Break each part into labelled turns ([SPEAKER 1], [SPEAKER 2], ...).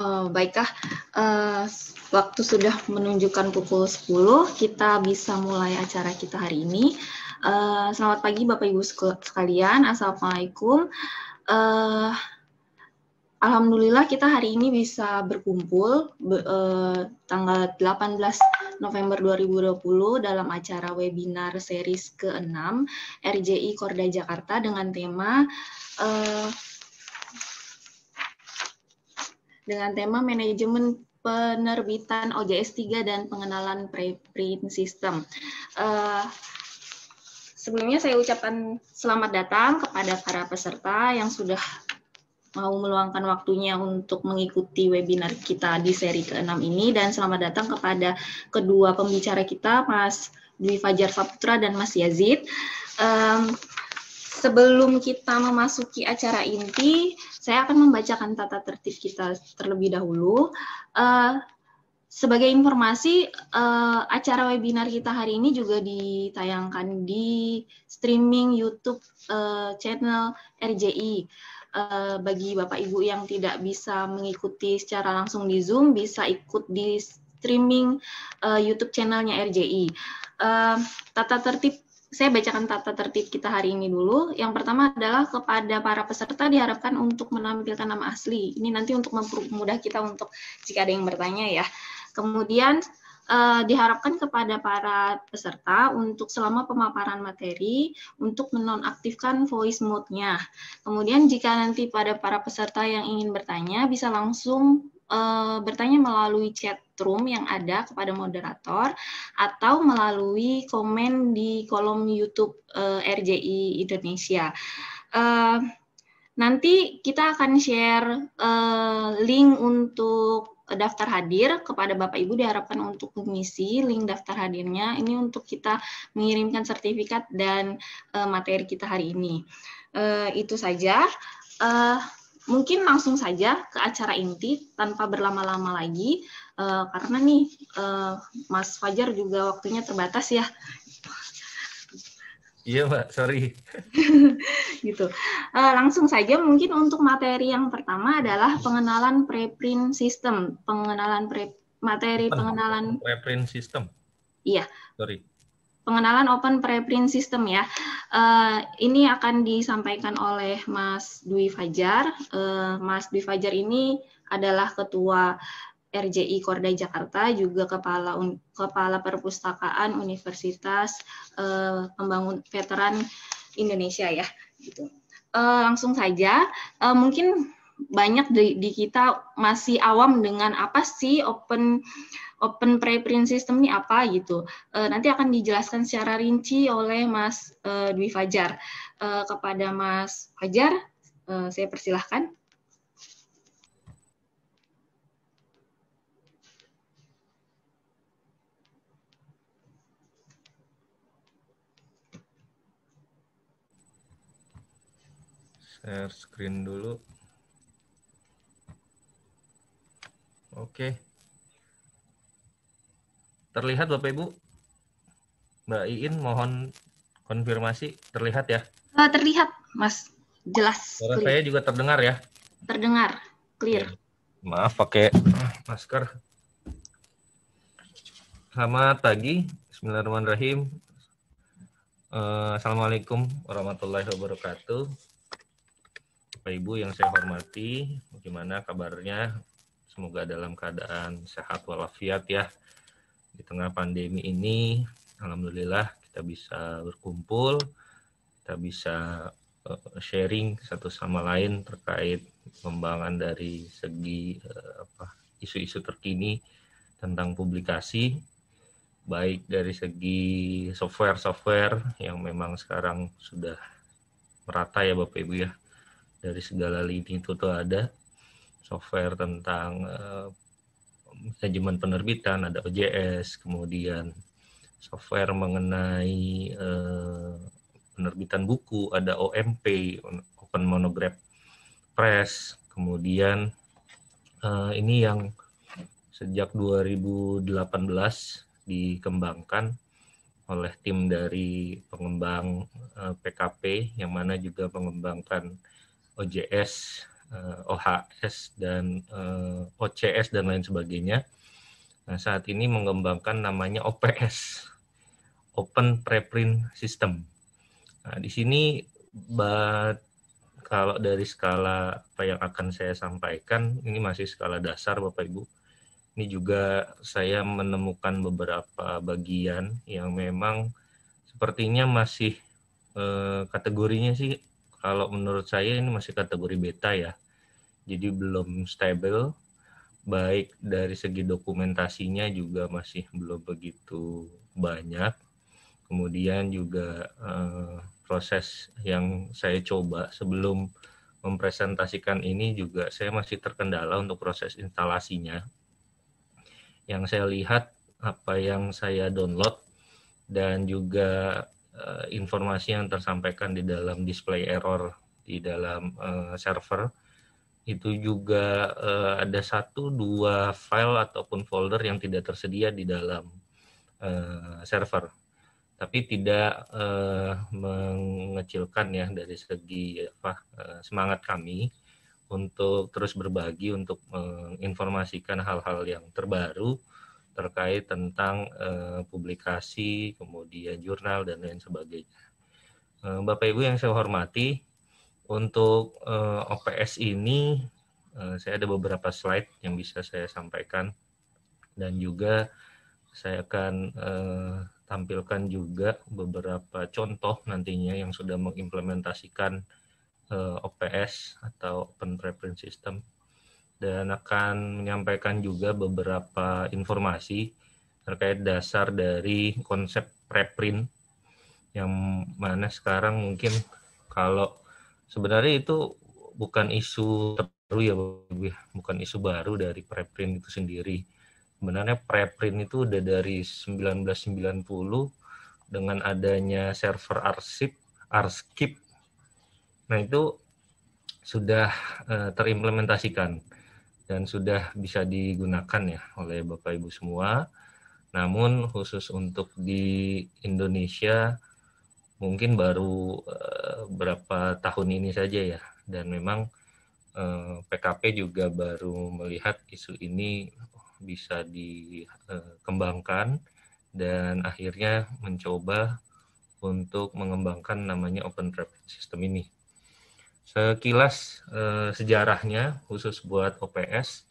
[SPEAKER 1] Oh, baiklah, uh, waktu sudah menunjukkan pukul 10, kita bisa mulai acara kita hari ini. Uh, selamat pagi Bapak Ibu sekalian, Assalamualaikum. Uh, Alhamdulillah kita hari ini bisa berkumpul uh, tanggal 18 November 2020 dalam acara webinar series ke-6 RJI Korda Jakarta dengan tema uh, dengan tema manajemen penerbitan OJS 3 dan pengenalan preprint system. Uh, sebelumnya saya ucapkan selamat datang kepada para peserta yang sudah mau meluangkan waktunya untuk mengikuti webinar kita di seri ke-6 ini dan selamat datang kepada kedua pembicara kita Mas Dwi Fajar Saputra dan Mas Yazid. Um, sebelum kita memasuki acara inti, saya akan membacakan tata tertib kita terlebih dahulu. Uh, sebagai informasi, uh, acara webinar kita hari ini juga ditayangkan di streaming YouTube uh, channel RJI. Uh, bagi Bapak Ibu yang tidak bisa mengikuti secara langsung di Zoom, bisa ikut di streaming uh, YouTube channelnya RJI. Uh, tata tertib saya bacakan tata tertib kita hari ini dulu. Yang pertama adalah kepada para peserta diharapkan untuk menampilkan nama asli. Ini nanti untuk mempermudah kita untuk jika ada yang bertanya ya. Kemudian uh, diharapkan kepada para peserta untuk selama pemaparan materi untuk menonaktifkan voice mode-nya. Kemudian jika nanti pada para peserta yang ingin bertanya bisa langsung uh, bertanya melalui chat room yang ada kepada moderator atau melalui komen di kolom YouTube uh, eh, RJI Indonesia. Uh, nanti kita akan share uh, link untuk daftar hadir kepada Bapak Ibu diharapkan untuk mengisi link daftar hadirnya ini untuk kita mengirimkan sertifikat dan uh, materi kita hari ini. Uh, itu saja. Uh, mungkin langsung saja ke acara inti tanpa berlama-lama lagi uh, karena nih uh, Mas Fajar juga waktunya terbatas ya.
[SPEAKER 2] Iya Mbak, sorry.
[SPEAKER 1] gitu. Uh, langsung saja mungkin untuk materi yang pertama adalah pengenalan preprint system, pengenalan pre materi pengenalan
[SPEAKER 2] preprint system.
[SPEAKER 1] Iya.
[SPEAKER 2] Sorry
[SPEAKER 1] pengenalan Open Preprint System ya. Uh, ini akan disampaikan oleh Mas Dwi Fajar. Uh, Mas Dwi Fajar ini adalah ketua RJI Korda Jakarta, juga kepala un, kepala perpustakaan Universitas uh, Pembangun Veteran Indonesia ya. Gitu. Uh, langsung saja, uh, mungkin banyak di, di kita masih awam dengan apa sih open open preprint system ini apa gitu. Uh, nanti akan dijelaskan secara rinci oleh Mas uh, Dwi Fajar. Uh, kepada Mas Fajar, uh, saya persilahkan.
[SPEAKER 2] Share screen dulu. Oke. Terlihat Bapak Ibu? Mbak Iin mohon konfirmasi terlihat ya?
[SPEAKER 1] Uh, terlihat Mas, jelas.
[SPEAKER 2] Suara saya juga terdengar ya?
[SPEAKER 1] Terdengar, clear.
[SPEAKER 2] Maaf pakai masker. Selamat pagi, Bismillahirrahmanirrahim. Uh, Assalamualaikum warahmatullahi wabarakatuh. Bapak Ibu yang saya hormati, bagaimana kabarnya Semoga dalam keadaan sehat walafiat ya. Di tengah pandemi ini, alhamdulillah kita bisa berkumpul, kita bisa eh, sharing satu sama lain terkait pengembangan dari segi eh, apa isu-isu terkini tentang publikasi baik dari segi software-software yang memang sekarang sudah merata ya Bapak Ibu ya. Dari segala lini itu tuh ada software tentang uh, manajemen penerbitan, ada OJS, kemudian software mengenai uh, penerbitan buku, ada OMP, Open Monograph Press, kemudian uh, ini yang sejak 2018 dikembangkan oleh tim dari pengembang uh, PKP yang mana juga mengembangkan OJS uh, OHS dan uh, OCS dan lain sebagainya. Nah, saat ini mengembangkan namanya OPS, Open Preprint System. Nah, di sini but, kalau dari skala apa yang akan saya sampaikan, ini masih skala dasar Bapak Ibu. Ini juga saya menemukan beberapa bagian yang memang sepertinya masih eh, kategorinya sih kalau menurut saya ini masih kategori beta ya. Jadi belum stable baik dari segi dokumentasinya juga masih belum begitu banyak. Kemudian juga eh, proses yang saya coba sebelum mempresentasikan ini juga saya masih terkendala untuk proses instalasinya. Yang saya lihat apa yang saya download dan juga uh, informasi yang tersampaikan di dalam display error di dalam uh, server. Itu juga uh, ada satu dua file ataupun folder yang tidak tersedia di dalam uh, server. Tapi tidak uh, mengecilkan ya dari segi apa uh, semangat kami untuk terus berbagi untuk menginformasikan hal-hal yang terbaru terkait tentang uh, publikasi kemudian jurnal dan lain sebagainya. Uh, Bapak Ibu yang saya hormati, untuk uh, OPS ini uh, saya ada beberapa slide yang bisa saya sampaikan dan juga saya akan uh, tampilkan juga beberapa contoh nantinya yang sudah mengimplementasikan uh, OPS atau Open Preprint System dan akan menyampaikan juga beberapa informasi terkait dasar dari konsep preprint yang mana sekarang mungkin kalau sebenarnya itu bukan isu terbaru ya, ya. Bukan isu baru dari preprint itu sendiri. Sebenarnya preprint itu udah dari 1990 dengan adanya server arsip arskip nah itu sudah uh, terimplementasikan dan sudah bisa digunakan ya oleh Bapak Ibu semua. Namun khusus untuk di Indonesia mungkin baru uh, berapa tahun ini saja ya dan memang uh, eh, PKP juga baru melihat isu ini bisa dikembangkan dan akhirnya mencoba untuk mengembangkan namanya open traffic system ini. Sekilas eh, sejarahnya khusus buat OPS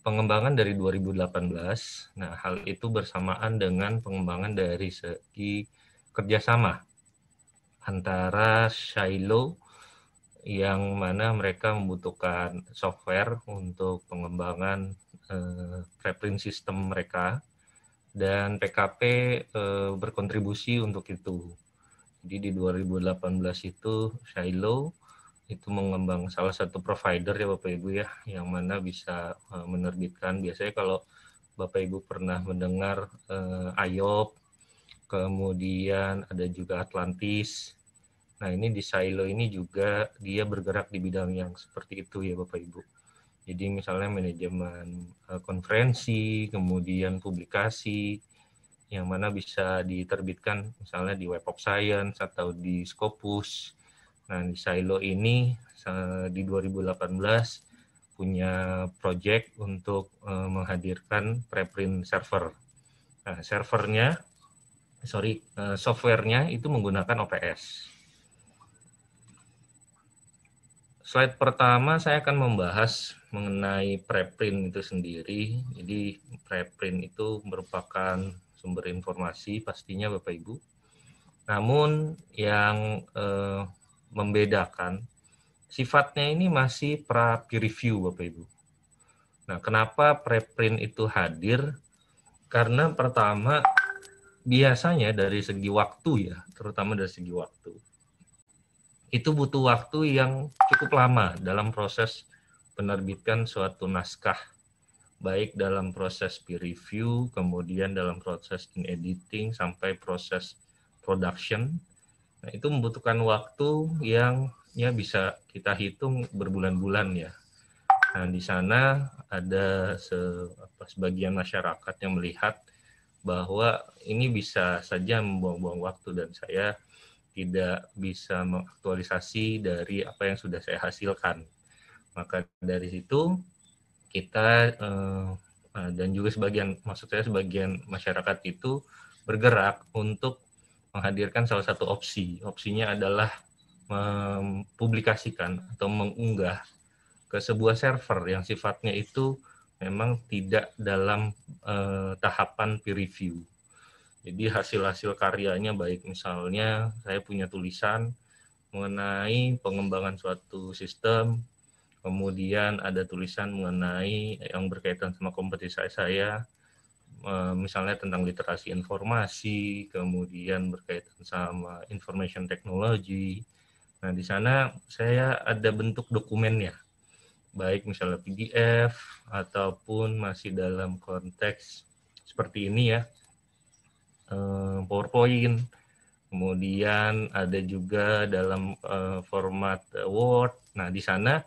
[SPEAKER 2] pengembangan dari 2018. Nah, hal itu bersamaan dengan pengembangan dari segi kerjasama antara Shiloh yang mana mereka membutuhkan software untuk pengembangan eh, preprint system mereka dan PKP eh, berkontribusi untuk itu. Jadi di 2018 itu Shiloh itu mengembang salah satu provider ya Bapak Ibu ya yang mana bisa eh, menerbitkan biasanya kalau Bapak Ibu pernah mendengar eh, IOP kemudian ada juga Atlantis Nah, ini di silo ini juga dia bergerak di bidang yang seperti itu ya Bapak Ibu. Jadi misalnya manajemen uh, konferensi, kemudian publikasi yang mana bisa diterbitkan misalnya di Web of Science atau di Scopus. Nah, di silo ini di 2018 punya project untuk uh, menghadirkan preprint server. Nah, servernya sorry, uh, softwarenya itu menggunakan OPS. Slide pertama saya akan membahas mengenai preprint itu sendiri. Jadi preprint itu merupakan sumber informasi pastinya Bapak Ibu. Namun yang eh, membedakan sifatnya ini masih pra peer review Bapak Ibu. Nah, kenapa preprint itu hadir? Karena pertama biasanya dari segi waktu ya, terutama dari segi waktu itu butuh waktu yang cukup lama dalam proses penerbitkan suatu naskah baik dalam proses peer review, kemudian dalam proses in editing sampai proses production. Nah, itu membutuhkan waktu yang ya bisa kita hitung berbulan-bulan ya. Nah, di sana ada se, apa, sebagian masyarakat yang melihat bahwa ini bisa saja membuang-buang waktu dan saya tidak bisa mengaktualisasi dari apa yang sudah saya hasilkan. Maka dari situ kita uh, dan juga sebagian maksud saya sebagian masyarakat itu bergerak untuk menghadirkan salah satu opsi. Opsinya adalah mempublikasikan atau mengunggah ke sebuah server yang sifatnya itu memang tidak dalam uh, tahapan peer review. Jadi hasil-hasil karyanya baik misalnya saya punya tulisan mengenai pengembangan suatu sistem, kemudian ada tulisan mengenai yang berkaitan sama kompetisi saya, eh, misalnya tentang literasi informasi, kemudian berkaitan sama information technology. Nah, di sana saya ada bentuk dokumennya baik misalnya PDF ataupun masih dalam konteks seperti ini ya, eh, PowerPoint, kemudian ada juga dalam eh, format Word. Nah, di sana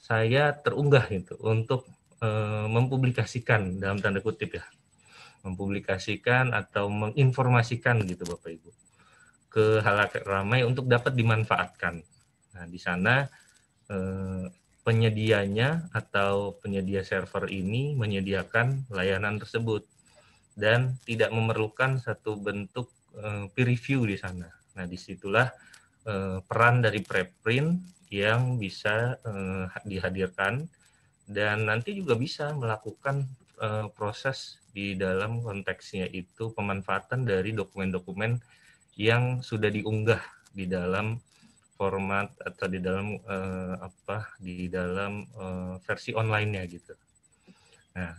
[SPEAKER 2] saya terunggah itu untuk eh, mempublikasikan dalam tanda kutip ya, mempublikasikan atau menginformasikan gitu Bapak Ibu ke halayak ramai untuk dapat dimanfaatkan. Nah, di sana penyedianya atau penyedia server ini menyediakan layanan tersebut dan tidak memerlukan satu bentuk uh, peer review di sana. Nah, di situlah uh, peran dari preprint yang bisa uh, dihadirkan dan nanti juga bisa melakukan uh, proses di dalam konteksnya itu pemanfaatan dari dokumen-dokumen yang sudah diunggah di dalam format atau di dalam uh, apa di dalam uh, versi online-nya gitu. Nah,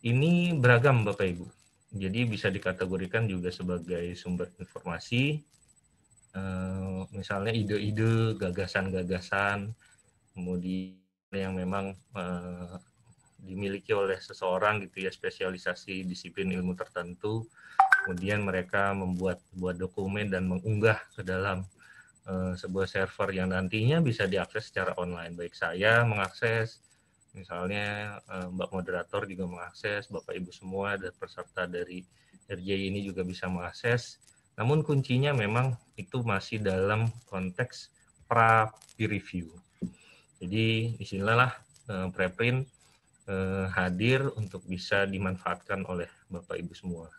[SPEAKER 2] ini beragam Bapak Ibu. Jadi bisa dikategorikan juga sebagai sumber informasi, uh, misalnya ide-ide, gagasan-gagasan, kemudian yang memang uh, dimiliki oleh seseorang gitu ya spesialisasi disiplin ilmu tertentu, kemudian mereka membuat buat dokumen dan mengunggah ke dalam Eh, sebuah server yang nantinya bisa diakses secara online. Baik saya mengakses, misalnya uh, Mbak moderator juga mengakses, Bapak Ibu semua dan peserta dari RJ ini juga bisa mengakses. Namun kuncinya memang itu masih dalam konteks pra peer review. Jadi di sinilah uh, preprint uh, hadir untuk bisa dimanfaatkan oleh Bapak Ibu semua.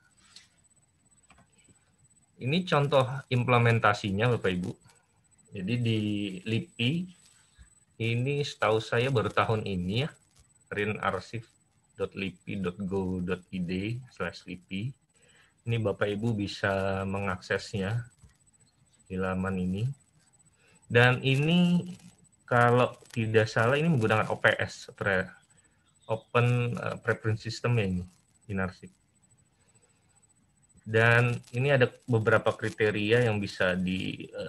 [SPEAKER 2] Ini contoh implementasinya Bapak Ibu. Jadi di LIPI ini setahu saya baru tahun ini ya, rinarsip.lipi.go.id slash LIPI. Ini Bapak Ibu bisa mengaksesnya di laman ini. Dan ini kalau tidak salah ini menggunakan OPS, Open eh, Preference System ya ini, Inarsip. Dan ini ada beberapa kriteria yang bisa dipelajari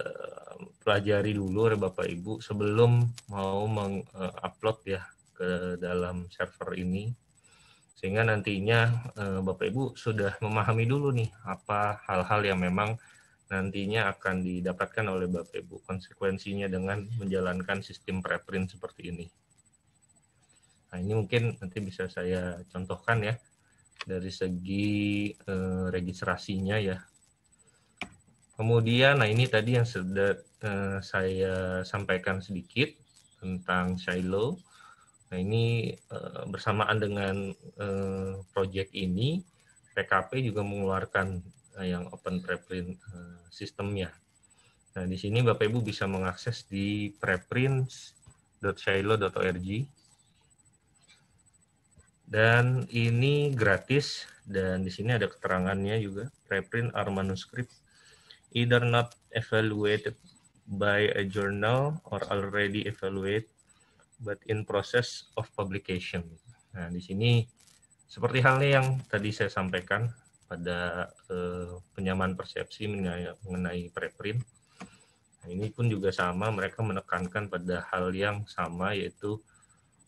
[SPEAKER 2] eh, dulu oleh Bapak Ibu sebelum mau mengupload ya ke dalam server ini. Sehingga nantinya eh, Bapak Ibu sudah memahami dulu nih apa hal-hal yang memang nantinya akan didapatkan oleh Bapak Ibu konsekuensinya dengan menjalankan sistem preprint seperti ini. Nah, ini mungkin nanti bisa saya contohkan ya dari segi eh, registrasinya ya. Kemudian, nah ini tadi yang sudah eh, saya sampaikan sedikit tentang Shiloh. Nah ini eh, bersamaan dengan eh, project ini, PKP juga mengeluarkan eh, yang open preprint eh, sistemnya. Nah di sini Bapak Ibu bisa mengakses di preprints.shiloh.org dan ini gratis dan di sini ada keterangannya juga preprint our manuscript either not evaluated by a journal or already evaluated but in process of publication. Nah, di sini seperti halnya yang tadi saya sampaikan pada eh, penyamaan persepsi mengenai, mengenai preprint. Nah, ini pun juga sama, mereka menekankan pada hal yang sama yaitu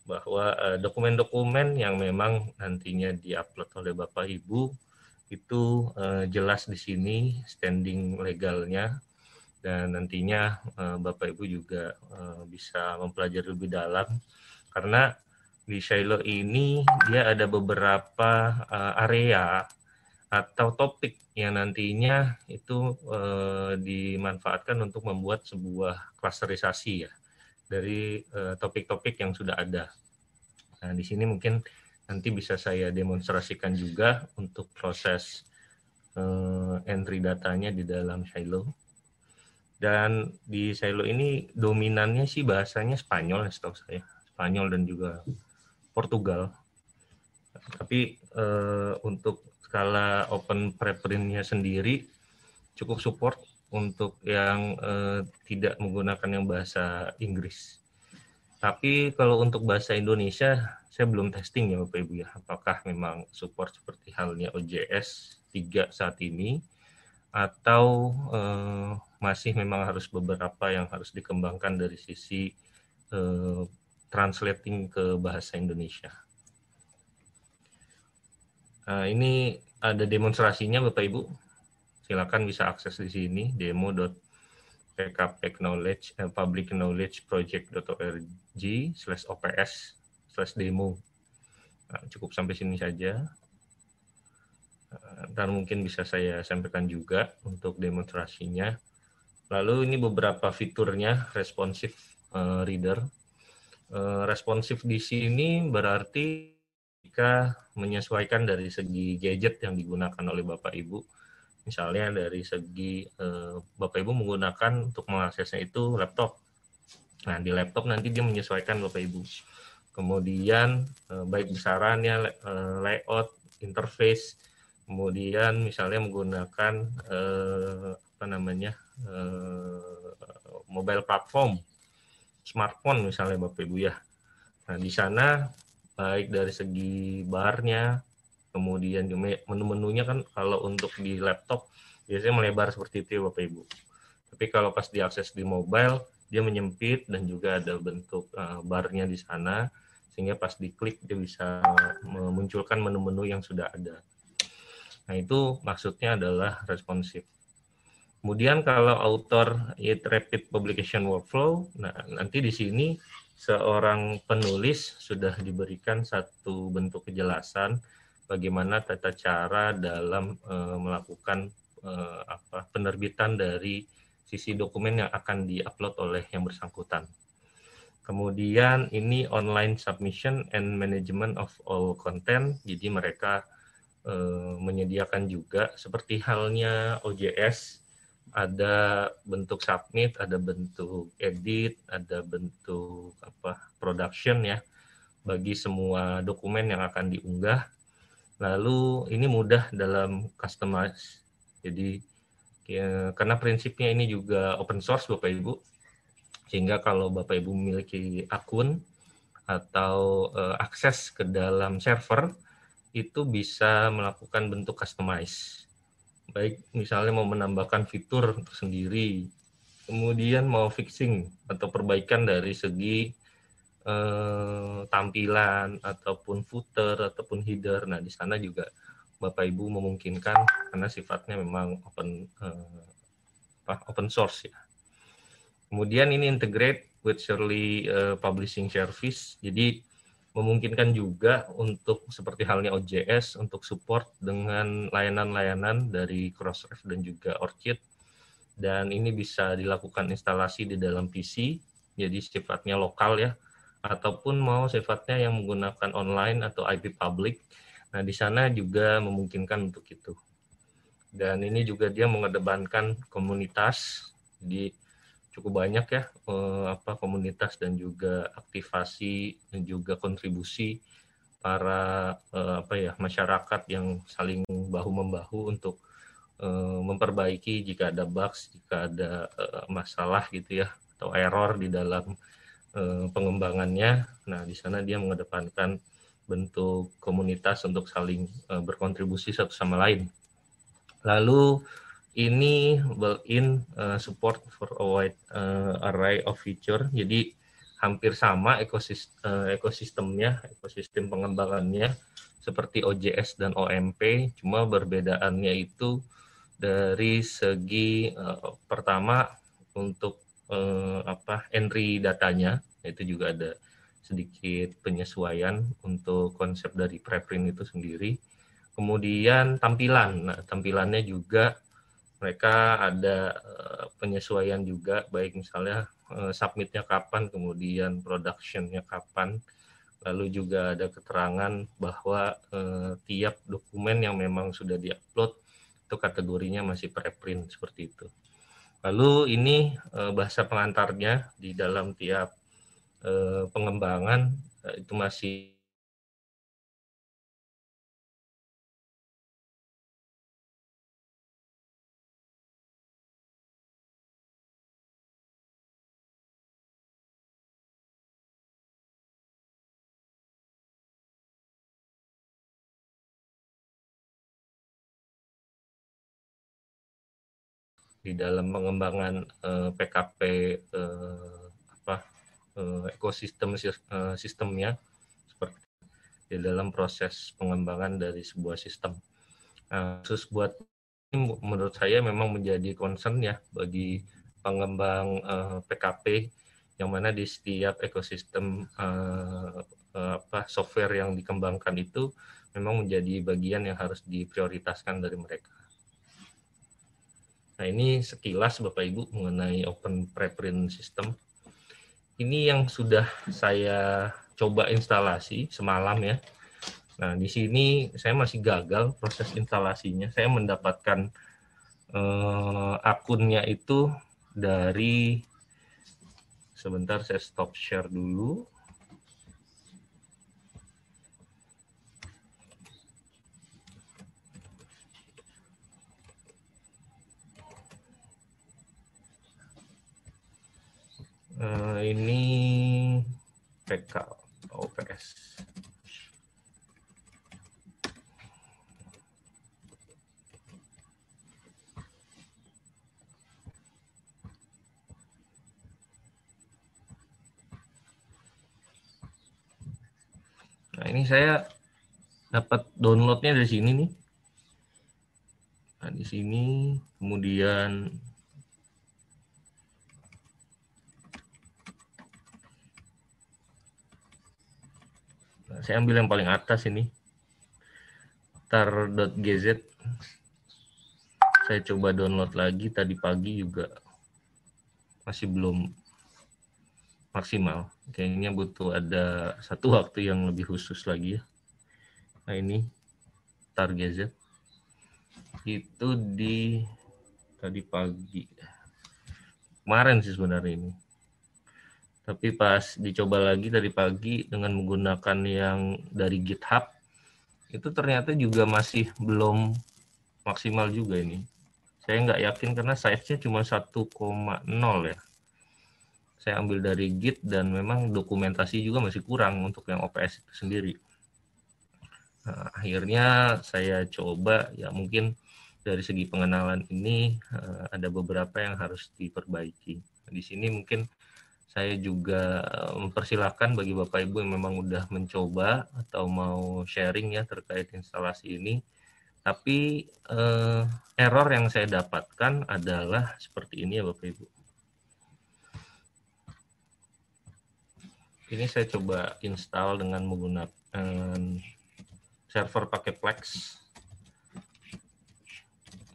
[SPEAKER 2] bahwa eh, dokumen-dokumen yang memang nantinya diupload oleh Bapak Ibu itu uh, jelas di sini standing legalnya. Dan nantinya uh, Bapak Ibu juga bisa mempelajari lebih dalam. Karena di Shiloh ini dia ada beberapa area atau topik yang nantinya itu dimanfaatkan untuk membuat sebuah klasterisasi ya dari topik-topik uh, yang sudah ada. Nah, di sini mungkin nanti bisa saya demonstrasikan juga untuk proses uh, entry datanya di dalam Silo. Dan di Silo ini dominannya sih bahasanya Spanyol, setahu saya. Spanyol dan juga Portugal. Tapi uh, untuk skala open preprintnya sendiri cukup support untuk yang uh, tidak menggunakan yang bahasa Inggris. Tapi kalau untuk bahasa Indonesia, saya belum testing ya Bapak Ibu ya, apakah memang support seperti halnya OJS 3 saat ini, atau uh, masih memang harus beberapa yang harus dikembangkan dari sisi uh, translating ke bahasa Indonesia. Nah, ini ada demonstrasinya Bapak Ibu. Silakan bisa akses di sini demo.pkpknowledge eh, slash ops slash demo. Nah, cukup sampai sini saja. Ntar mungkin bisa saya sampaikan juga untuk demonstrasinya. Lalu ini beberapa fiturnya responsive uh, reader. Uh, responsif di sini berarti jika menyesuaikan dari segi gadget yang digunakan oleh Bapak Ibu. Misalnya dari segi eh, Bapak Ibu menggunakan untuk mengaksesnya itu laptop. Nah, di laptop nanti dia menyesuaikan Bapak Ibu. Kemudian eh, baik besarannya, eh, layout, interface, kemudian misalnya menggunakan eh, apa namanya eh, mobile platform, smartphone misalnya Bapak Ibu ya. Nah, di sana baik dari segi barnya, kemudian menu-menunya kan kalau untuk di laptop biasanya melebar seperti itu ya Bapak Ibu. Tapi kalau pas diakses di mobile, dia menyempit dan juga ada bentuk uh, barnya di sana, sehingga pas diklik dia bisa memunculkan menu-menu yang sudah ada. Nah itu maksudnya adalah responsif. Kemudian kalau author it rapid publication workflow, nah nanti di sini seorang penulis sudah diberikan satu bentuk kejelasan bagaimana tata cara dalam e, melakukan e, apa penerbitan dari sisi dokumen yang akan diupload oleh yang bersangkutan. Kemudian ini online submission and management of all content. Jadi mereka e, menyediakan juga seperti halnya OJS ada bentuk submit, ada bentuk edit, ada bentuk apa production ya bagi semua dokumen yang akan diunggah. Lalu ini mudah dalam customize. Jadi ya, karena prinsipnya ini juga open source Bapak Ibu. Sehingga kalau Bapak Ibu memiliki akun atau uh, akses ke dalam server itu bisa melakukan bentuk customize baik misalnya mau menambahkan fitur tersendiri, kemudian mau fixing atau perbaikan dari segi eh, tampilan ataupun footer ataupun header. Nah, di sana juga Bapak Ibu memungkinkan karena sifatnya memang open eh, apa, open source ya. Kemudian ini integrate with Shirley uh, Publishing Service. Jadi memungkinkan juga untuk seperti halnya OJS untuk support dengan layanan-layanan dari Crossref dan juga Orchid dan ini bisa dilakukan instalasi di dalam PC jadi sifatnya lokal ya ataupun mau sifatnya yang menggunakan online atau IP public. Nah di sana juga memungkinkan untuk itu. Dan ini juga dia mengedepankan komunitas di cukup banyak ya eh, apa komunitas dan juga aktivasi dan juga kontribusi para eh, apa ya masyarakat yang saling bahu membahu untuk eh, memperbaiki jika ada bugs jika ada masalah gitu ya atau error di dalam pengembangannya. Nah di sana dia mengedepankan bentuk komunitas untuk saling eh, berkontribusi satu sama lain. Lalu ini built-in uh, support for a wide array of feature. Jadi hampir sama ekosistem, ekosistemnya, ekosistem pengembangannya seperti OJS dan OMP, cuma perbedaannya itu dari segi pertama untuk uh, apa entry datanya, itu juga ada sedikit penyesuaian untuk konsep dari preprint itu sendiri. Kemudian tampilan, nah tampilannya juga mereka ada uh, penyesuaian juga baik misalnya uh, submitnya kapan, kemudian productionnya kapan, lalu juga ada keterangan bahwa uh, tiap dokumen yang memang sudah diupload itu kategorinya masih preprint seperti itu. Lalu ini uh, bahasa pengantarnya di dalam tiap uh, pengembangan uh, itu masih di dalam pengembangan uh, PKP uh, apa uh, ekosistem uh, sistemnya seperti di dalam proses pengembangan dari sebuah sistem. Nah, khusus buat ini menurut saya memang menjadi concern ya bagi pengembang uh, PKP yang mana di setiap ekosistem uh, uh, apa software yang dikembangkan itu memang menjadi bagian yang harus diprioritaskan dari mereka. Nah ini sekilas Bapak Ibu mengenai Open Preprint System. Ini yang sudah saya coba instalasi semalam ya. Nah di sini saya masih gagal proses instalasinya. Saya mendapatkan eh, akunnya itu dari sebentar saya stop share dulu. Uh, ini PK OPS. Nah ini saya dapat downloadnya dari sini nih. Nah di sini kemudian saya ambil yang paling atas ini. Tar.gz saya coba download lagi tadi pagi juga masih belum maksimal. Kayaknya butuh ada satu waktu yang lebih khusus lagi ya. Nah ini tar.gz itu di tadi pagi. Kemarin sih sebenarnya ini tapi pas dicoba lagi dari pagi dengan menggunakan yang dari GitHub itu ternyata juga masih belum maksimal juga ini. Saya nggak yakin karena size-nya cuma 1,0 ya. Saya ambil dari Git dan memang dokumentasi juga masih kurang untuk yang OPS itu sendiri. Nah, akhirnya saya coba ya mungkin dari segi pengenalan ini uh, ada beberapa yang harus diperbaiki. Di sini mungkin saya juga mempersilahkan bagi Bapak Ibu yang memang udah mencoba atau mau sharing ya terkait instalasi ini. Tapi eh, error yang saya dapatkan adalah seperti ini ya Bapak Ibu. Ini saya coba install dengan menggunakan server pakai Plex.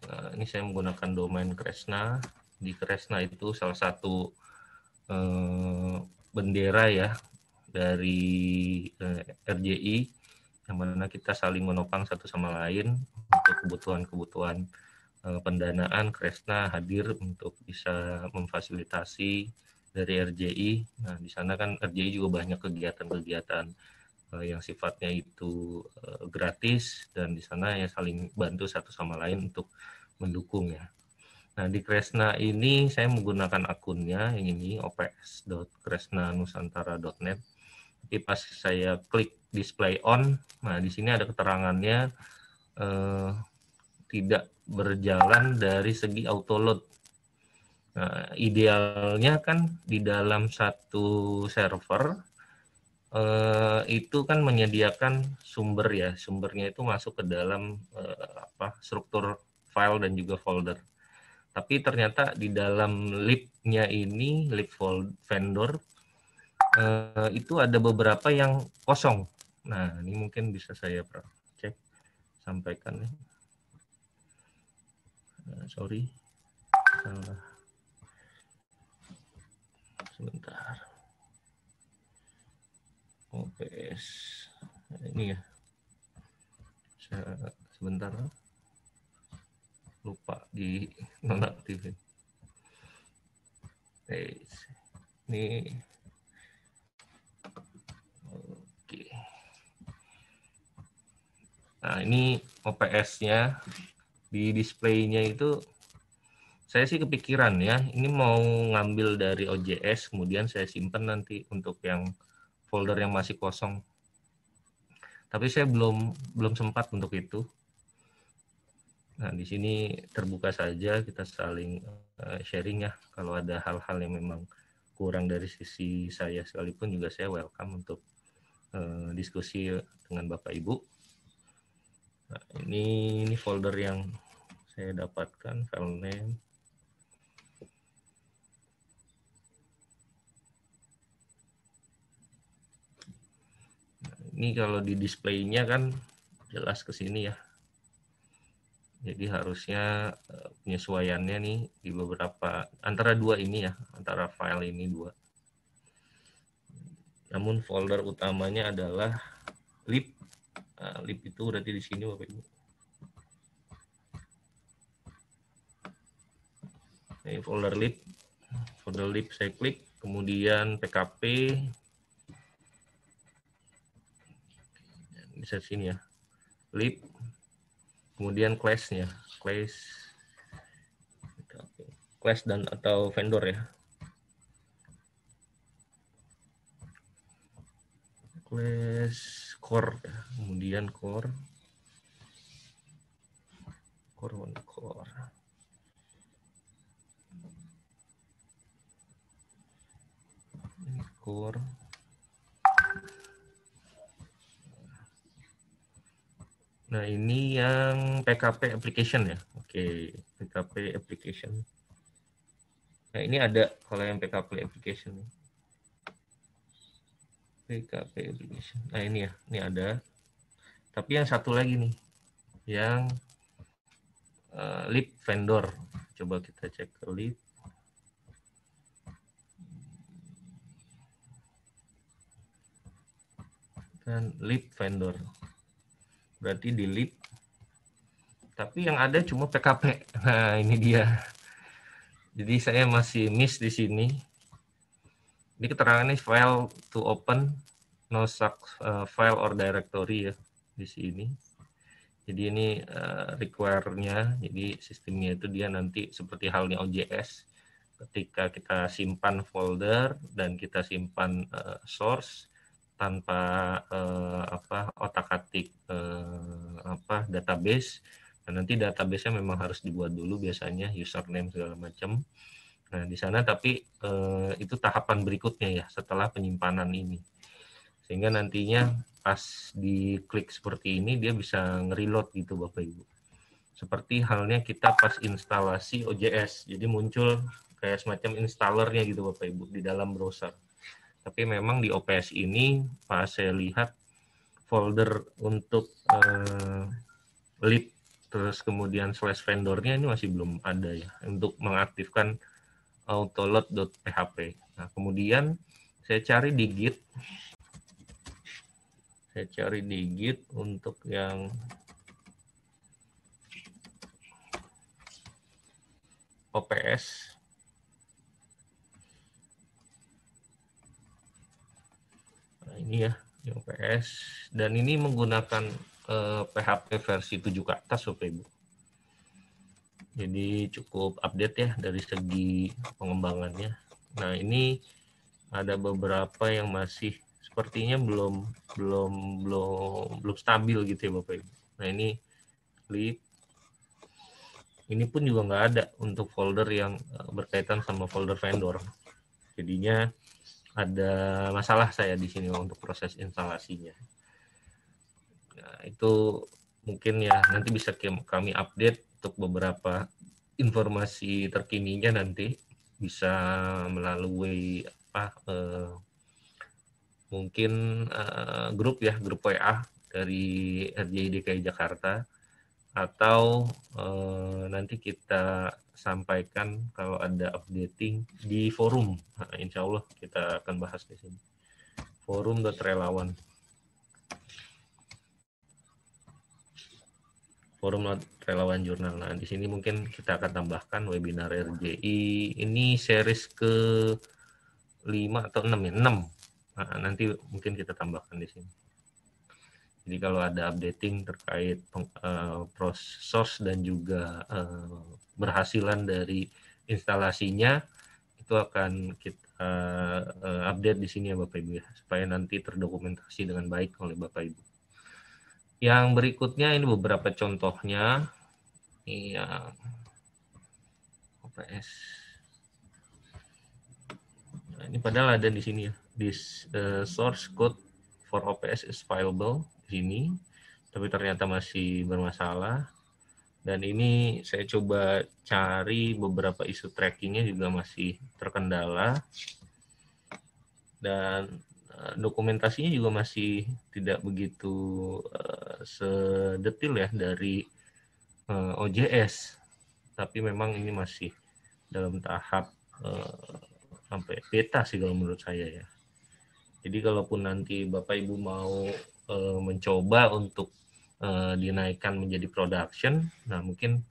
[SPEAKER 2] Nah, ini saya menggunakan domain Kresna. Di Kresna itu salah satu eh, bendera ya dari eh, RJI yang mana kita saling menopang satu sama lain untuk kebutuhan-kebutuhan eh, pendanaan Kresna hadir untuk bisa memfasilitasi dari RJI. Nah, di sana kan RJI juga banyak kegiatan-kegiatan yang sifatnya itu gratis dan di sana ya saling bantu satu sama lain untuk mendukung ya. Nah, di Kresna ini saya menggunakan akunnya yang ini ops.kresnanusantara.net. Tapi pas saya klik display on, nah di sini ada keterangannya eh, tidak berjalan dari segi auto load. Nah, idealnya kan di dalam satu server eh, itu kan menyediakan sumber ya, sumbernya itu masuk ke dalam eh, apa struktur file dan juga folder tapi ternyata di dalam lipnya ini lip vendor eh, itu ada beberapa yang kosong nah ini mungkin bisa saya cek sampaikan ya nah, sorry salah sebentar. OPS ini ya. Sebentar lupa di nonaktifin. Ini Oke. Nah, ini OPS-nya di displaynya itu saya sih kepikiran ya, ini mau ngambil dari OJS, kemudian saya simpan nanti untuk yang folder yang masih kosong. Tapi saya belum belum sempat untuk itu. Nah, di sini terbuka saja kita saling uh, sharing ya. Kalau ada hal-hal yang memang kurang dari sisi saya sekalipun juga saya welcome untuk uh, diskusi dengan Bapak Ibu. Nah, ini ini folder yang saya dapatkan file name ini kalau di displaynya kan jelas ke sini ya. Jadi harusnya eh, penyesuaiannya nih di beberapa antara dua ini ya, antara file ini dua. Namun folder utamanya adalah lib. Nah, lib itu berarti di sini Bapak Ibu. Ini folder lib. Folder lib saya klik, kemudian PKP, bisa sini ya lip kemudian class-nya class class dan atau vendor ya. Class core kemudian core. Core one core. Core Nah, ini yang PKP application ya. Oke, PKP application. Nah, ini ada kalau yang PKP application. PKP application. Nah, ini ya, ini ada. Tapi yang satu lagi nih, yang uh, lip vendor. Coba kita cek ke lip. Dan lip vendor berarti delete. Tapi yang ada cuma PKP nah ini dia. Jadi saya masih miss di sini. Ini keterangannya file to open no such uh, file or directory ya di sini. Jadi ini uh, require-nya jadi sistemnya itu dia nanti seperti halnya OJS ketika kita simpan folder dan kita simpan uh, source tanpa uh, apa otak-atik uh, apa database. Nah, nanti database-nya memang harus dibuat dulu biasanya username segala macam nah di sana tapi uh, itu tahapan berikutnya ya setelah penyimpanan ini. Sehingga nantinya pas diklik seperti ini dia bisa ngereload gitu Bapak Ibu. Seperti halnya kita pas instalasi OJS jadi muncul kayak semacam installernya gitu Bapak Ibu di dalam browser tapi memang di OPS ini pas saya lihat folder untuk uh, lib terus kemudian slash vendornya ini masih belum ada ya untuk mengaktifkan autoload.php. Nah, kemudian saya cari di Git. Saya cari di Git untuk yang OPS ini ya yang dan ini menggunakan eh, PHP versi 7 ke atas Bapak Ibu. Jadi cukup update ya dari segi pengembangannya. Nah, ini ada beberapa yang masih sepertinya belum belum belum belum stabil gitu ya Bapak Ibu. Nah, ini lip ini pun juga nggak ada untuk folder yang eh, berkaitan sama folder vendor. Jadinya ada masalah saya di sini untuk proses instalasinya. Nah, itu mungkin ya nanti bisa kami update untuk beberapa informasi terkininya nanti bisa melalui apa eh, mungkin eh, grup ya grup WA dari RJI DKI Jakarta atau uh, nanti kita sampaikan kalau ada updating di forum. Nah, insya Allah kita akan bahas di sini. Forum.relawan. Forum relawan jurnal. Nah, di sini mungkin kita akan tambahkan webinar RJI. Ini series ke 5 atau 6 ya? 6. Nah, nanti mungkin kita tambahkan di sini. Jadi kalau ada updating terkait uh, proses dan juga uh, berhasilan dari instalasinya itu akan kita uh, update di sini ya Bapak Ibu ya supaya nanti terdokumentasi dengan baik oleh Bapak Ibu. Yang berikutnya ini beberapa contohnya. Iya. OPS. Nah, ini padahal ada di sini ya. This uh, source code for OPS is fileable sini, tapi ternyata masih bermasalah. Dan ini saya coba cari beberapa isu trackingnya juga masih terkendala. Dan eh, dokumentasinya juga masih tidak begitu uh, sedetil ya dari uh, eh, OJS. Tapi memang ini masih dalam tahap uh, sampai beta sih kalau menurut saya ya. Jadi kalaupun nanti Bapak Ibu mau uh, mencoba untuk uh, dinaikkan menjadi production. Nah, mungkin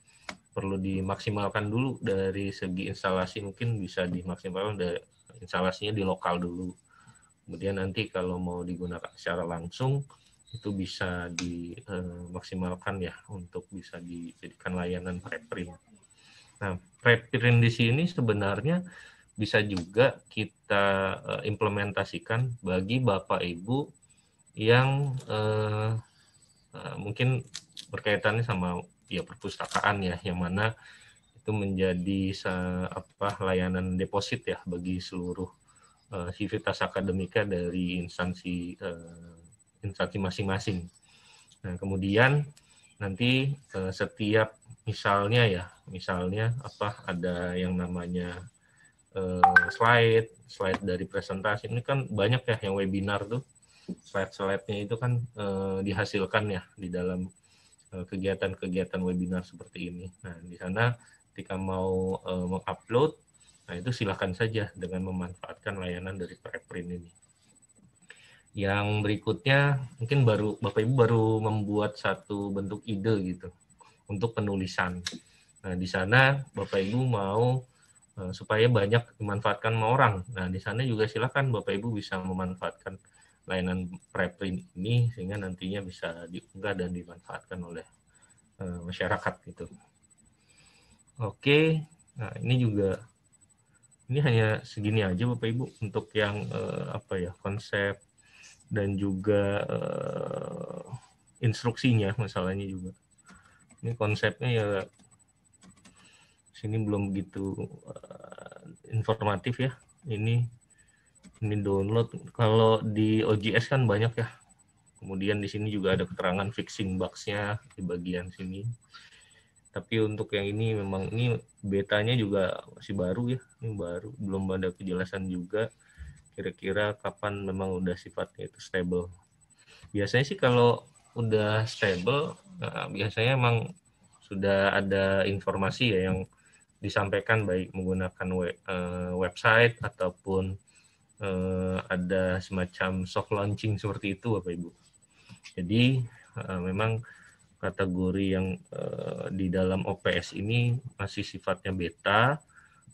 [SPEAKER 2] perlu dimaksimalkan dulu dari segi instalasi mungkin bisa dimaksimalkan dari instalasinya di lokal dulu. Kemudian nanti kalau mau digunakan secara langsung itu bisa dimaksimalkan uh, ya untuk bisa dijadikan layanan preprint. Nah, preprint di sini sebenarnya bisa juga kita implementasikan bagi Bapak Ibu yang uh, uh, mungkin berkaitannya sama ya perpustakaan ya yang mana itu menjadi apa layanan deposit ya bagi seluruh uh, sivitas akademika dari instansi uh, instansi masing-masing. Nah, kemudian nanti uh, setiap misalnya ya, misalnya apa ada yang namanya uh, slide, slide dari presentasi. Ini kan banyak ya yang webinar tuh slide-slide-nya itu kan uh, dihasilkan ya di dalam eh, kegiatan-kegiatan uh, webinar seperti ini. Nah, di sana ketika mau uh, mengupload, nah itu silakan saja dengan memanfaatkan layanan dari preprint ini. Yang berikutnya mungkin baru Bapak Ibu baru membuat satu bentuk ide gitu untuk penulisan. Nah, di sana Bapak Ibu mau supaya banyak dimanfaatkan sama orang. Nah, di sana juga silakan Bapak Ibu bisa memanfaatkan layanan preprint ini sehingga nantinya bisa diunggah dan dimanfaatkan oleh uh, masyarakat gitu. Oke, nah ini juga ini hanya segini aja Bapak Ibu untuk yang uh, apa ya konsep dan juga uh, instruksinya masalahnya juga. Ini konsepnya ya sini belum begitu uh, informatif ya. Ini ini download. Kalau di OJS kan banyak ya. Kemudian di sini juga ada keterangan fixing bugs-nya di bagian sini. Tapi untuk yang ini memang ini betanya juga masih baru ya. Ini baru belum ada kejelasan juga kira-kira kapan memang udah sifatnya itu stable. Biasanya sih kalau udah stable nah biasanya emang sudah ada informasi ya yang disampaikan baik menggunakan uh, website ataupun uh, ada semacam soft launching seperti itu Bapak Ibu. Jadi uh, memang kategori yang uh, di dalam OPS ini masih sifatnya beta.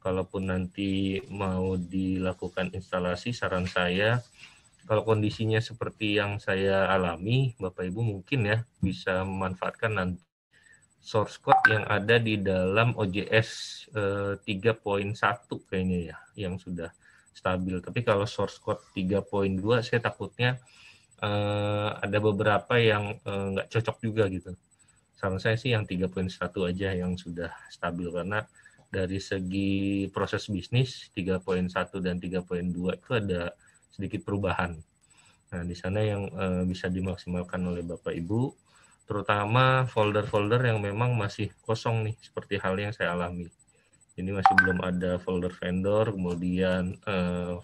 [SPEAKER 2] Kalaupun nanti mau dilakukan instalasi, saran saya kalau kondisinya seperti yang saya alami, Bapak Ibu mungkin ya bisa memanfaatkan nanti source code yang ada di dalam OJS eh, 3.1 kayaknya ya, yang sudah stabil. Tapi kalau source code 3.2 saya takutnya uh, ada beberapa yang uh, nggak cocok juga gitu. Saran saya sih yang 3.1 aja yang sudah stabil karena dari segi proses bisnis 3.1 dan 3.2 itu ada sedikit perubahan. Nah, di sana yang uh, bisa dimaksimalkan oleh Bapak Ibu, terutama folder-folder yang memang masih kosong nih, seperti hal yang saya alami ini masih belum ada folder vendor kemudian uh,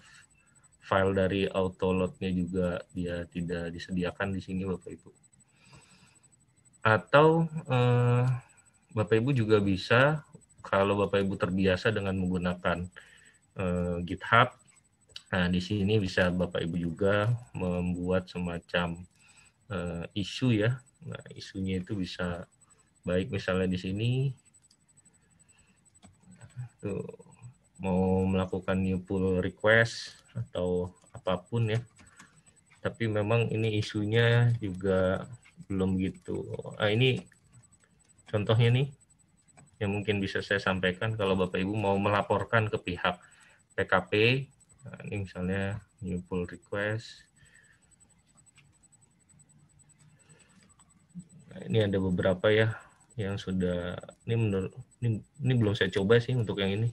[SPEAKER 2] file dari autoloadnya juga dia tidak disediakan di sini Bapak Ibu atau eh, Bapak Ibu juga bisa kalau Bapak Ibu terbiasa dengan menggunakan eh, GitHub, nah di sini bisa Bapak Ibu juga membuat semacam eh, isu ya. Nah, isunya itu bisa baik misalnya di sini tuh mau melakukan new pull request atau apa pun ya. Tapi memang ini isunya juga belum gitu. Ah, ini contohnya nih yang mungkin bisa saya sampaikan kalau Bapak Ibu mau melaporkan ke pihak PKP, nah, ini misalnya new pull request. Nah, ini ada beberapa ya yang sudah ini menurut ini, ini belum saya coba sih untuk yang ini.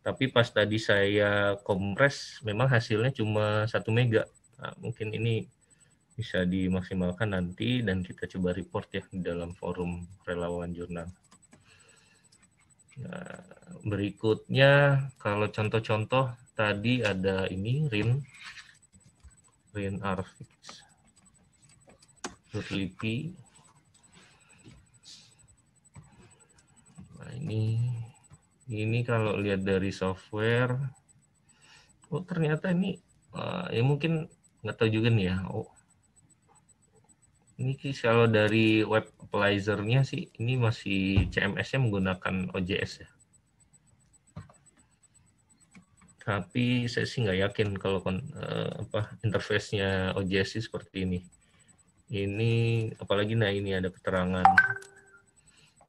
[SPEAKER 2] Tapi pas tadi saya kompres memang hasilnya cuma satu mega. Nah, mungkin ini bisa dimaksimalkan nanti dan kita coba report ya di dalam forum relawan jurnal. Nah, berikutnya kalau contoh-contoh tadi ada ini RIN RIN Arfix Lipi. Nah, ini ini kalau lihat dari software oh ternyata ini uh, ya mungkin nggak tahu juga nih ya oh ini kalau dari web applyzer-nya sih ini masih CMS-nya menggunakan OJS ya. Tapi saya sih nggak yakin kalau uh, apa interface-nya OJS sih seperti ini. Ini apalagi nah ini ada keterangan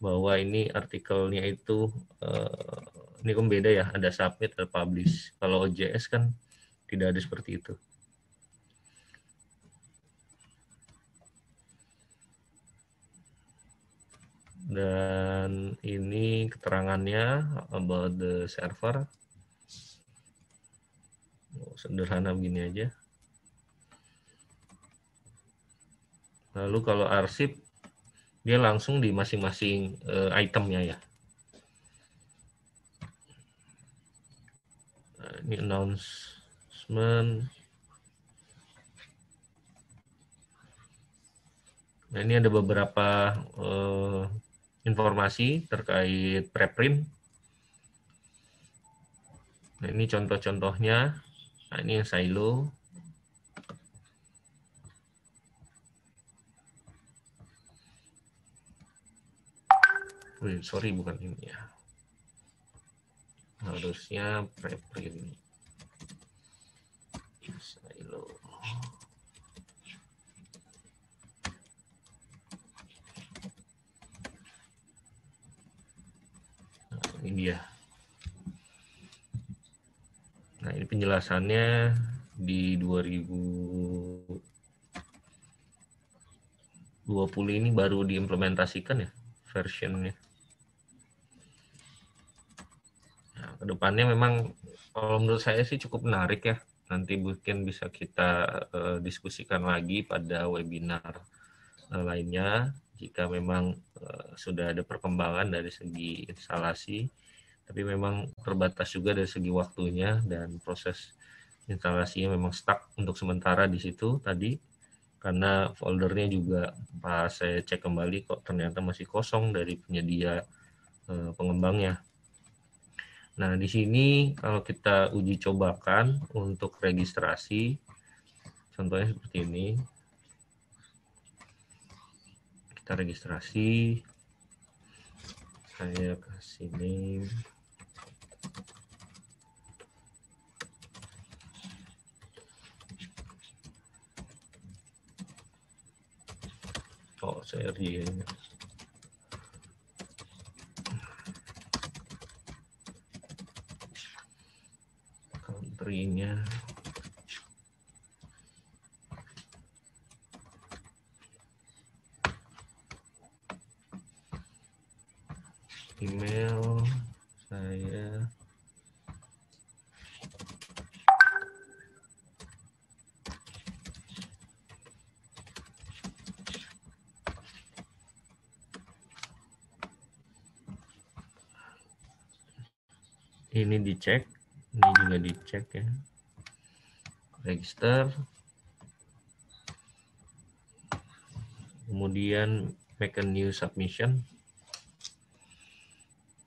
[SPEAKER 2] bahwa ini artikelnya itu uh, ini kan beda ya, ada submit ada publish. Kalau OJS kan tidak ada seperti itu. dan ini keterangannya about the server oh, sederhana begini aja lalu kalau arsip dia langsung di masing-masing uh, itemnya ya nah, ini announcement nah ini ada beberapa uh, informasi terkait preprint. Nah, ini contoh-contohnya. Nah, ini yang silo. Wih, sorry bukan ini ya. Harusnya preprint. Silo. ini dia. Nah, ini penjelasannya di 2020 ini baru diimplementasikan ya versionnya. Nah, ke depannya memang kalau menurut saya sih cukup menarik ya. Nanti mungkin bisa kita uh, diskusikan lagi pada webinar uh, lainnya jika memang uh, sudah ada perkembangan dari segi instalasi, tapi memang terbatas juga dari segi waktunya dan proses instalasinya memang stuck untuk sementara di situ tadi karena foldernya juga pas saya cek kembali kok ternyata masih kosong dari penyedia pengembangnya. Nah, di sini kalau kita uji cobakan untuk registrasi, contohnya seperti ini. Kita registrasi. Saya kasih name. Oh saya di email saya. Ini dicek dicek ya register kemudian make a new submission.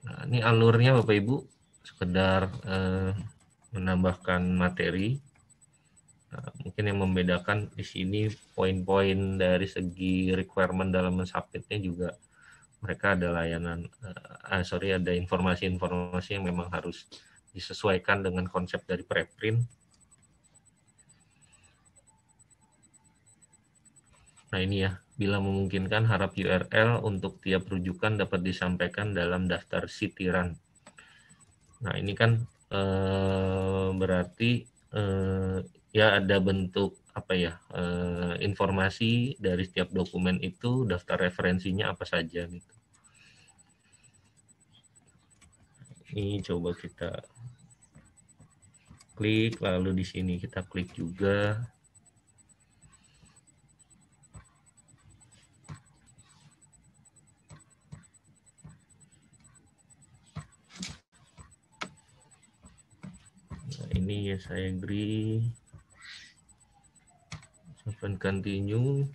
[SPEAKER 2] Nah, ini alurnya Bapak Ibu sekedar eh, menambahkan materi. Nah, mungkin yang membedakan di sini poin-poin dari segi requirement dalam mensubmitnya juga mereka ada layanan, uh, sorry ada informasi-informasi yang memang harus disesuaikan dengan konsep dari preprint. Nah ini ya, bila memungkinkan harap URL untuk tiap rujukan dapat disampaikan dalam daftar sitiran. Nah ini kan eh, berarti eh, ya ada bentuk apa ya eh, informasi dari setiap dokumen itu daftar referensinya apa saja gitu. Ini coba kita klik, lalu di sini kita klik juga. Nah, ini ya saya agree. Save continue.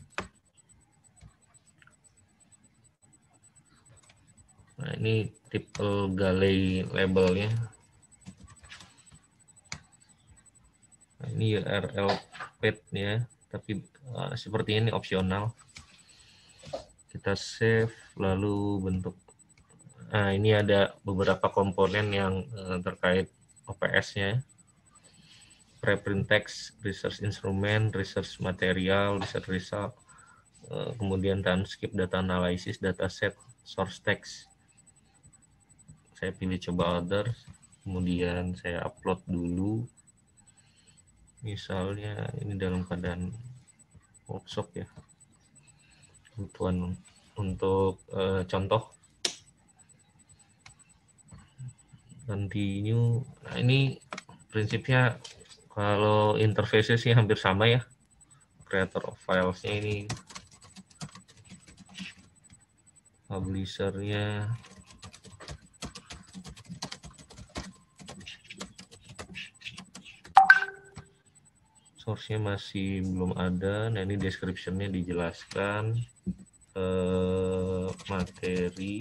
[SPEAKER 2] Nah, ini triple galley labelnya. Nah, ini URL path-nya, tapi uh, seperti ini opsional. Kita save, lalu bentuk. Nah, ini ada beberapa komponen yang uh, terkait OPS-nya. Preprint text, research instrument, research material, research result, uh, kemudian transcript data analysis, dataset, source text, saya pilih coba order kemudian saya upload dulu. Misalnya ini dalam keadaan workshop ya. Kebutuhan untuk uh, contoh. Continue. Nah ini prinsipnya kalau interface sih hampir sama ya. Creator of filesnya ini. Publishernya source-nya masih belum ada. Nah, ini description-nya dijelaskan eh, materi.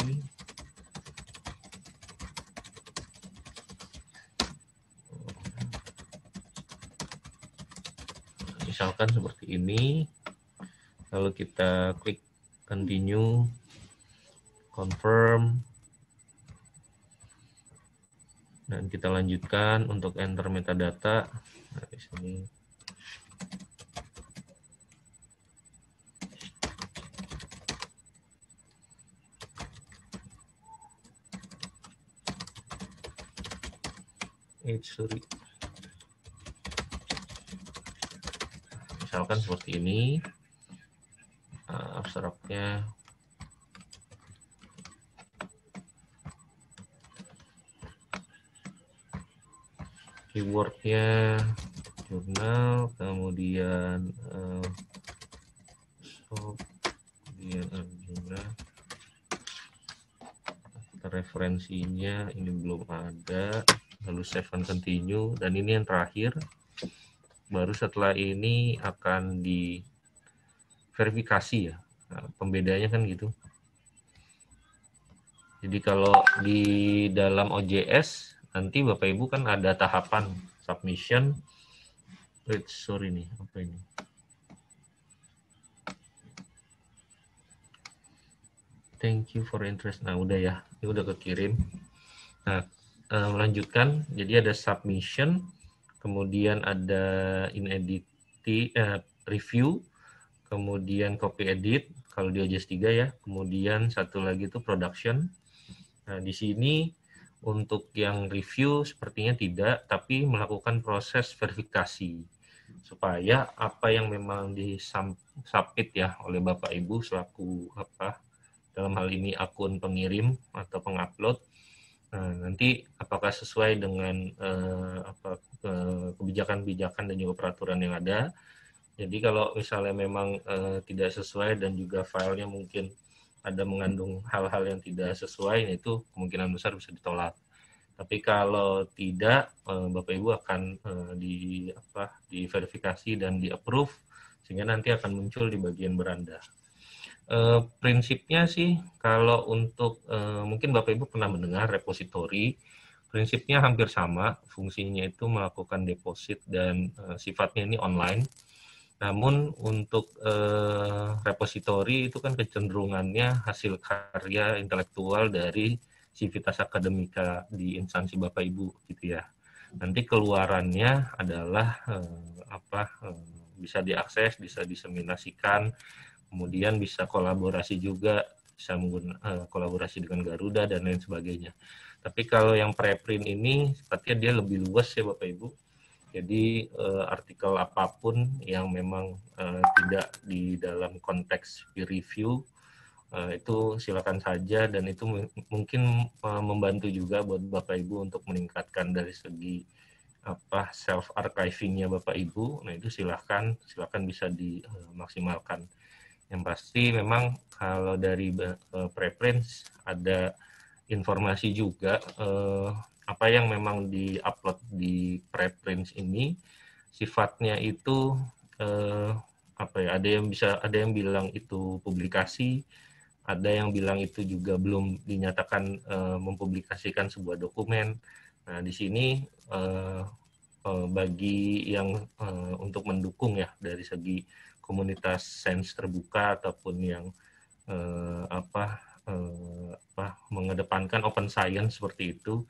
[SPEAKER 2] Misalkan seperti ini. Lalu kita klik continue confirm. Dan kita lanjutkan untuk enter metadata. Nah, di sini H sorry. Misalkan seperti ini. Uh, abstraknya. Keywordnya jurnal kemudian uh, so, kemudian Arjuna referensinya ini belum ada lalu save and continue. Dan ini yang terakhir. Baru setelah ini akan di verifikasi ya. Nah, pembedanya kan gitu. Jadi kalau di dalam OJS nanti Bapak Ibu kan ada tahapan submission. Wait sorry nih apa ini? Thank you for interest. Nah udah ya. Ini udah kekirim. Nah uh, melanjutkan. Jadi ada submission, kemudian ada inedit uh, review, kemudian copy edit kalau di OJS 3 ya. Kemudian satu lagi itu production. Nah, di sini untuk yang review sepertinya tidak, tapi melakukan proses verifikasi supaya apa yang memang disubmit ya oleh Bapak Ibu selaku apa dalam hal ini akun pengirim atau pengupload Nah, nanti apakah sesuai dengan uh, apa kebijakan-kebijakan dan juga peraturan yang ada. Jadi kalau misalnya memang uh, tidak sesuai dan juga filenya mungkin ada mengandung hal-hal yang tidak sesuai, itu kemungkinan besar bisa ditolak. Tapi kalau tidak, uh, Bapak Ibu akan uh, di apa diverifikasi dan di approve sehingga nanti akan muncul di bagian beranda. Uh, prinsipnya sih kalau untuk uh, mungkin Bapak Ibu pernah mendengar repositori, prinsipnya hampir sama, fungsinya itu melakukan deposit dan uh, sifatnya ini online. Namun untuk repositori itu kan kecenderungannya hasil karya intelektual dari civitas akademika di instansi Bapak Ibu gitu ya. Nanti keluarannya adalah apa bisa diakses, bisa diseminasikan kemudian bisa kolaborasi juga bisa menggunakan uh, kolaborasi dengan Garuda dan lain sebagainya. Tapi kalau yang preprint ini sepertinya dia lebih luas ya Bapak Ibu. Jadi uh, artikel apa pun yang memang uh, tidak di dalam konteks peer review uh, itu silakan saja dan itu mungkin uh, membantu juga buat Bapak Ibu untuk meningkatkan dari segi apa self archivingnya Bapak Ibu. Nah itu silakan silakan bisa dimaksimalkan. Uh, yang pasti memang kalau dari uh, preference ada informasi juga uh, apa yang memang di-upload di preference ini. Sifatnya itu uh, apa ya ada yang bisa ada yang bilang itu publikasi ada yang bilang itu juga belum dinyatakan uh, mempublikasikan sebuah dokumen. Nah di sini uh, uh, bagi yang uh, untuk mendukung ya dari segi komunitas sains terbuka ataupun yang eh, apa eh, apa mengedepankan open science seperti itu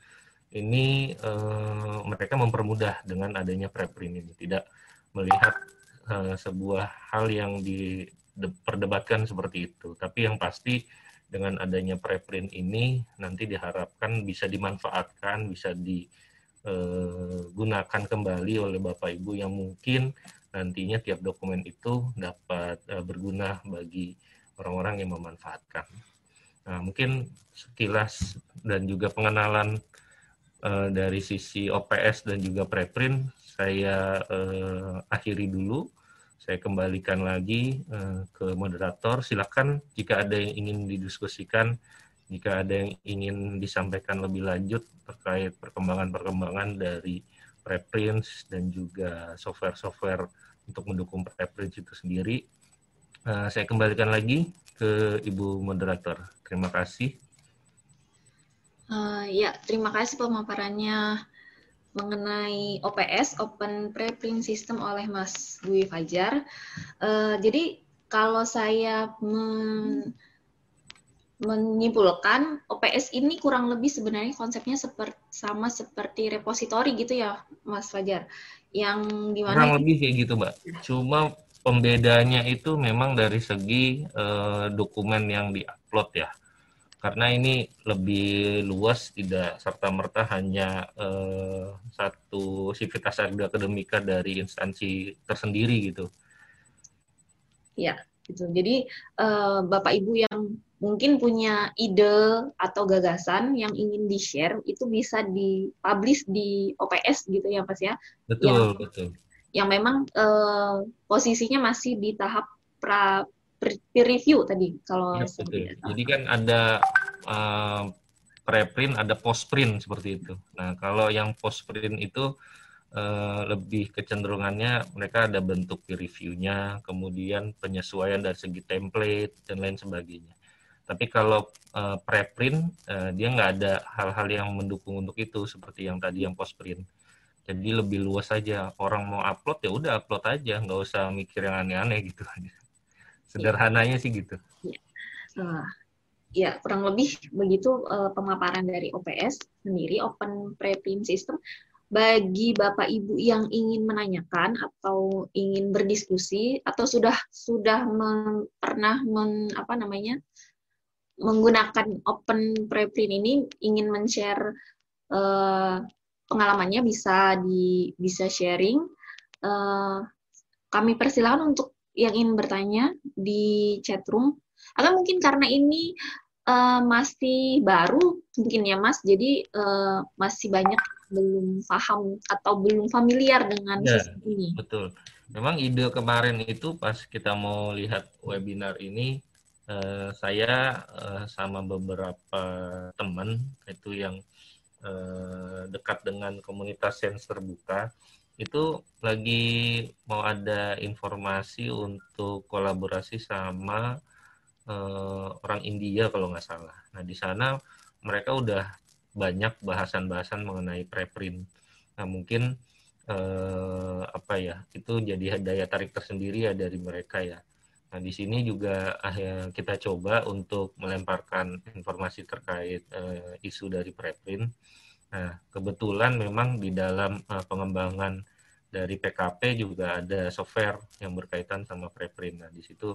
[SPEAKER 2] ini eh, mereka mempermudah dengan adanya preprint ini. Tidak melihat eh, sebuah hal yang diperdebatkan seperti itu. Tapi yang pasti dengan adanya preprint ini nanti diharapkan bisa dimanfaatkan bisa digunakan eh, kembali oleh Bapak Ibu yang mungkin nantinya tiap dokumen itu dapat uh, berguna bagi orang-orang yang memanfaatkan. Nah, mungkin sekilas dan juga pengenalan uh, dari sisi OPS dan juga preprint saya uh, akhiri dulu. Saya kembalikan lagi uh, ke moderator. Silakan jika ada yang ingin didiskusikan, jika ada yang ingin disampaikan lebih lanjut terkait perkembangan-perkembangan dari preprints dan juga software-software untuk mendukung preprints itu sendiri. Uh, saya kembalikan lagi ke Ibu Moderator. Terima kasih.
[SPEAKER 1] Uh, ya, terima kasih pemaparannya mengenai OPS (Open Preprint System) oleh Mas Dwi Fajar. Uh, jadi kalau saya menyimpulkan OPS ini kurang lebih sebenarnya konsepnya seperti sama seperti repositori gitu ya Mas Fajar. Yang
[SPEAKER 2] di mana kurang lebih kayak gitu Mbak. Cuma pembedanya itu memang dari segi uh, dokumen yang diupload ya. Karena ini lebih luas tidak serta merta hanya uh, satu sivitas akademika dari instansi tersendiri gitu.
[SPEAKER 1] Ya gitu. Jadi uh, Bapak Ibu yang mungkin punya ide atau gagasan yang ingin di-share itu bisa di-publish di OPS gitu ya Mas ya.
[SPEAKER 2] Betul,
[SPEAKER 1] yang,
[SPEAKER 2] betul.
[SPEAKER 1] Yang memang uh, posisinya masih di tahap pra peer review tadi kalau
[SPEAKER 2] ya, betul. Jadi kan ada uh, preprint, ada postprint seperti itu. Nah, kalau yang postprint itu uh, lebih kecenderungannya mereka ada bentuk peer review-nya, kemudian penyesuaian dari segi template dan lain sebagainya. Tapi kalau uh, preprint uh, dia nggak ada hal-hal yang mendukung untuk itu seperti yang tadi yang postprint. Jadi lebih luas saja. Orang mau upload ya udah upload aja, nggak usah mikir yang aneh-aneh gitu. Sederhananya sih gitu.
[SPEAKER 1] Ya. Uh, ya kurang lebih begitu pemaparan dari OPS sendiri Open Preprint System bagi Bapak Ibu yang ingin menanyakan atau ingin berdiskusi atau sudah sudah pernah men, apa namanya menggunakan open preprint ini ingin men-share uh, pengalamannya bisa di bisa sharing. Uh, kami persilakan untuk yang ingin bertanya di chat room. Atau mungkin karena ini uh, masih baru mungkin ya Mas, jadi uh, masih banyak belum paham atau belum familiar dengan ya, sistem ini.
[SPEAKER 2] Betul. Memang ide kemarin itu pas kita mau lihat webinar ini Eh, saya uh, sama beberapa teman itu yang uh, dekat dengan komunitas sains terbuka itu lagi mau ada informasi untuk kolaborasi sama uh, orang India kalau nggak salah. Nah di sana mereka udah banyak bahasan-bahasan mengenai preprint. Nah mungkin uh, apa ya itu jadi daya tarik tersendiri ya dari mereka ya. Nah di sini juga kita coba untuk melemparkan informasi terkait uh, isu dari preprint. Nah kebetulan memang di dalam uh, pengembangan dari PKP juga ada software yang berkaitan sama preprint. Nah di situ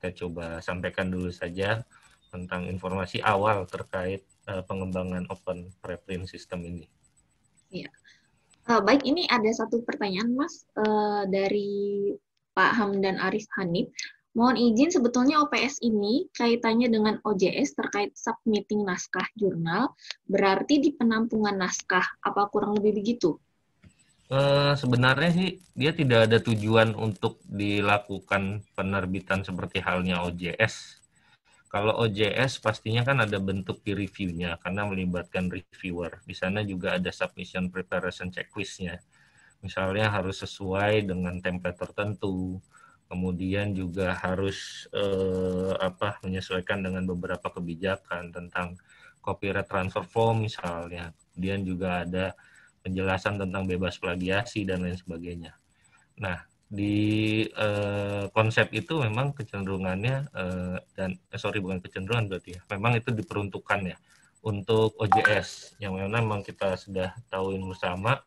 [SPEAKER 2] kita coba sampaikan dulu saja tentang informasi awal terkait uh, pengembangan open preprint system ini.
[SPEAKER 1] Iya. Uh, baik, ini ada satu pertanyaan Mas uh, dari Pak Hamdan Arif Hanif. Mohon izin sebetulnya OPS ini kaitannya dengan OJS terkait submitting naskah jurnal, berarti di penampungan naskah, apa kurang lebih begitu?
[SPEAKER 2] Uh, sebenarnya sih dia tidak ada tujuan untuk dilakukan penerbitan seperti halnya OJS. Kalau OJS pastinya kan ada bentuk peer review-nya karena melibatkan reviewer. Di sana juga ada submission preparation checklist-nya. Misalnya harus sesuai dengan template tertentu, kemudian juga harus uh, apa menyesuaikan dengan beberapa kebijakan tentang copyright transfer form misalnya. Kemudian juga ada penjelasan tentang bebas plagiasi dan lain sebagainya. Nah, di eh, konsep itu memang kecenderungannya eh, dan eh, sorry bukan kecenderungan berarti ya, memang itu diperuntukkan ya untuk OJS yang memang kita sudah tahu bersama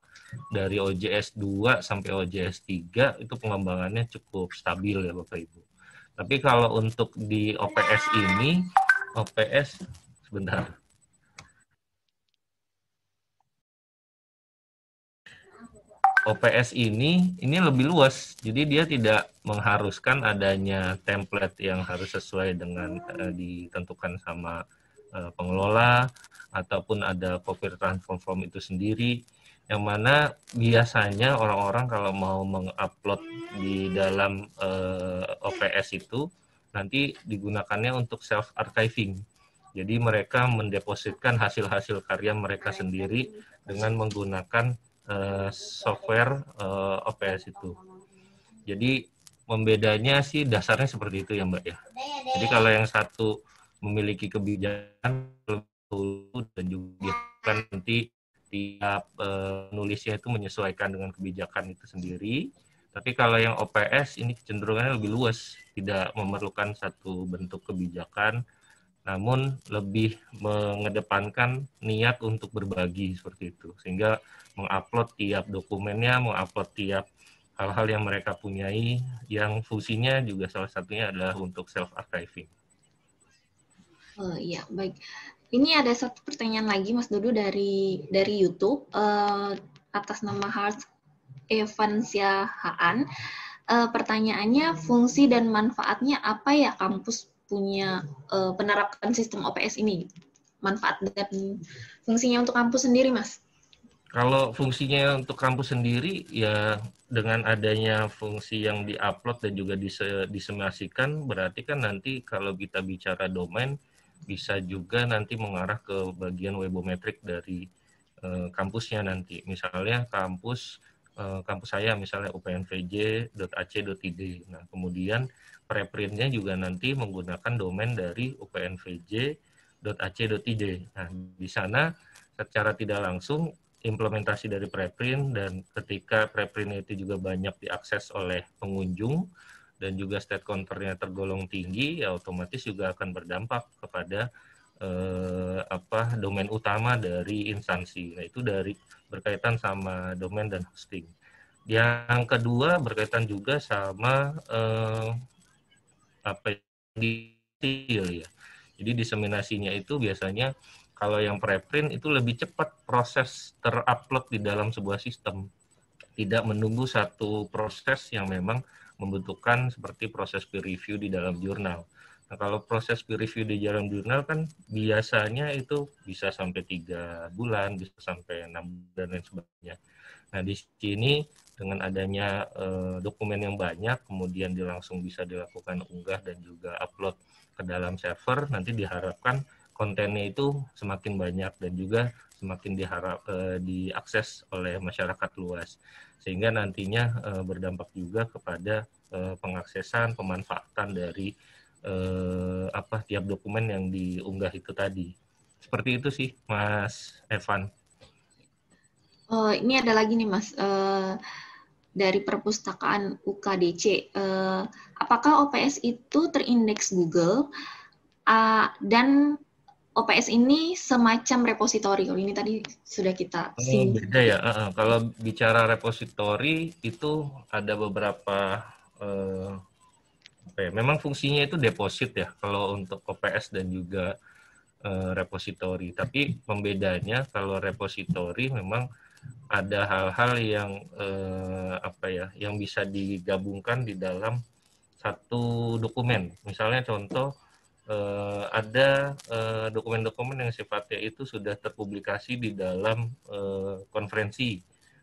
[SPEAKER 2] dari OJS 2 sampai OJS 3 itu pengembangannya cukup stabil ya Bapak Ibu. Tapi kalau untuk di OPS ini, OPS sebentar. OPS ini ini lebih luas. Jadi dia tidak mengharuskan adanya template yang harus sesuai dengan uh, ditentukan sama uh, pengelola ataupun ada copy transform form itu sendiri yang mana biasanya orang-orang kalau mau mengupload di dalam uh, eh, OPS itu nanti digunakannya untuk self archiving. Jadi mereka mendepositkan hasil-hasil karya mereka sendiri dengan menggunakan uh, software uh, eh, OPS itu. Jadi membedanya sih dasarnya seperti itu ya Mbak ya. Jadi kalau yang satu memiliki kebijakan dan juga nanti tiap uh, nulisnya itu menyesuaikan dengan kebijakan itu sendiri. Tapi kalau yang OPS ini kecenderungannya lebih luas, tidak memerlukan satu bentuk kebijakan, namun lebih mengedepankan niat untuk berbagi seperti itu. Sehingga mengupload tiap dokumennya, mengupload tiap hal-hal yang mereka punyai, yang fungsinya juga salah satunya adalah untuk self archiving.
[SPEAKER 1] Oh iya, baik. Ini ada satu pertanyaan lagi, Mas Dodo dari dari YouTube uh, atas nama Hart Evansia Haan. Uh, pertanyaannya, fungsi dan manfaatnya apa ya kampus punya uh, penerapan sistem OPS ini? Manfaat dan fungsinya untuk kampus sendiri, Mas?
[SPEAKER 2] Kalau fungsinya untuk kampus sendiri ya dengan adanya fungsi yang diupload dan juga disemasikan berarti kan nanti kalau kita bicara domain bisa juga nanti mengarah ke bagian webometrik dari uh, kampusnya nanti. Misalnya kampus uh, kampus saya misalnya upnvj.ac.id. Nah, kemudian preprintnya juga nanti menggunakan domain dari upnvj.ac.id. Nah, di sana secara tidak langsung implementasi dari preprint dan ketika preprint itu juga banyak diakses oleh pengunjung dan juga state counternya tergolong tinggi ya otomatis juga akan berdampak kepada eh, apa domain utama dari instansi. Nah, itu dari berkaitan sama domain dan hosting. Yang kedua berkaitan juga sama eh, apa ya. Jadi diseminasinya itu biasanya kalau yang preprint itu lebih cepat proses terupload di dalam sebuah sistem. Tidak menunggu satu proses yang memang membutuhkan seperti proses peer review di dalam jurnal. Nah, kalau proses peer review di dalam jurnal kan biasanya itu bisa sampai tiga bulan, bisa sampai enam dan lain sebagainya. Nah, di sini dengan adanya eh, dokumen yang banyak, kemudian langsung bisa dilakukan unggah dan juga upload ke dalam server, nanti diharapkan kontennya itu semakin banyak dan juga semakin diharap eh, diakses oleh masyarakat luas sehingga nantinya eh, berdampak juga kepada eh, pengaksesan pemanfaatan dari eh, apa tiap dokumen yang diunggah itu tadi. Seperti itu sih, Mas Evan.
[SPEAKER 1] Oh, ini ada lagi nih, Mas. Uh, dari perpustakaan UKDC, uh, apakah OPS itu terindeks Google uh, dan OPS ini semacam repositori. Kalau ini tadi sudah kita
[SPEAKER 2] oh, beda ya. Uh, kalau bicara repositori itu ada beberapa uh, apa ya, memang fungsinya itu deposit ya kalau untuk OPS dan juga uh, repositori. Tapi pembedanya kalau repositori memang ada hal-hal yang uh, apa ya, yang bisa digabungkan di dalam satu dokumen. Misalnya contoh uh, ada eh, dokumen-dokumen uh, yang sifatnya itu sudah terpublikasi di dalam uh, konferensi,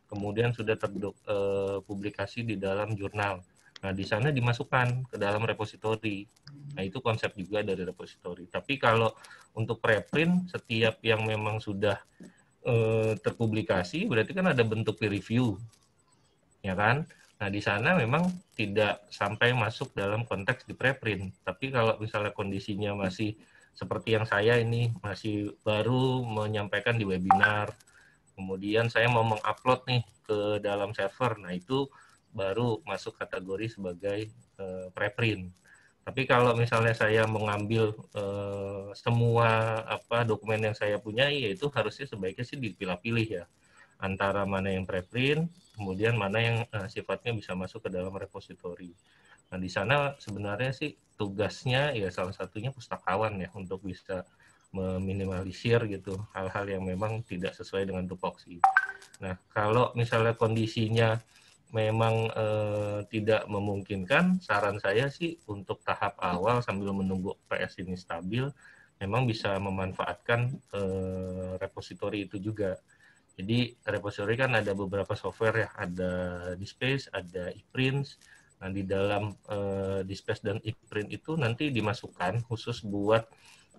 [SPEAKER 2] kemudian sudah terpublikasi uh, di dalam jurnal. Nah, di sana dimasukkan ke dalam repositori. Nah, itu konsep juga dari repositori. Tapi kalau untuk preprint, setiap yang memang sudah uh, terpublikasi, berarti kan ada bentuk peer review, ya kan? Nah, di sana memang tidak sampai masuk dalam konteks di preprint. Tapi kalau misalnya kondisinya masih seperti yang saya ini masih baru menyampaikan di webinar, kemudian saya mau mengupload nih ke dalam server, nah itu baru masuk kategori sebagai uh, preprint. Tapi kalau misalnya saya mengambil uh, semua apa dokumen yang saya punya, ya itu harusnya sebaiknya sih dipilah-pilih ya antara mana yang preprint, kemudian mana yang uh, sifatnya bisa masuk ke dalam repositori. Nah, di sana sebenarnya sih tugasnya ya salah satunya pustakawan ya untuk bisa meminimalisir gitu hal-hal yang memang tidak sesuai dengan tupoksi. Nah, kalau misalnya kondisinya memang eh, tidak memungkinkan, saran saya sih untuk tahap awal sambil menunggu PS ini stabil, memang bisa memanfaatkan eh, repositori itu juga. Jadi repository kan ada beberapa software ya, ada Dispace, ada ePrints. Nah di dalam uh, Dispace dan ePrint itu nanti dimasukkan khusus buat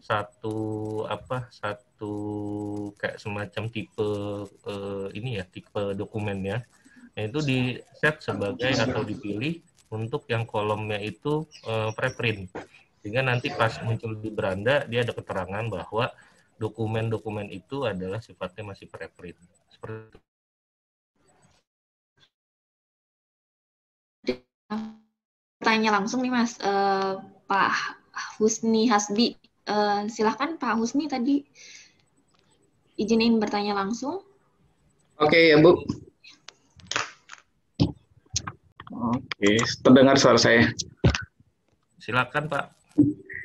[SPEAKER 2] satu apa satu kayak semacam tipe uh, ini ya tipe dokumennya. Nah itu di set sebagai atau dipilih untuk yang kolomnya itu uh, preprint. Sehingga nanti pas muncul di beranda dia ada keterangan bahwa dokumen-dokumen itu adalah sifatnya masih preprint. Seperti
[SPEAKER 1] Tanya langsung nih Mas, uh, Pak Husni Hasbi. Uh, silahkan Pak Husni tadi izinin bertanya langsung.
[SPEAKER 3] Oke ya Bu. Oke, terdengar suara saya.
[SPEAKER 2] Silakan Pak.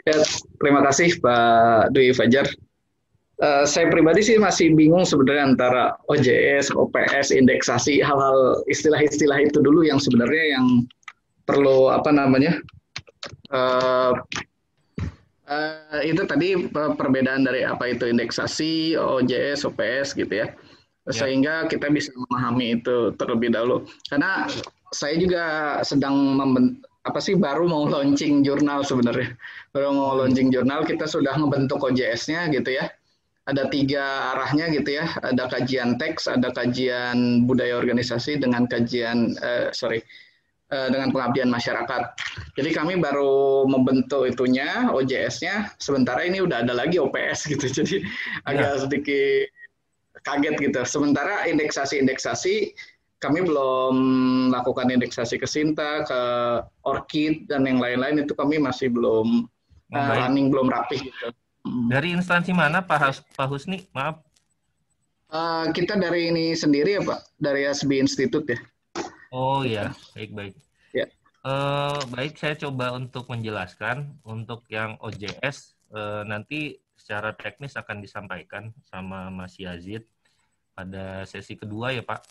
[SPEAKER 3] Ya, terima kasih Pak Dwi Fajar. Uh, saya pribadi sih masih bingung sebenarnya antara OJS, OPS, indeksasi, hal-hal istilah-istilah itu dulu yang sebenarnya yang perlu apa namanya uh, uh, itu tadi perbedaan dari apa itu indeksasi, OJS, OPS gitu ya, ya. sehingga kita bisa memahami itu terlebih dahulu. Karena saya juga sedang memben apa sih baru mau launching jurnal sebenarnya, baru mau launching jurnal kita sudah membentuk OJS-nya gitu ya ada tiga arahnya gitu ya. Ada kajian teks, ada kajian budaya organisasi dengan kajian uh, sorry uh, dengan pengabdian masyarakat. Jadi kami baru membentuk itunya OJS-nya. Sementara ini udah ada lagi OPS gitu. Jadi ya. agak sedikit kaget gitu. Sementara indeksasi-indeksasi kami belum lakukan indeksasi ke Sinta, ke Orchid dan yang lain-lain itu kami masih belum uh, running belum rapi gitu.
[SPEAKER 2] Dari instansi mana Pak, Hus Pak Husni? Maaf.
[SPEAKER 3] Uh, kita dari ini sendiri ya Pak, dari SB Institute ya.
[SPEAKER 2] Oh iya, baik-baik. Ya. Uh, baik, saya coba untuk menjelaskan untuk yang OJS uh, eh, nanti secara teknis akan disampaikan sama Mas Yazid pada sesi kedua ya Pak.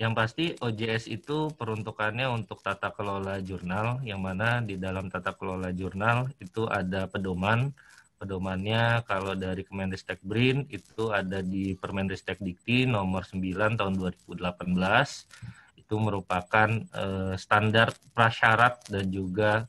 [SPEAKER 2] Yang pasti OJS itu peruntukannya untuk tata kelola jurnal, yang mana di dalam tata kelola jurnal itu ada pedoman, pedomannya kalau dari Kemendikbud BRIN itu ada di Permendikbud Dikti nomor 9 tahun 2018 itu merupakan uh, standar prasyarat dan juga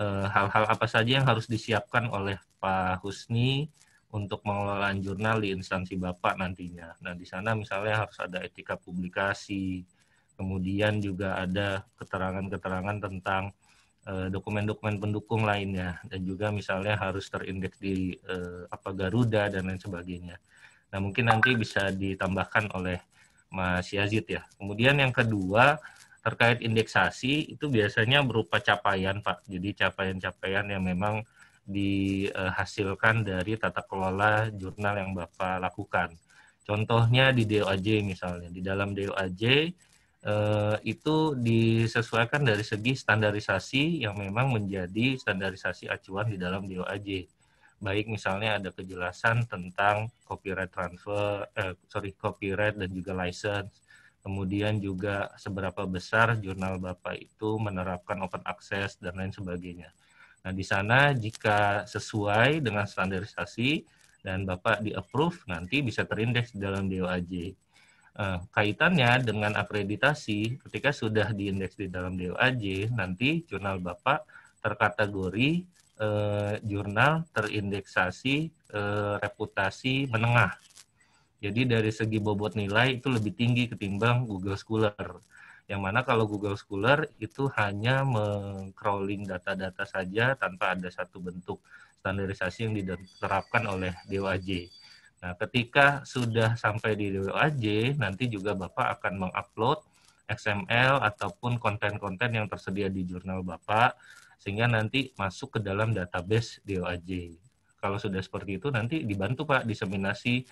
[SPEAKER 2] eh, hal-hal uh, apa saja yang harus disiapkan oleh Pak Husni untuk mengelola jurnal di instansi Bapak nantinya. Nah, di sana misalnya harus ada etika publikasi, kemudian juga ada keterangan-keterangan tentang dokumen-dokumen pendukung lainnya dan juga misalnya harus terindeks di apa Garuda dan lain sebagainya. Nah mungkin nanti bisa ditambahkan oleh Mas Yazid ya. Kemudian yang kedua terkait indeksasi itu biasanya berupa capaian Pak. Jadi capaian-capaian yang memang dihasilkan dari tata kelola jurnal yang Bapak lakukan. Contohnya di DOAJ misalnya. Di dalam DOAJ eh, itu disesuaikan dari segi standarisasi yang memang menjadi standarisasi acuan di dalam DOAJ. Baik misalnya ada kejelasan tentang copyright transfer, eh, sorry copyright dan juga license. Kemudian juga seberapa besar jurnal Bapak itu menerapkan open access dan lain sebagainya. Nah, di sana jika sesuai dengan standarisasi dan Bapak di-approve, nanti bisa terindeks dalam DOAJ. Eh, kaitannya dengan akreditasi, ketika sudah diindeks di dalam DOAJ, nanti jurnal Bapak terkategori eh, jurnal terindeksasi eh, reputasi menengah. Jadi dari segi bobot nilai itu lebih tinggi ketimbang Google Scholar. Yang mana kalau Google Scholar itu hanya mengcrawling data-data saja tanpa ada satu bentuk standarisasi yang diterapkan oleh DOAJ. Nah, ketika sudah sampai di DOAJ, nanti juga Bapak akan mengupload XML ataupun konten-konten yang tersedia di jurnal Bapak, sehingga nanti masuk ke dalam database DOAJ. Kalau sudah seperti itu, nanti dibantu Pak diseminasi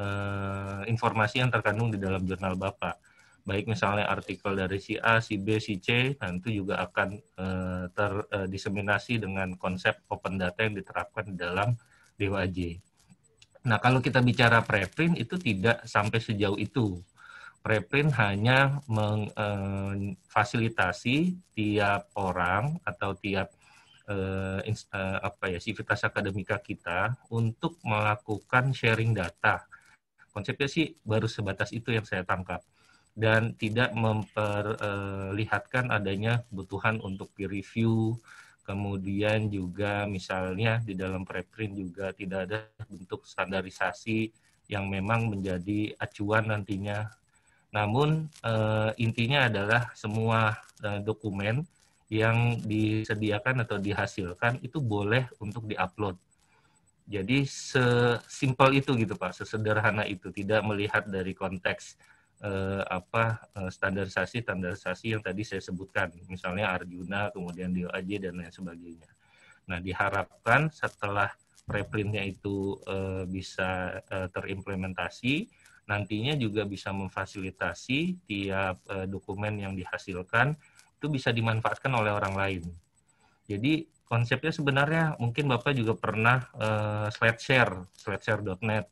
[SPEAKER 2] eh, informasi yang terkandung di dalam jurnal Bapak baik misalnya artikel dari si A, si B, si C, nanti juga akan uh, terdiseminasi uh, dengan konsep open data yang diterapkan di dalam DWAJ. Nah, kalau kita bicara preprint itu tidak sampai sejauh itu. Preprint hanya memfasilitasi uh, tiap orang atau tiap uh, uh, apa ya sivitas akademika kita untuk melakukan sharing data. Konsepnya sih baru sebatas itu yang saya tangkap dan tidak memperlihatkan adanya kebutuhan untuk peer review, kemudian juga misalnya di dalam preprint juga tidak ada bentuk standarisasi yang memang menjadi acuan nantinya. Namun eh, intinya adalah semua eh, dokumen yang disediakan atau dihasilkan itu boleh untuk diupload. Jadi sesimpel itu gitu Pak, sesederhana itu, tidak melihat dari konteks eh, apa eh, standarisasi standarisasi yang tadi saya sebutkan misalnya Arjuna kemudian DOAJ dan lain sebagainya. Nah diharapkan setelah preprintnya itu eh, bisa eh, terimplementasi nantinya juga bisa memfasilitasi tiap eh, dokumen yang dihasilkan itu bisa dimanfaatkan oleh orang lain. Jadi konsepnya sebenarnya mungkin Bapak juga pernah uh, SlideShare, SlideShare.net.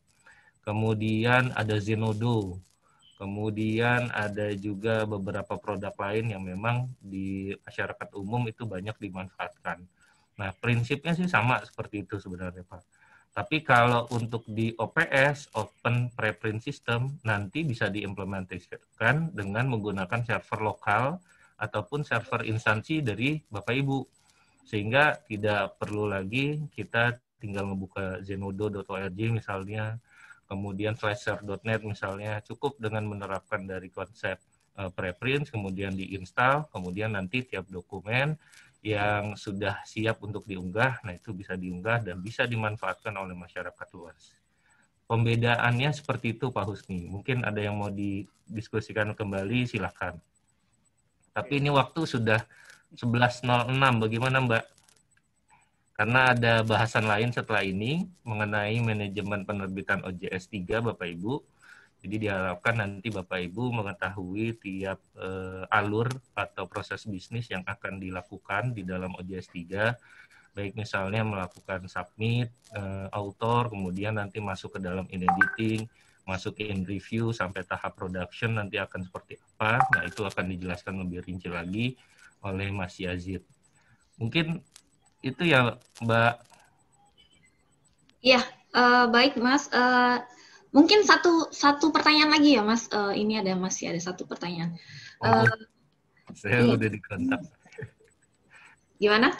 [SPEAKER 2] Kemudian ada Zenodo, Kemudian ada juga beberapa produk lain yang memang di masyarakat umum itu banyak dimanfaatkan. Nah, prinsipnya sih sama seperti itu sebenarnya, Pak. Tapi kalau untuk di OPS, Open Preprint System, nanti bisa diimplementasikan dengan menggunakan server lokal ataupun server instansi dari Bapak Ibu. Sehingga tidak perlu lagi kita tinggal membuka zenodo.org misalnya, kemudian slasher.net misalnya cukup dengan menerapkan dari konsep uh, preprint kemudian diinstal kemudian nanti tiap dokumen yang sudah siap untuk diunggah nah itu bisa diunggah dan bisa dimanfaatkan oleh masyarakat luas. Pembedaannya seperti itu Pak Husni. Mungkin ada yang mau didiskusikan kembali silahkan tapi ini waktu sudah 11.06 bagaimana Mbak karena ada bahasan lain setelah ini mengenai manajemen penerbitan OJS 3 Bapak Ibu. Jadi diharapkan nanti Bapak Ibu mengetahui tiap uh, alur atau proses bisnis yang akan dilakukan di dalam OJS 3 baik misalnya melakukan submit, uh, author, kemudian nanti masuk ke dalam in editing, masuk ke in review sampai tahap production nanti akan seperti apa. Nah, itu akan dijelaskan lebih rinci lagi oleh Mas Yazid. Mungkin itu ya Mbak.
[SPEAKER 1] Iya, uh, baik Mas. Uh, mungkin satu satu pertanyaan lagi ya Mas. Uh, ini ada masih ada satu pertanyaan.
[SPEAKER 2] Oh, uh, saya iya. udah dikontak.
[SPEAKER 1] Gimana?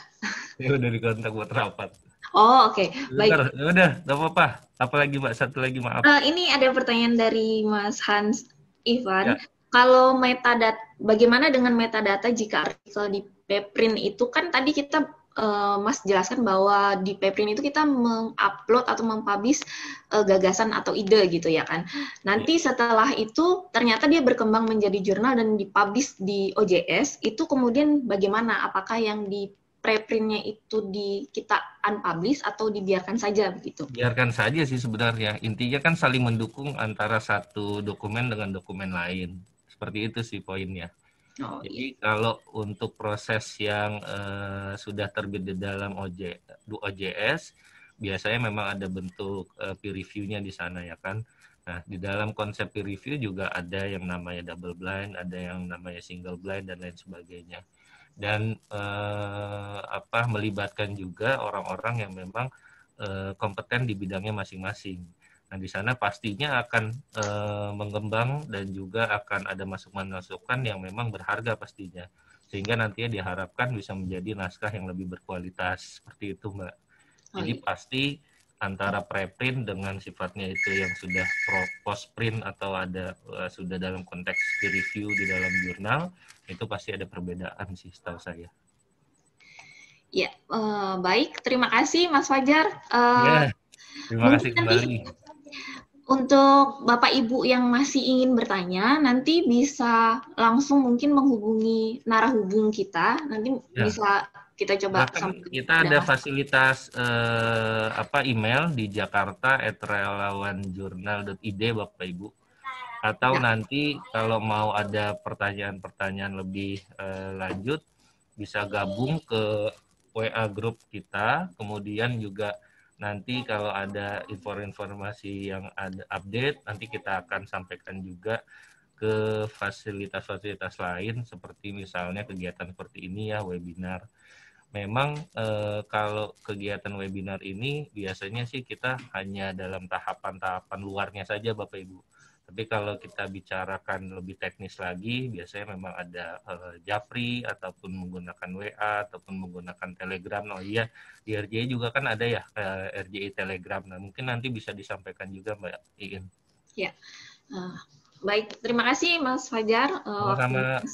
[SPEAKER 2] Saya udah dikontak buat rapat.
[SPEAKER 1] Oh oke, okay. baik.
[SPEAKER 2] Ya udah, nggak apa-apa. Apalagi Mbak, satu lagi maaf.
[SPEAKER 1] Uh, ini ada pertanyaan dari Mas Hans Ivan. Ya. kalau metadata, bagaimana dengan metadata jika artikel di preprint itu kan tadi kita uh, Mas jelaskan bahwa di preprint itu kita mengupload atau mempublish uh, gagasan atau ide gitu ya kan. Nanti iya. setelah itu ternyata dia berkembang menjadi jurnal dan dipublish di OJS, itu kemudian bagaimana? Apakah yang di preprintnya itu di kita unpublish atau dibiarkan saja begitu?
[SPEAKER 2] Biarkan saja sih sebenarnya. Intinya kan saling mendukung antara satu dokumen dengan dokumen lain. Seperti itu sih poinnya. Oh, Jadi iya. kalau untuk proses yang uh, sudah terbit di dalam OJ, OJS, biasanya memang ada bentuk uh, peer review-nya di sana ya kan. Nah, di dalam konsep peer review juga ada yang namanya double blind, ada yang namanya single blind dan lain sebagainya dan eh, apa melibatkan juga orang-orang yang memang eh, kompeten di bidangnya masing-masing. Nah, di sana pastinya akan eh, mengembang dan juga akan ada masukan-masukan yang memang berharga pastinya. Sehingga nantinya diharapkan bisa menjadi naskah yang lebih berkualitas. Seperti itu, Mbak. Jadi pasti antara preprint dengan sifatnya itu yang sudah post print atau ada uh, sudah dalam konteks peer review di dalam jurnal itu pasti ada perbedaan sih setahu saya.
[SPEAKER 1] Ya, uh, baik. Terima kasih Mas Fajar. Uh,
[SPEAKER 2] ya, terima kasih kembali.
[SPEAKER 1] Untuk Bapak Ibu yang masih ingin bertanya, nanti bisa langsung mungkin menghubungi narahubung kita. Nanti ya. bisa kita coba
[SPEAKER 2] kita ada fasilitas uh, apa email di Jakarta @relawanjurnal.id Bapak Ibu atau ya. nanti kalau mau ada pertanyaan-pertanyaan lebih uh, lanjut bisa gabung ke WA grup kita kemudian juga nanti kalau ada informasi yang ada update nanti kita akan sampaikan juga ke fasilitas-fasilitas lain seperti misalnya kegiatan seperti ini ya webinar. Memang eh, kalau kegiatan webinar ini biasanya sih kita hanya dalam tahapan-tahapan luarnya saja Bapak Ibu tapi kalau kita bicarakan lebih teknis lagi, biasanya memang ada uh, Japri ataupun menggunakan WA ataupun menggunakan Telegram. Oh iya, di RJI juga kan ada ya uh, eh, RJI Telegram. Nah mungkin nanti bisa disampaikan juga Mbak Iin.
[SPEAKER 1] Ya, uh, baik. Terima kasih Mas Fajar.
[SPEAKER 2] Uh, Sama.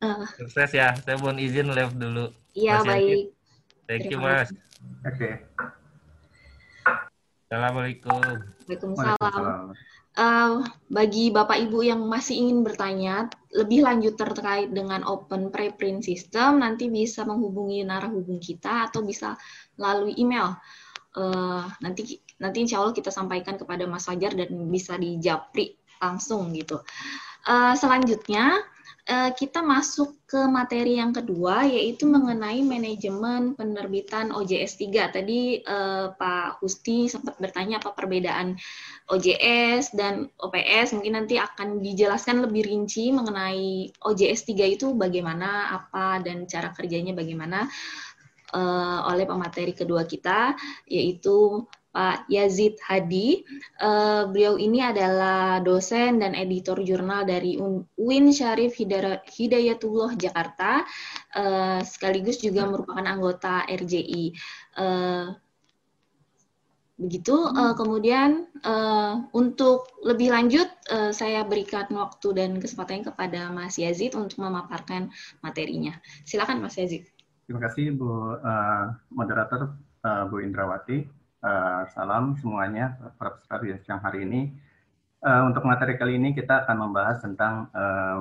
[SPEAKER 2] Uh, Sukses ya. Saya mohon izin live dulu.
[SPEAKER 1] Iya baik.
[SPEAKER 2] Thank you Mas.
[SPEAKER 3] Oke. Okay.
[SPEAKER 2] Assalamualaikum.
[SPEAKER 1] Waalaikumsalam. Uh, bagi Bapak Ibu yang masih ingin bertanya lebih lanjut terkait dengan open preprint system, nanti bisa menghubungi narahubung kita atau bisa melalui email. Uh, nanti nanti insya Allah kita sampaikan kepada Mas Fajar dan bisa dijapri langsung gitu. Uh, selanjutnya kita masuk ke materi yang kedua yaitu mengenai manajemen penerbitan OJS 3. Tadi uh, Pak Husti sempat bertanya apa perbedaan OJS dan OPS. Mungkin nanti akan dijelaskan lebih rinci mengenai OJS 3 itu bagaimana, apa dan cara kerjanya bagaimana uh, oleh pemateri kedua kita yaitu Pak Yazid Hadi. Uh, beliau ini adalah dosen dan editor jurnal dari UIN Syarif Hidayatullah Jakarta, uh, sekaligus juga merupakan anggota RJI. Uh, eh, begitu. Uh, kemudian uh, untuk lebih lanjut, uh, saya berikan waktu dan kesempatan kepada Mas Yazid untuk memaparkan materinya. Silakan Mas Yazid.
[SPEAKER 4] Terima kasih Bu uh, moderator uh, Bu Indrawati. Uh, salam semuanya para peserta siang hari ini. Uh, untuk materi kali ini kita akan membahas tentang uh,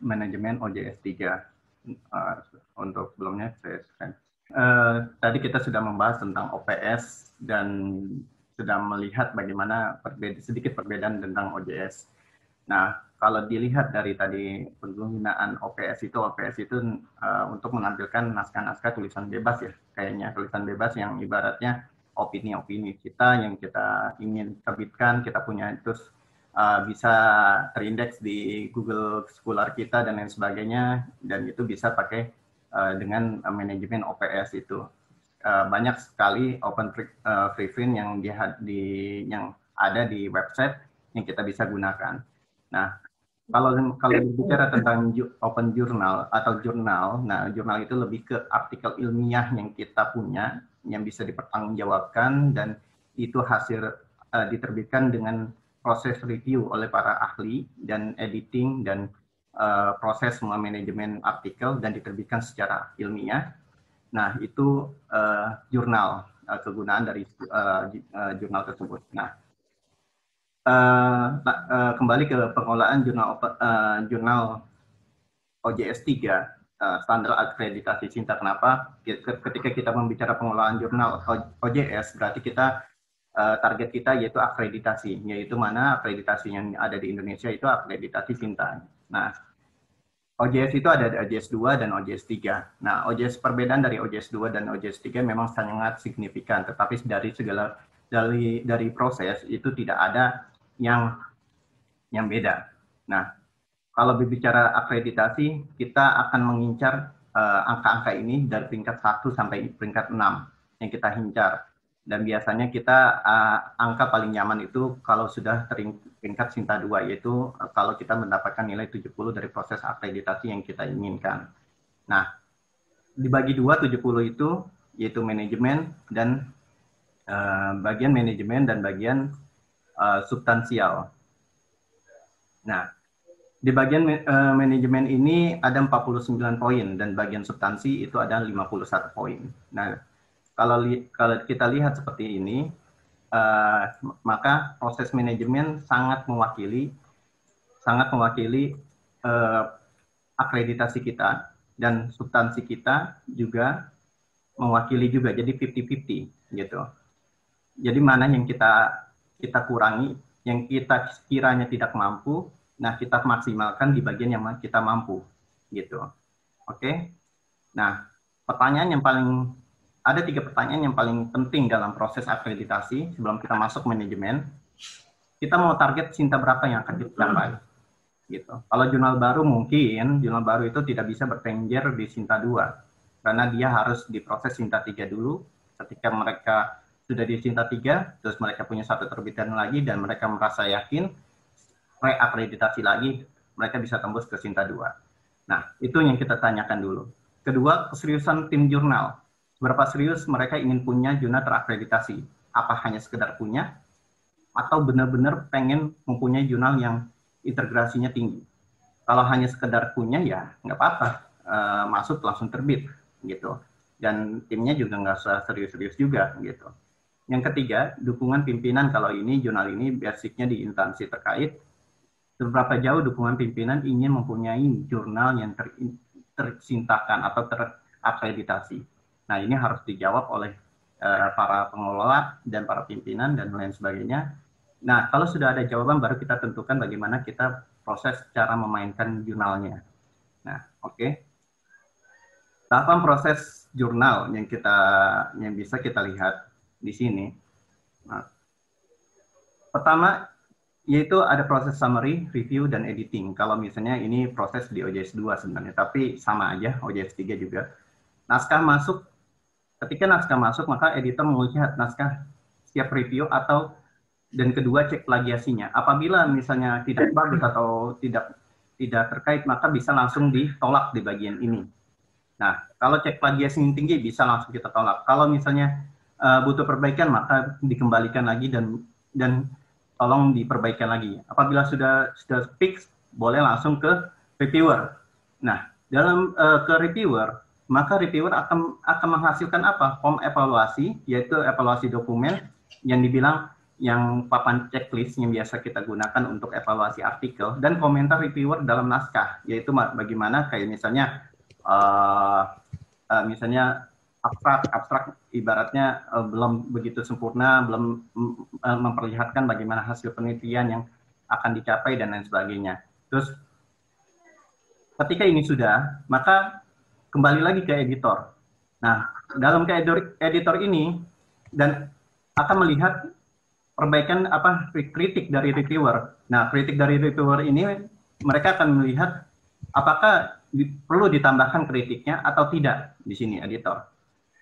[SPEAKER 4] manajemen OJS 3. Uh, untuk sebelumnya saya uh, tadi kita sudah membahas tentang OPS dan sudah melihat bagaimana perbeda, sedikit perbedaan tentang OJS. Nah, kalau dilihat dari tadi penggunaan OPS itu, OPS itu uh, untuk menampilkan naskah-naskah tulisan bebas ya, kayaknya tulisan bebas yang ibaratnya opini-opini kita yang kita ingin terbitkan, kita punya terus uh, bisa terindeks di Google Scholar kita dan lain sebagainya, dan itu bisa pakai uh, dengan uh, manajemen OPS itu. Uh, banyak sekali open free, uh, preprint yang di, di yang ada di website yang kita bisa gunakan. Nah, kalau kalau berbicara tentang open journal atau jurnal, nah jurnal itu lebih ke artikel ilmiah yang kita punya yang bisa dipertanggungjawabkan dan itu hasil uh, diterbitkan dengan proses review oleh para ahli dan editing dan uh, proses manajemen artikel dan diterbitkan secara ilmiah. Nah, itu uh, jurnal uh, kegunaan dari uh, uh, jurnal tersebut. Nah, uh, uh, kembali ke pengelolaan jurnal uh, jurnal OJS 3 uh, standar akreditasi Cinta. Kenapa? Ketika kita membicara pengelolaan jurnal OJS, berarti kita uh, target kita yaitu akreditasi, yaitu mana akreditasi yang ada di Indonesia itu akreditasi Cinta. Nah, OJS itu ada OJS 2 dan OJS 3. Nah, OJS perbedaan dari OJS 2 dan OJS 3 memang sangat signifikan, tetapi dari segala dari dari proses itu tidak ada yang yang beda. Nah, kalau berbicara akreditasi, kita akan mengincar eh, angka-angka uh, ini dari peringkat 1 sampai peringkat 6 yang kita hincar. Dan biasanya kita uh, angka paling nyaman itu kalau sudah peringkat Sinta 2, yaitu uh, kalau kita mendapatkan nilai 70 dari proses akreditasi yang kita inginkan. Nah, dibagi dua 70 itu yaitu manajemen dan uh, bagian manajemen dan bagian uh, substansial. Nah, di bagian uh, manajemen ini ada 49 poin dan bagian substansi itu ada 51 poin. Nah, kalau li kalau kita lihat seperti ini, uh, maka proses manajemen sangat mewakili sangat mewakili uh, akreditasi kita dan substansi kita juga mewakili juga jadi 50-50 gitu. Jadi mana yang kita kita kurangi, yang kita kiranya tidak mampu, Nah, kita maksimalkan di bagian yang kita mampu, gitu. Oke. Nah, pertanyaan yang paling ada tiga pertanyaan yang paling penting dalam proses akreditasi sebelum kita masuk manajemen. Kita mau target cinta berapa yang akan dicapai, gitu. Kalau jurnal baru mungkin jurnal baru itu tidak bisa bertengger di Sinta 2 karena dia harus diproses Sinta 3 dulu. Ketika mereka sudah di Sinta 3, terus mereka punya satu terbitan lagi dan mereka merasa yakin reakreditasi lagi, mereka bisa tembus ke Sinta 2. Nah, itu yang kita tanyakan dulu. Kedua, keseriusan tim jurnal. Seberapa serius mereka ingin punya jurnal terakreditasi? Apa hanya sekedar punya? Atau benar-benar pengen mempunyai jurnal yang integrasinya tinggi? Kalau hanya sekedar punya, ya nggak apa-apa. E, masuk langsung terbit, gitu. Dan timnya juga nggak serius-serius juga, gitu. Yang ketiga, dukungan pimpinan kalau ini jurnal ini basicnya di instansi terkait seberapa jauh dukungan pimpinan ingin mempunyai jurnal yang ter, tersintakan atau terakreditasi. Nah, ini harus dijawab oleh uh, para pengelola dan para pimpinan dan lain sebagainya. Nah, kalau sudah ada jawaban, baru kita tentukan bagaimana kita proses cara memainkan jurnalnya. Nah, oke. Okay. Tahapan proses jurnal yang kita yang bisa kita lihat di sini. Nah, pertama yaitu ada proses summary, review, dan editing. Kalau misalnya ini proses di OJS 2 sebenarnya, tapi sama aja OJS 3 juga. Naskah masuk, ketika naskah masuk, maka editor melihat naskah setiap review atau dan kedua cek plagiasinya. Apabila misalnya tidak bagus atau tidak tidak terkait, maka bisa langsung ditolak di bagian ini. Nah, kalau cek plagiasi tinggi bisa langsung kita tolak. Kalau misalnya uh, butuh perbaikan, maka dikembalikan lagi dan dan tolong diperbaikan lagi. Apabila sudah sudah fix, boleh langsung ke reviewer. Nah, dalam uh, ke reviewer, maka reviewer akan akan menghasilkan apa? Form evaluasi, yaitu evaluasi dokumen yang dibilang yang papan checklist yang biasa kita gunakan untuk evaluasi artikel dan komentar reviewer dalam naskah, yaitu bagaimana kayak misalnya uh, uh, misalnya abstrak abstrak ibaratnya uh, belum begitu sempurna belum uh, memperlihatkan bagaimana hasil penelitian yang akan dicapai dan lain sebagainya. Terus ketika ini sudah maka kembali lagi ke editor. Nah dalam ke editor ini dan akan melihat perbaikan apa kritik dari reviewer. Nah kritik dari reviewer ini mereka akan melihat apakah perlu ditambahkan kritiknya atau tidak di sini editor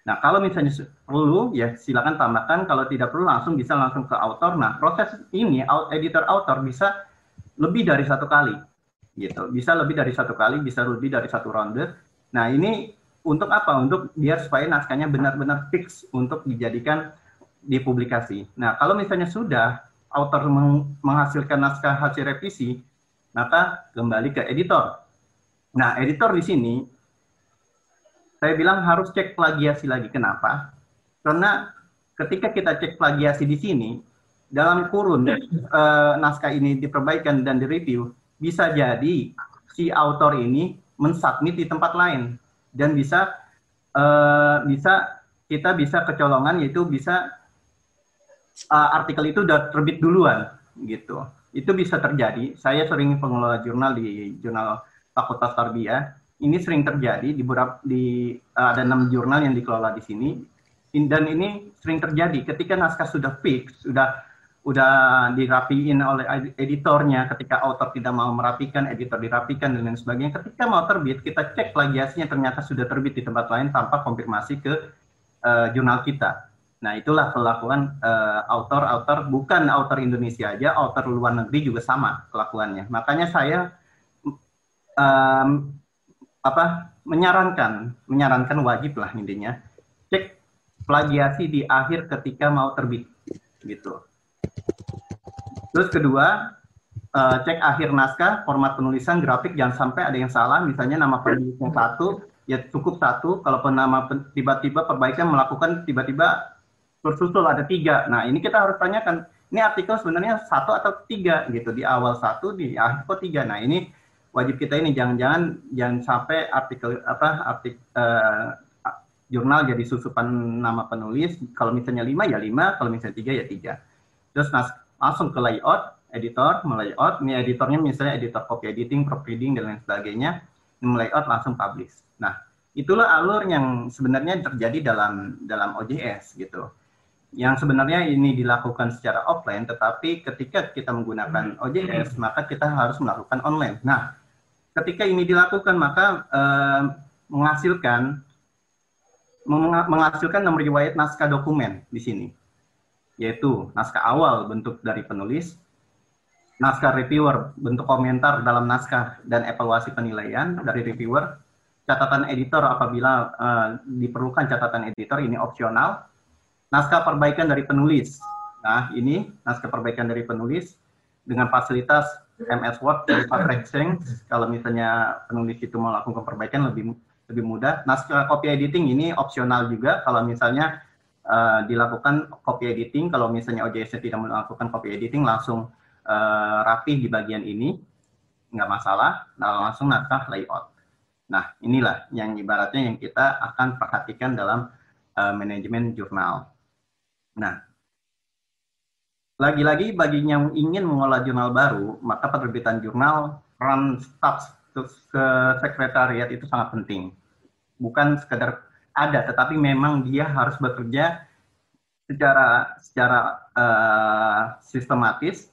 [SPEAKER 4] Nah, kalau misalnya perlu, ya silakan tambahkan. Kalau tidak perlu, langsung bisa langsung ke author. Nah, proses ini, editor author bisa lebih dari satu kali. gitu. Bisa lebih dari satu kali, bisa lebih dari satu ronde. Nah, ini untuk apa? Untuk biar supaya naskahnya benar-benar fix untuk dijadikan dipublikasi. Nah, kalau misalnya sudah, author menghasilkan naskah hasil revisi, maka kembali ke editor. Nah, editor di sini saya bilang harus cek plagiasi lagi. Kenapa? Karena ketika kita cek plagiasi di sini, dalam kurun uh, naskah ini diperbaikan dan direview, bisa jadi si author ini mensubmit di tempat lain dan bisa uh, bisa kita bisa kecolongan yaitu bisa uh, artikel itu udah terbit duluan gitu. Itu bisa terjadi. Saya sering pengelola jurnal di jurnal Fakultas Tarbiyah ini sering terjadi di beberapa di uh, ada enam jurnal yang dikelola di sini. Dan ini sering terjadi ketika naskah sudah fix sudah udah dirapiin oleh editornya ketika author tidak mau merapikan editor dirapikan dan lain sebagainya. Ketika mau terbit kita cek plagiasinya ternyata sudah terbit di tempat lain tanpa konfirmasi ke uh, jurnal kita. Nah itulah kelakuan uh, author-author bukan author Indonesia aja author luar negeri juga sama kelakuannya. Makanya saya um, apa menyarankan menyarankan wajib lah intinya. Cek plagiasi di akhir ketika mau terbit gitu. Terus kedua uh, cek akhir naskah format penulisan grafik jangan sampai ada yang salah. Misalnya nama penulis yang satu ya cukup satu. Kalau nama tiba-tiba perbaikan melakukan tiba-tiba tersusul ada tiga. Nah ini kita harus tanyakan ini artikel sebenarnya satu atau tiga? Gitu di awal satu di akhir kok tiga? Nah ini wajib kita ini jangan-jangan jangan sampai artikel apa artikel uh, jurnal jadi susupan nama penulis. Kalau misalnya lima ya lima kalau misalnya tiga ya tiga. Terus langsung ke layout editor melayout. Ini editornya misalnya editor copy editing proofreading dan lain sebagainya. Melayout langsung publish. Nah itulah alur yang sebenarnya terjadi dalam dalam OJS gitu. Yang sebenarnya ini dilakukan secara offline tetapi ketika kita menggunakan OJS maka kita harus melakukan online. Nah ketika ini dilakukan maka eh, menghasilkan menghasilkan nomor riwayat naskah dokumen di sini. Yaitu naskah awal bentuk dari penulis naskah reviewer bentuk komentar dalam naskah dan evaluasi penilaian dari reviewer catatan editor apabila uh, diperlukan catatan editor ini opsional naskah perbaikan dari penulis. Nah ini naskah perbaikan dari penulis dengan fasilitas MS Word dari Racing kalau misalnya penulis itu melakukan perbaikan lebih lebih mudah. Naskah copy editing ini opsional juga kalau misalnya uh, dilakukan copy editing kalau misalnya OJS tidak melakukan copy editing langsung uh, rapi di bagian ini nggak masalah. Nah, langsung naskah layout. Nah, inilah yang ibaratnya yang kita akan perhatikan dalam uh, manajemen jurnal. Nah, lagi-lagi bagi yang ingin mengolah jurnal baru, maka penerbitan jurnal run staff ke sekretariat itu sangat penting. Bukan sekedar ada, tetapi memang dia harus bekerja secara secara uh, sistematis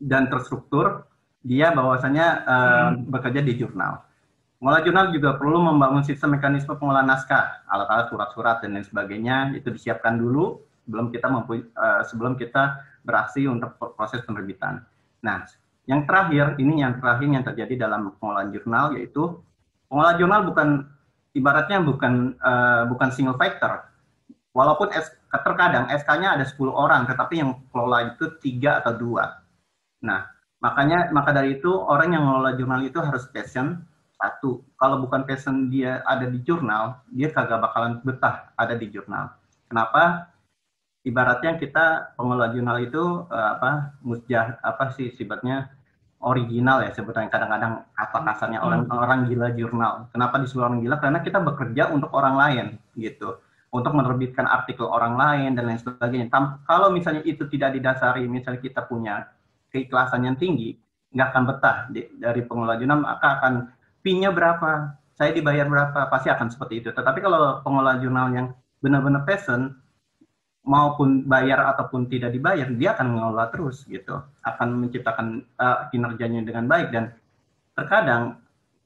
[SPEAKER 4] dan terstruktur. Dia bahwasanya uh, hmm. bekerja di jurnal. Mengolah jurnal juga perlu membangun sistem mekanisme pengolahan naskah, alat-alat surat-surat dan lain sebagainya itu disiapkan dulu sebelum kita mampu uh, sebelum kita beraksi untuk proses penerbitan. Nah, yang terakhir ini yang terakhir yang terjadi dalam pengolahan jurnal yaitu pengolahan jurnal bukan ibaratnya bukan uh, bukan single factor. Walaupun S, terkadang SK-nya ada 10 orang, tetapi yang kelola itu tiga atau dua. Nah, makanya maka dari itu orang yang mengelola jurnal itu harus passion satu. Kalau bukan passion dia ada di jurnal, dia kagak bakalan betah ada di jurnal. Kenapa? Ibaratnya kita pengelola jurnal itu uh, apa musjah apa sih sifatnya original ya sebetulnya kadang-kadang apa kasarnya orang hmm. orang gila jurnal. Kenapa disebut orang gila? Karena kita bekerja untuk orang lain gitu, untuk menerbitkan artikel orang lain dan lain sebagainya. Tam, kalau misalnya itu tidak didasari, misalnya kita punya keikhlasan yang tinggi, nggak akan betah di, dari pengelola jurnal, maka akan fee-nya berapa, saya dibayar berapa, pasti akan seperti itu. Tetapi kalau pengelola jurnal yang benar-benar passion, maupun bayar ataupun tidak dibayar dia akan mengelola terus gitu. Akan menciptakan uh, kinerjanya dengan baik. Dan terkadang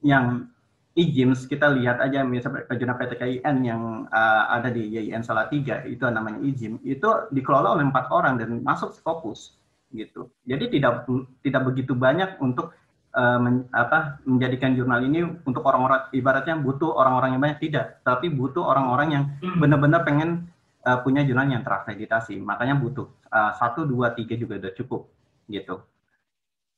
[SPEAKER 4] yang IJIMS kita lihat aja misalnya kajian PTKIN yang uh, ada di YIN Salatiga itu namanya IJIM itu dikelola oleh empat orang dan masuk fokus gitu. Jadi tidak tidak begitu banyak untuk uh, men, apa menjadikan jurnal ini untuk orang-orang ibaratnya butuh orang-orang yang banyak. Tidak tapi butuh orang-orang yang benar-benar pengen uh, punya jurnal yang terakreditasi, makanya butuh satu, dua, tiga juga udah cukup gitu.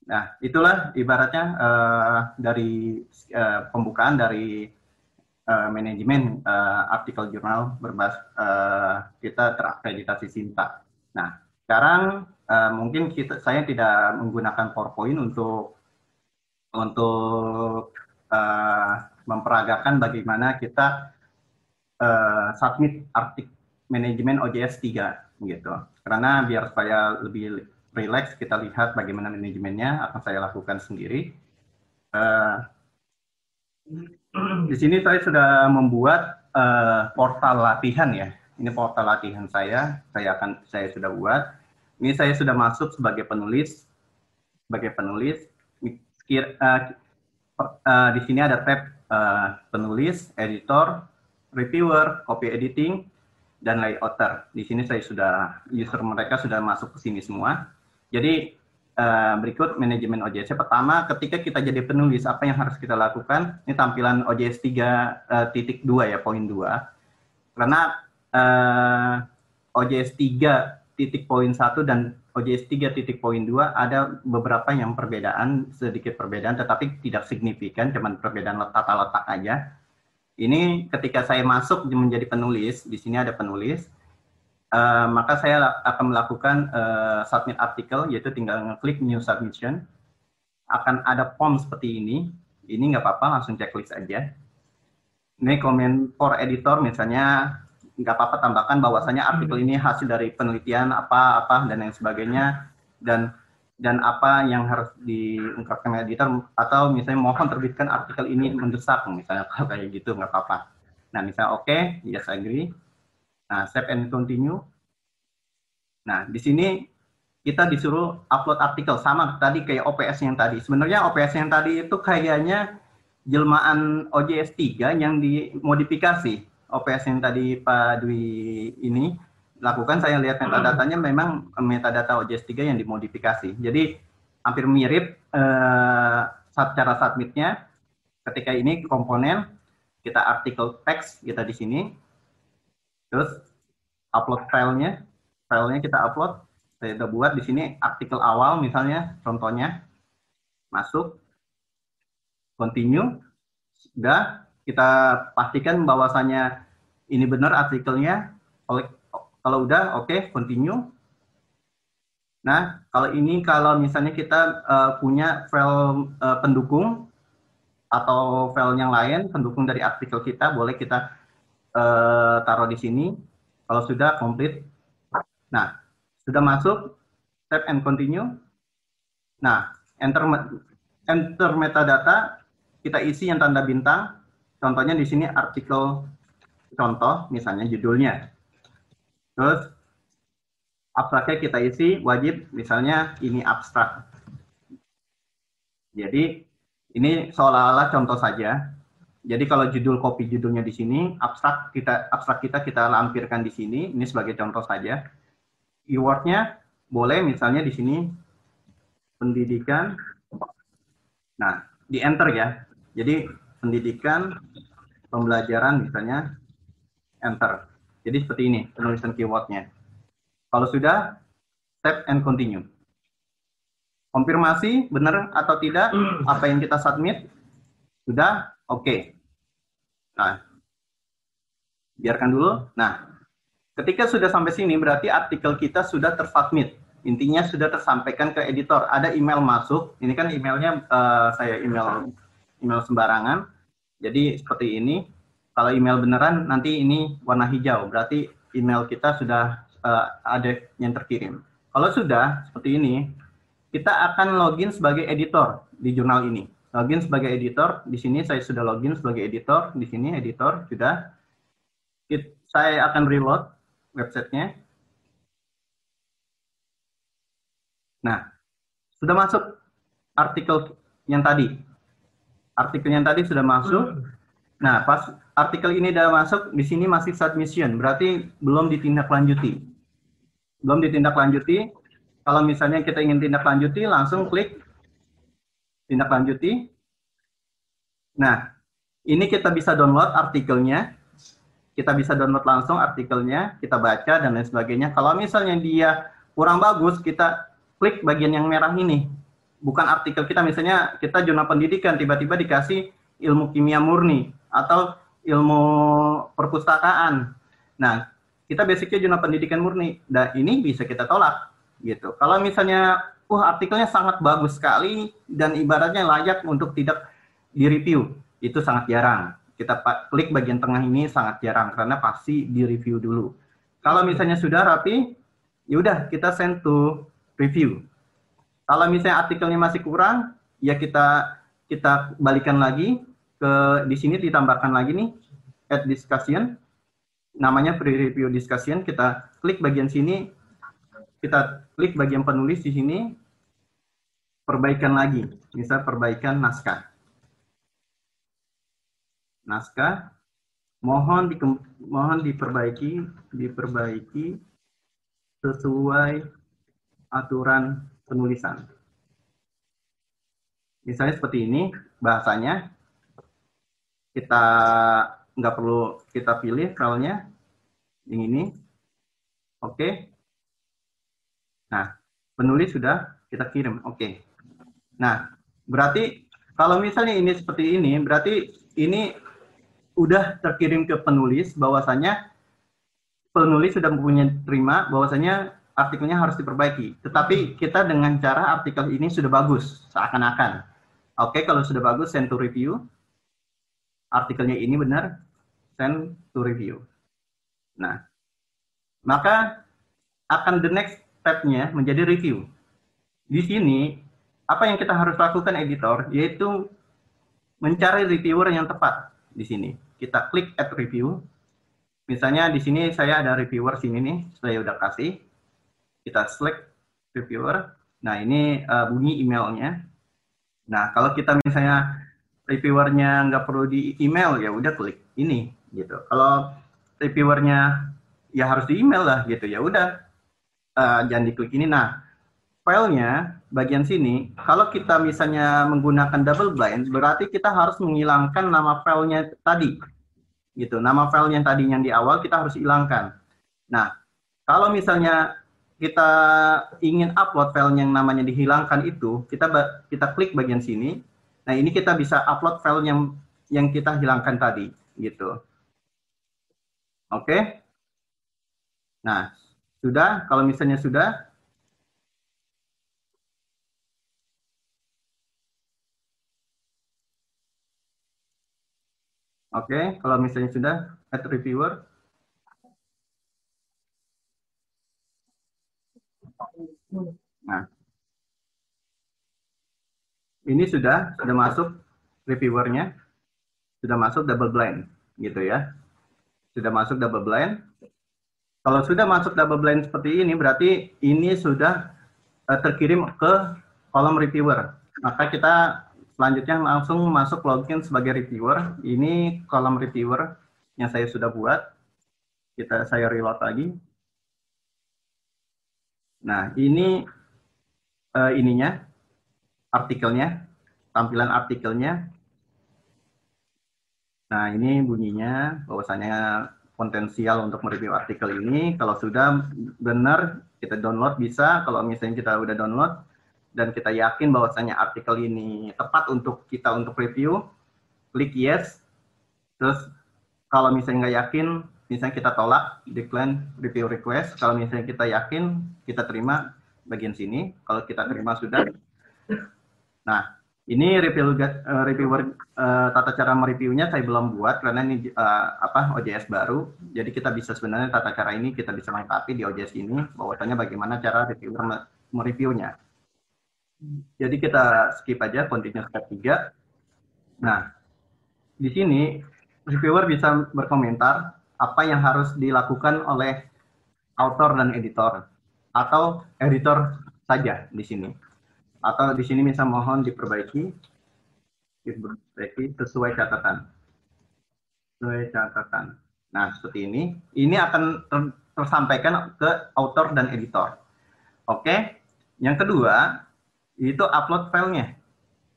[SPEAKER 4] Nah, itulah ibaratnya uh, dari uh, pembukaan dari uh, manajemen uh, artikel jurnal berbasis uh, kita terakreditasi Sinta. Nah, sekarang uh, mungkin kita saya tidak menggunakan PowerPoint untuk untuk uh, memperagakan bagaimana kita uh, submit artikel manajemen OJS 3 gitu. Karena biar supaya lebih relax kita lihat bagaimana manajemennya akan saya lakukan sendiri. Uh, di sini saya sudah membuat uh, portal latihan ya. Ini portal latihan saya. Saya akan saya sudah buat. Ini saya sudah masuk sebagai penulis. Sebagai penulis. Uh, uh, di sini ada tab uh, penulis, editor, reviewer, copy editing, dan layouter. Di sini saya sudah user mereka sudah masuk ke sini semua. Jadi uh, berikut manajemen OJS. Pertama, ketika kita jadi penulis, apa yang harus kita lakukan? Ini tampilan OJS 3 uh, titik 2 ya, poin 2. Karena uh, OJS 3 titik poin 1 dan OJS 3 titik poin 2 ada beberapa yang perbedaan, sedikit perbedaan, tetapi tidak signifikan, cuman perbedaan tata letak aja. Ini ketika saya masuk menjadi penulis, di sini ada penulis, Uh, maka saya akan melakukan uh, submit artikel, yaitu tinggal ngeklik new submission. Akan ada form seperti ini. Ini nggak apa-apa, langsung checklist aja. Ini komen for editor, misalnya nggak apa-apa tambahkan bahwasanya artikel ini hasil dari penelitian apa-apa dan lain sebagainya dan dan apa yang harus diungkapkan editor atau misalnya mohon terbitkan artikel ini mendesak misalnya kalau kayak gitu nggak apa-apa. Nah misalnya oke, okay, yes agree Nah, save and continue. Nah, di sini kita disuruh upload artikel sama tadi kayak OPS yang tadi. Sebenarnya OPS yang tadi itu kayaknya jelmaan OJS 3 yang dimodifikasi. OPS yang tadi Pak Dwi ini lakukan saya lihat metadatanya memang metadata OJS 3 yang dimodifikasi. Jadi hampir mirip eh, cara submitnya. Ketika ini komponen kita artikel teks kita di sini Terus upload filenya, filenya kita upload. Saya udah buat di sini artikel awal misalnya, contohnya masuk, continue, sudah kita pastikan bahwasanya ini benar artikelnya. Kalau kalau udah oke, okay, continue. Nah, kalau ini kalau misalnya kita uh, punya file uh, pendukung atau file yang lain pendukung dari artikel kita, boleh kita uh, taruh di sini. Kalau sudah komplit, nah sudah masuk, tap and continue. Nah, enter enter metadata, kita isi yang tanda bintang. Contohnya di sini artikel contoh, misalnya judulnya. Terus abstraknya kita isi wajib, misalnya ini abstrak. Jadi ini seolah-olah contoh saja, jadi kalau judul kopi judulnya di sini, abstrak kita abstrak kita kita lampirkan di sini. Ini sebagai contoh saja. Keywordnya boleh misalnya di sini pendidikan. Nah, di enter ya. Jadi pendidikan, pembelajaran misalnya enter. Jadi seperti ini penulisan keywordnya. Kalau sudah, tap and continue. Konfirmasi benar atau tidak apa yang kita submit sudah oke. Okay. Nah, biarkan dulu. Nah, ketika sudah sampai sini berarti artikel kita sudah tersubmit. Intinya sudah tersampaikan ke editor. Ada email masuk. Ini kan emailnya uh, saya email email sembarangan. Jadi seperti ini. Kalau email beneran nanti ini warna hijau. Berarti email kita sudah uh, ada yang terkirim. Kalau sudah seperti ini, kita akan login sebagai editor di jurnal ini login sebagai editor. Di sini saya sudah login sebagai editor. Di sini editor sudah. Saya akan reload websitenya. Nah, sudah masuk artikel yang tadi. Artikel yang tadi sudah masuk. Nah, pas artikel ini sudah masuk, di sini masih submission, berarti belum ditindaklanjuti. Belum ditindaklanjuti. Kalau misalnya kita ingin tindak lanjuti, langsung klik tindak lanjuti. Nah, ini kita bisa download artikelnya. kita bisa download langsung artikelnya, kita baca dan lain sebagainya. Kalau misalnya dia kurang bagus, kita klik bagian yang merah ini. Bukan artikel kita, misalnya kita jurnal pendidikan, tiba-tiba dikasih ilmu kimia murni atau ilmu perpustakaan. Nah, kita basicnya jurnal pendidikan murni. Dan ini bisa kita tolak gitu. Kalau misalnya, wah artikelnya sangat bagus sekali dan ibaratnya layak untuk tidak direview, itu sangat jarang kita klik bagian tengah ini sangat jarang karena pasti di review dulu. Kalau misalnya sudah rapi, ya udah kita send to review. Kalau misalnya artikelnya masih kurang, ya kita kita balikan lagi ke di sini ditambahkan lagi nih add discussion. Namanya pre review discussion. Kita klik bagian sini. Kita klik bagian penulis di sini. Perbaikan lagi. Misal perbaikan naskah. Naskah. Mohon di, mohon diperbaiki diperbaiki sesuai aturan penulisan. Misalnya seperti ini bahasanya kita nggak perlu kita pilih filenya yang ini. Oke. Nah, penulis sudah kita kirim. Oke. Nah, berarti kalau misalnya ini seperti ini, berarti ini udah terkirim ke penulis bahwasanya penulis sudah punya terima bahwasanya artikelnya harus diperbaiki. Tetapi kita dengan cara artikel ini sudah bagus seakan-akan. Oke, kalau sudah bagus send to review. Artikelnya ini benar, send to review. Nah, maka akan the next step-nya menjadi review. Di sini apa yang kita harus lakukan editor yaitu mencari reviewer yang tepat di sini kita klik add review. Misalnya di sini saya ada reviewer sini nih, saya udah kasih. Kita select reviewer. Nah, ini uh, bunyi emailnya. Nah, kalau kita misalnya reviewernya nggak perlu di email, ya udah klik ini gitu. Kalau reviewernya ya harus di email lah gitu, ya udah uh, jangan diklik ini. Nah, filenya bagian sini, kalau kita misalnya menggunakan double blind, berarti kita harus menghilangkan nama filenya tadi. Gitu. Nama file yang tadi yang di awal kita harus hilangkan. Nah, kalau misalnya kita ingin upload file yang namanya dihilangkan itu, kita kita klik bagian sini. Nah, ini kita bisa upload file yang yang kita hilangkan tadi, gitu. Oke. Nah, sudah, kalau misalnya sudah, Oke, okay, kalau misalnya sudah, add reviewer. Nah, ini sudah sudah masuk reviewernya, sudah masuk double blind, gitu ya. Sudah masuk double blind. Kalau sudah masuk double blind seperti ini, berarti ini sudah uh, terkirim ke kolom reviewer. Maka kita Selanjutnya langsung masuk login sebagai reviewer. Ini kolom reviewer yang saya sudah buat. Kita saya reload lagi. Nah, ini uh, ininya artikelnya, tampilan artikelnya. Nah, ini bunyinya bahwasanya potensial untuk mereview artikel ini. Kalau sudah benar, kita download bisa. Kalau misalnya kita udah download, dan kita yakin bahwasanya artikel ini tepat untuk kita untuk review, klik yes. Terus kalau misalnya nggak yakin, misalnya kita tolak decline review request. Kalau misalnya kita yakin, kita terima bagian sini. Kalau kita terima sudah. Nah, ini review uh, reviewer uh, tata cara mereviewnya saya belum buat karena ini uh, apa OJS baru. Jadi kita bisa sebenarnya tata cara ini kita bisa lengkapi di OJS ini bahwasanya bagaimana cara reviewer mereviewnya. Jadi kita skip aja continue step 3. Nah, di sini reviewer bisa berkomentar apa yang harus dilakukan oleh author dan editor atau editor saja di sini. Atau di sini bisa mohon diperbaiki diperbaiki sesuai catatan. Sesuai catatan. Nah, seperti ini. Ini akan ter tersampaikan ke author dan editor. Oke. Yang kedua, itu upload filenya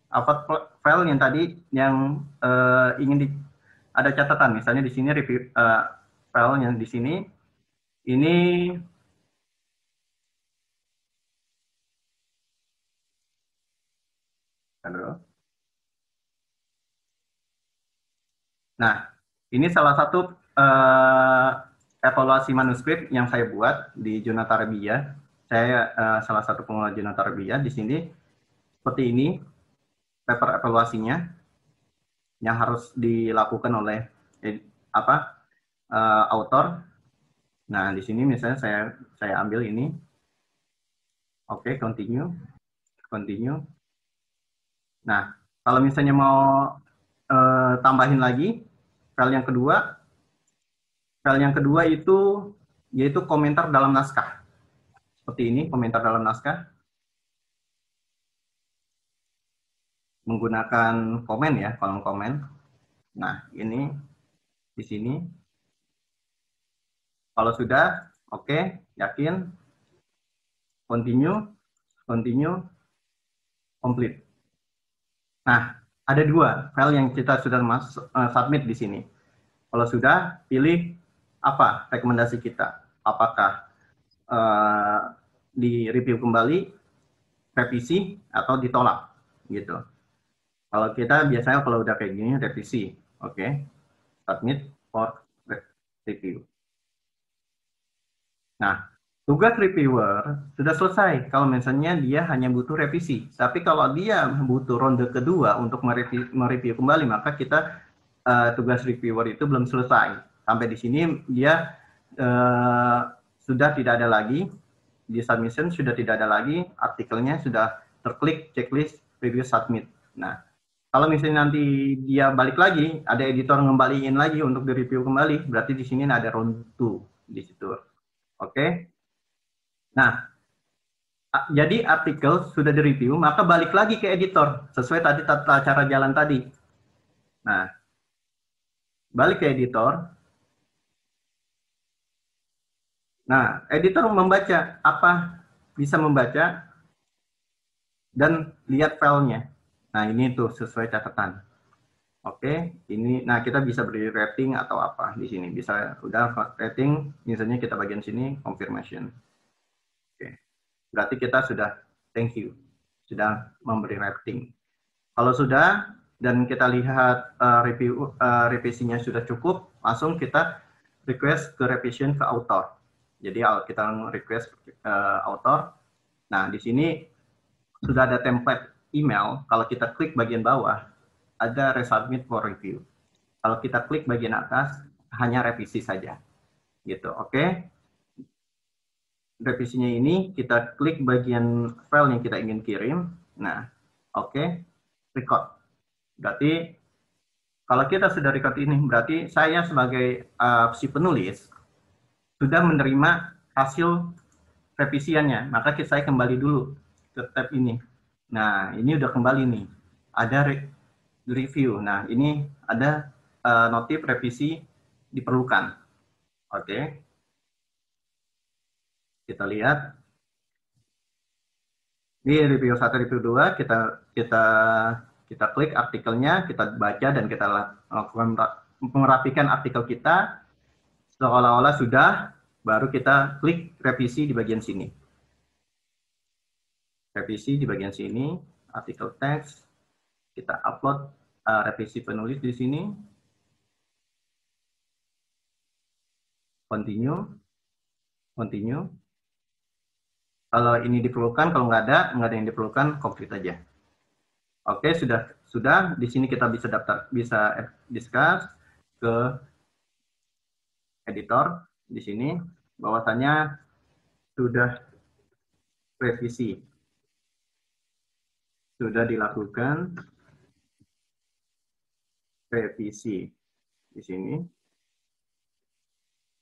[SPEAKER 4] upload file yang tadi yang uh, ingin di ada catatan misalnya di sini review uh, filenya di sini. Ini Nah, ini salah satu uh, evaluasi manuskrip yang saya buat di Jurnal Tarabia. Saya uh, salah satu pengelola Jurnal Tarabia di sini seperti ini paper evaluasinya yang harus dilakukan oleh eh, apa uh, author. Nah, di sini misalnya saya saya ambil ini. Oke, okay, continue. Continue. Nah, kalau misalnya mau uh, tambahin lagi file yang kedua, file yang kedua itu yaitu komentar dalam naskah. Seperti ini, komentar dalam naskah. Menggunakan komen ya, kolom komen. Nah, ini di sini. Kalau sudah, oke, okay, yakin, continue, continue, complete. Nah, ada dua file yang kita sudah mas, uh, submit di sini. Kalau sudah, pilih apa rekomendasi kita. Apakah uh, di review kembali, revisi, atau ditolak, gitu. Kalau kita biasanya kalau udah kayak gini, revisi. Oke, okay. submit for review. Nah, tugas reviewer sudah selesai kalau misalnya dia hanya butuh revisi. Tapi kalau dia butuh ronde kedua untuk mereview, kembali, maka kita uh, tugas reviewer itu belum selesai. Sampai di sini dia uh, sudah tidak ada lagi di submission sudah tidak ada lagi artikelnya sudah terklik checklist review submit. Nah, kalau misalnya nanti dia balik lagi, ada editor ngembaliin lagi untuk di review kembali, berarti di sini ada round 2 di situ. Oke. Okay? Nah, jadi artikel sudah di review, maka balik lagi ke editor sesuai tadi tata cara jalan tadi. Nah, balik ke editor. Nah, editor membaca apa bisa membaca dan lihat filenya. Nah, ini tuh sesuai catatan. Oke, ini nah kita bisa beri rating atau apa di sini. Bisa udah rating, misalnya kita bagian sini confirmation. Oke. Berarti kita sudah thank you, sudah memberi rating. Kalau sudah dan kita lihat uh, review uh, revisinya sudah cukup, langsung kita request ke revision ke author. Jadi kita request uh, author. Nah, di sini sudah ada template email, kalau kita klik bagian bawah, ada resubmit for review. Kalau kita klik bagian atas, hanya revisi saja. Gitu, oke? Okay? Revisinya ini, kita klik bagian file yang kita ingin kirim. Nah, oke, okay. record. Berarti, kalau kita sudah record ini, berarti saya sebagai uh, si penulis, sudah menerima hasil revisiannya. Maka saya kembali dulu ke tab ini Nah, ini udah kembali nih. Ada re review. Nah, ini ada uh, notif revisi diperlukan. Oke. Okay. Kita lihat. Ini review 1, review 2, kita kita kita klik artikelnya, kita baca dan kita lakukan merapikan artikel kita seolah-olah sudah, baru kita klik revisi di bagian sini revisi di bagian sini, artikel teks, kita upload uh, revisi penulis di sini, continue, continue. Kalau ini diperlukan, kalau nggak ada, nggak ada yang diperlukan, complete aja. Oke, sudah sudah. Di sini kita bisa daftar, bisa discuss ke editor di sini. Bahwasanya sudah revisi sudah dilakukan revisi di sini.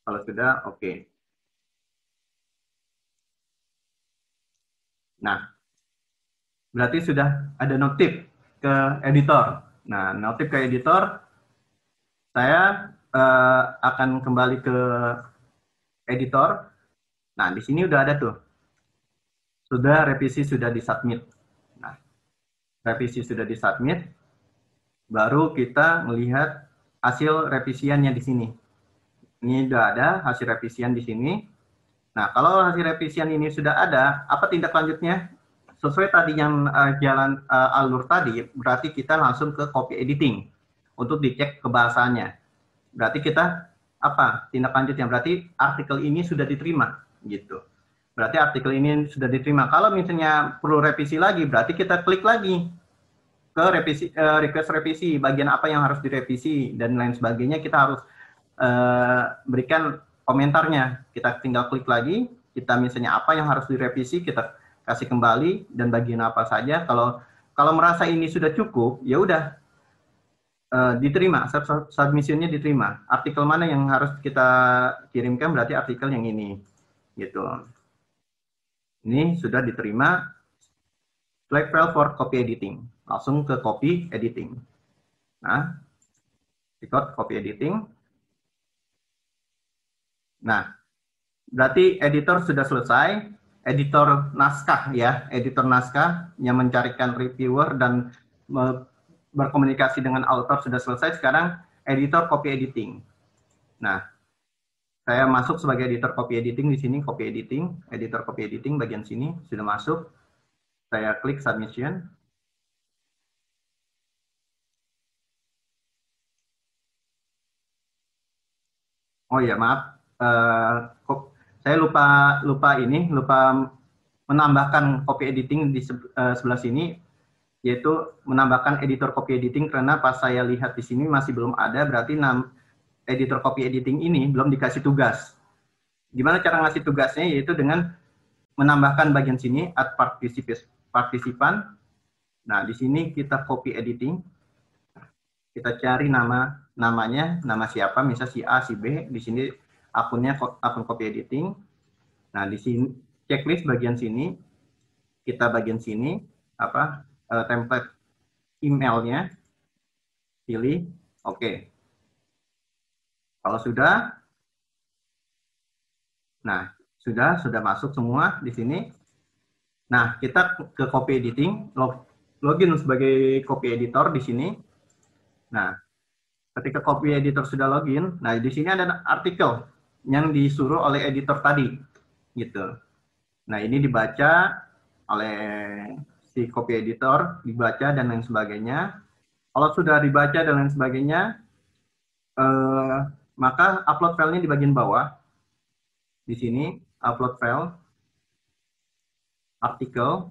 [SPEAKER 4] Kalau sudah, oke. Okay. Nah, berarti sudah ada notif ke editor. Nah, notif ke editor, saya uh, akan kembali ke editor. Nah, di sini udah ada tuh. Sudah revisi sudah disubmit revisi sudah disubmit, baru kita melihat hasil revisiannya di sini. Ini sudah ada hasil revisian di sini. Nah, kalau hasil revisian ini sudah ada, apa tindak lanjutnya? Sesuai tadi yang uh, jalan uh, alur tadi, berarti kita langsung ke copy editing untuk dicek kebahasannya. Berarti kita apa tindak lanjutnya? Berarti artikel ini sudah diterima gitu. Berarti artikel ini sudah diterima. Kalau misalnya perlu revisi lagi, berarti kita klik lagi ke revisi uh, request revisi, bagian apa yang harus direvisi dan lain sebagainya kita harus uh, berikan komentarnya. Kita tinggal klik lagi, kita misalnya apa yang harus direvisi, kita kasih kembali dan bagian apa saja. Kalau kalau merasa ini sudah cukup, ya udah uh, diterima, submissionnya diterima. Artikel mana yang harus kita kirimkan berarti artikel yang ini, gitu. Ini sudah diterima. File for copy editing. Langsung ke copy editing. Nah, record copy editing. Nah, berarti editor sudah selesai. Editor naskah ya, editor naskah yang mencarikan reviewer dan berkomunikasi dengan author sudah selesai. Sekarang editor copy editing. Nah, saya masuk sebagai editor copy editing di sini, copy editing, editor copy editing bagian sini sudah masuk. Saya klik submission. Oh ya, maaf uh, saya lupa lupa ini lupa menambahkan copy editing di uh, sebelah sini yaitu menambahkan editor copy editing karena pas saya lihat di sini masih belum ada berarti nam, editor copy editing ini belum dikasih tugas. Gimana cara ngasih tugasnya yaitu dengan menambahkan bagian sini add partisipan. Nah, di sini kita copy editing. Kita cari nama namanya, nama siapa, misal si A, si B. Di sini akunnya akun copy editing. Nah, di sini checklist bagian sini kita bagian sini apa uh, template emailnya pilih oke. Okay. Kalau sudah Nah, sudah sudah masuk semua di sini. Nah, kita ke copy editing, log, login sebagai copy editor di sini. Nah, ketika copy editor sudah login, nah di sini ada artikel yang disuruh oleh editor tadi gitu. Nah, ini dibaca oleh si copy editor, dibaca dan lain sebagainya. Kalau sudah dibaca dan lain sebagainya, eh, maka upload filenya di bagian bawah. Di sini upload file, artikel.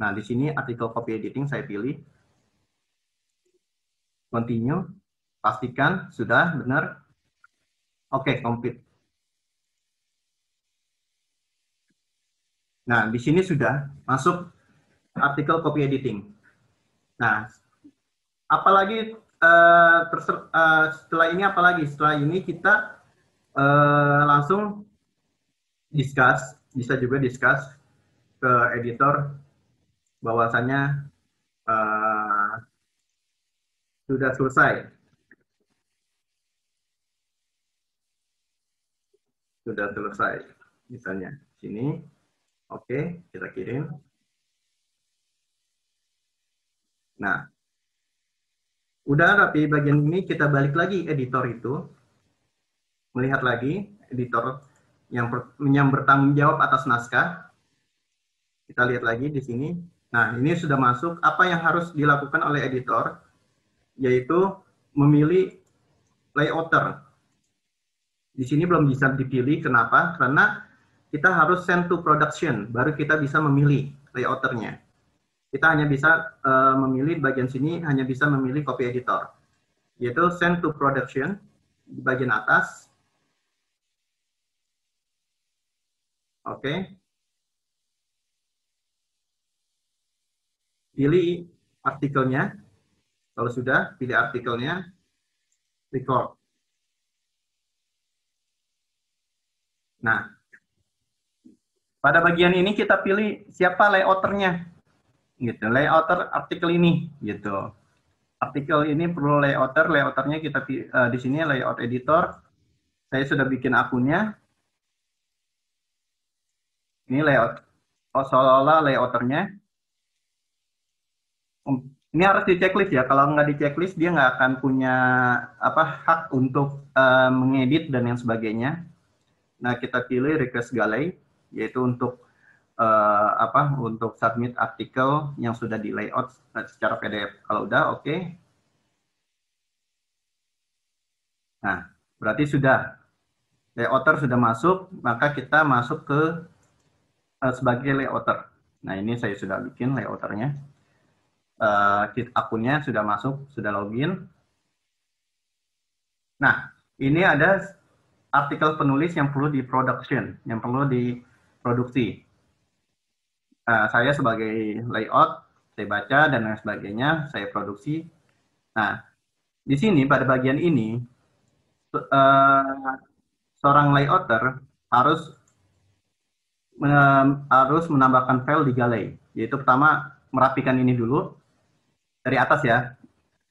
[SPEAKER 4] Nah, di sini artikel copy editing saya pilih. Continue, pastikan sudah benar Oke, okay, complete. Nah, di sini sudah masuk artikel copy editing. Nah, apalagi uh, terser, uh, setelah ini apalagi setelah ini kita uh, langsung discuss, bisa juga discuss ke editor bahwasanya uh, sudah selesai sudah selesai. Misalnya sini, oke, kita kirim. Nah, udah rapi bagian ini kita balik lagi editor itu, melihat lagi editor yang, ber, yang bertanggung jawab atas naskah. Kita lihat lagi di sini. Nah, ini sudah masuk. Apa yang harus dilakukan oleh editor? Yaitu memilih layouter di sini belum bisa dipilih. Kenapa? Karena kita harus send to production, baru kita bisa memilih layouternya. Kita hanya bisa uh, memilih bagian sini, hanya bisa memilih copy editor. Yaitu send to production di bagian atas. Oke. Okay. Pilih artikelnya. Kalau sudah, pilih artikelnya. Record. Nah, pada bagian ini kita pilih siapa layouternya, gitu. Layouter artikel ini, gitu. Artikel ini perlu layouter, layouternya kita uh, di sini layout editor. Saya sudah bikin akunnya. Ini layout, oh, seolah-olah layouternya. Ini harus di checklist ya. Kalau nggak di checklist, dia nggak akan punya apa hak untuk uh, mengedit dan yang sebagainya. Nah, kita pilih request galley, yaitu untuk uh, apa? Untuk submit artikel yang sudah di layout secara PDF. Kalau udah, oke. Okay. Nah, berarti sudah layouter sudah masuk, maka kita masuk ke uh, sebagai layouter. Nah, ini saya sudah bikin layouternya uh, akunnya sudah masuk, sudah login. Nah, ini ada artikel penulis yang perlu di production, yang perlu diproduksi. Uh, saya sebagai layout, saya baca dan lain sebagainya, saya produksi. Nah, di sini pada bagian ini, uh, seorang layouter harus harus menambahkan file di Galley. Yaitu pertama merapikan ini dulu, dari atas ya.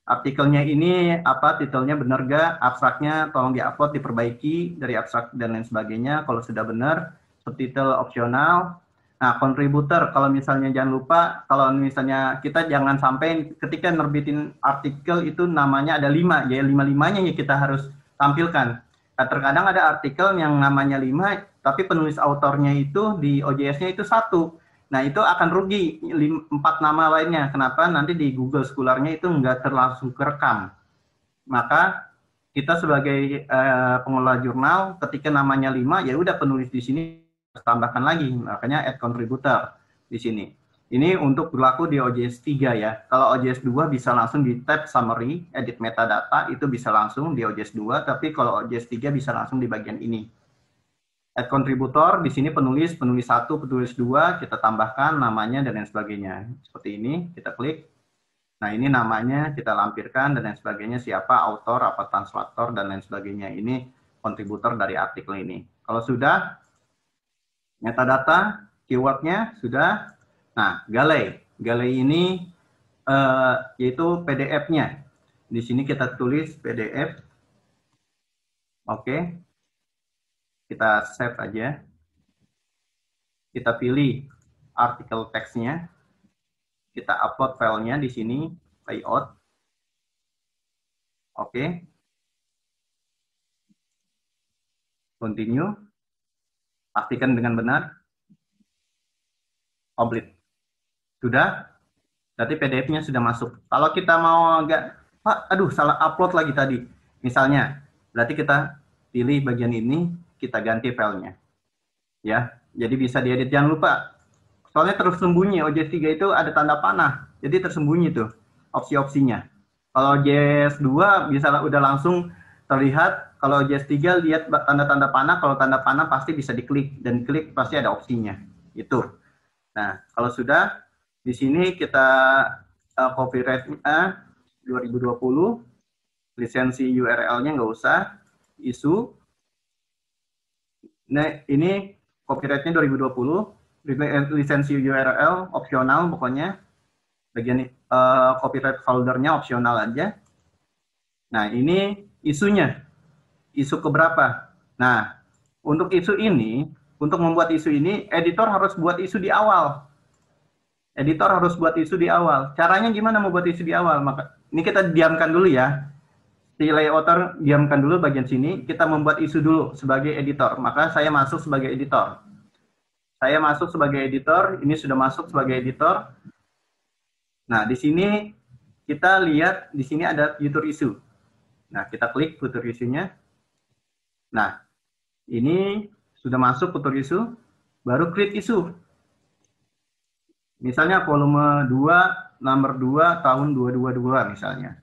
[SPEAKER 4] Artikelnya ini apa titelnya benar gak? Abstraknya tolong diupload, diperbaiki dari abstrak dan lain sebagainya. Kalau sudah benar, subtitle opsional. Nah, kontributor kalau misalnya jangan lupa kalau misalnya kita jangan sampai ketika nerbitin artikel itu namanya ada lima, ya lima limanya ya kita harus tampilkan. Nah, terkadang ada artikel yang namanya lima, tapi penulis autornya itu di OJS-nya itu satu. Nah, itu akan rugi empat nama lainnya. Kenapa? Nanti di Google Scholar-nya itu nggak terlangsung kerekam. Maka kita sebagai uh, pengelola jurnal, ketika namanya lima, ya udah penulis di sini tambahkan lagi. Makanya add contributor di sini. Ini untuk berlaku di OJS 3 ya. Kalau OJS 2 bisa langsung di tab summary, edit metadata, itu bisa langsung di OJS 2, tapi kalau OJS 3 bisa langsung di bagian ini add contributor, di sini penulis, penulis satu, penulis dua, kita tambahkan namanya dan lain sebagainya. Seperti ini, kita klik. Nah, ini namanya kita lampirkan dan lain sebagainya, siapa autor, apa translator, dan lain sebagainya. Ini kontributor dari artikel ini. Kalau sudah, metadata, keywordnya sudah. Nah, Galei. Galei ini uh, yaitu PDF-nya. Di sini kita tulis PDF. Oke. Okay kita save aja. Kita pilih artikel teksnya. Kita upload filenya di sini, layout. Oke. Continue. Pastikan dengan benar. Complete. Sudah? Berarti PDF-nya sudah masuk. Kalau kita mau agak, Pak, aduh salah upload lagi tadi. Misalnya, berarti kita pilih bagian ini, kita ganti filenya. Ya, jadi bisa diedit. Jangan lupa, soalnya terus sembunyi OJS 3 itu ada tanda panah, jadi tersembunyi tuh opsi-opsinya. Kalau OJS 2 bisa udah langsung terlihat, kalau OJS 3 lihat tanda-tanda panah, kalau tanda panah pasti bisa diklik, dan klik pasti ada opsinya. Itu. Nah, kalau sudah, di sini kita uh, copyright-nya 2020, lisensi URL-nya nggak usah, isu, Nah, ini copyrightnya 2020, lisensi URL opsional pokoknya, bagian uh, copyright foldernya opsional aja. Nah, ini isunya, isu keberapa? Nah, untuk isu ini, untuk membuat isu ini, editor harus buat isu di awal. Editor harus buat isu di awal. Caranya gimana membuat isu di awal? Maka ini kita diamkan dulu ya si layouter diamkan dulu bagian sini, kita membuat isu dulu sebagai editor. Maka saya masuk sebagai editor. Saya masuk sebagai editor, ini sudah masuk sebagai editor. Nah, di sini kita lihat di sini ada future issue. Nah, kita klik future issue-nya. Nah, ini sudah masuk future issue, baru create issue. Misalnya volume 2, nomor 2 tahun 222 misalnya.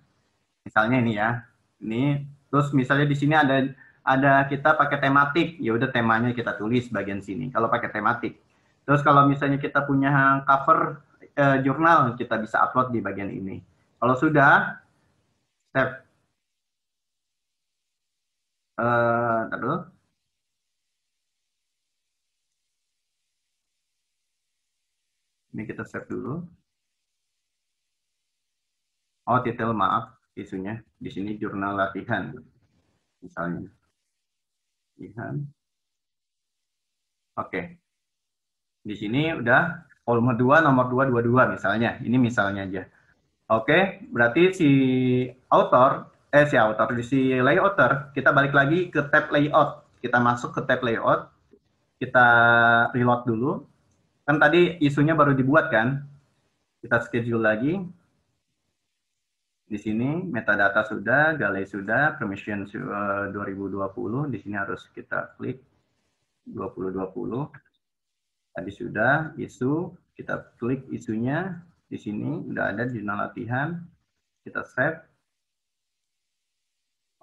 [SPEAKER 4] Misalnya ini ya ini terus misalnya di sini ada ada kita pakai tematik. Ya udah temanya kita tulis bagian sini kalau pakai tematik. Terus kalau misalnya kita punya cover eh, jurnal kita bisa upload di bagian ini. Kalau sudah step. Uh, dulu. Ini kita save dulu. Oh titel maaf isunya di sini jurnal latihan misalnya latihan oke di sini udah volume 2 nomor 222 misalnya ini misalnya aja Oke, berarti si author, eh si author, si layouter, kita balik lagi ke tab layout. Kita masuk ke tab layout, kita reload dulu. Kan tadi isunya baru dibuat kan? Kita schedule lagi. Di sini metadata sudah, galay sudah, permission 2020. Di sini harus kita klik 2020. Tadi sudah isu, kita klik isunya di sini udah ada di jurnal latihan. Kita save.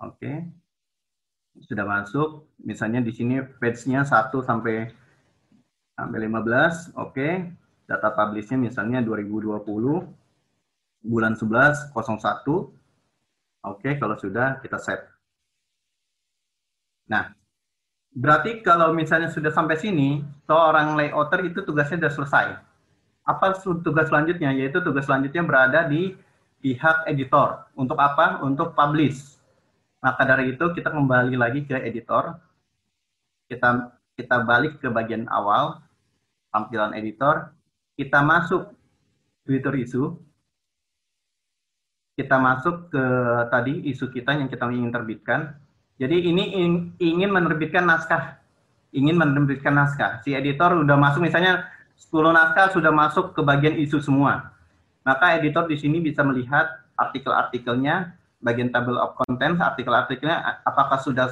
[SPEAKER 4] Oke. Sudah masuk. Misalnya di sini page-nya 1 sampai sampai 15. Oke. Data publish-nya misalnya 2020 bulan 11 01. Oke, kalau sudah kita set. Nah, berarti kalau misalnya sudah sampai sini, seorang layouter itu tugasnya sudah selesai. Apa tugas selanjutnya? Yaitu tugas selanjutnya berada di pihak editor. Untuk apa? Untuk publish. Maka dari itu kita kembali lagi ke editor. Kita kita balik ke bagian awal, tampilan editor. Kita masuk Twitter isu kita masuk ke tadi isu kita yang kita ingin terbitkan. Jadi ini ingin menerbitkan naskah, ingin menerbitkan naskah. Si editor udah masuk misalnya 10 naskah sudah masuk ke bagian isu semua. Maka editor di sini bisa melihat artikel-artikelnya, bagian table of contents, artikel-artikelnya apakah sudah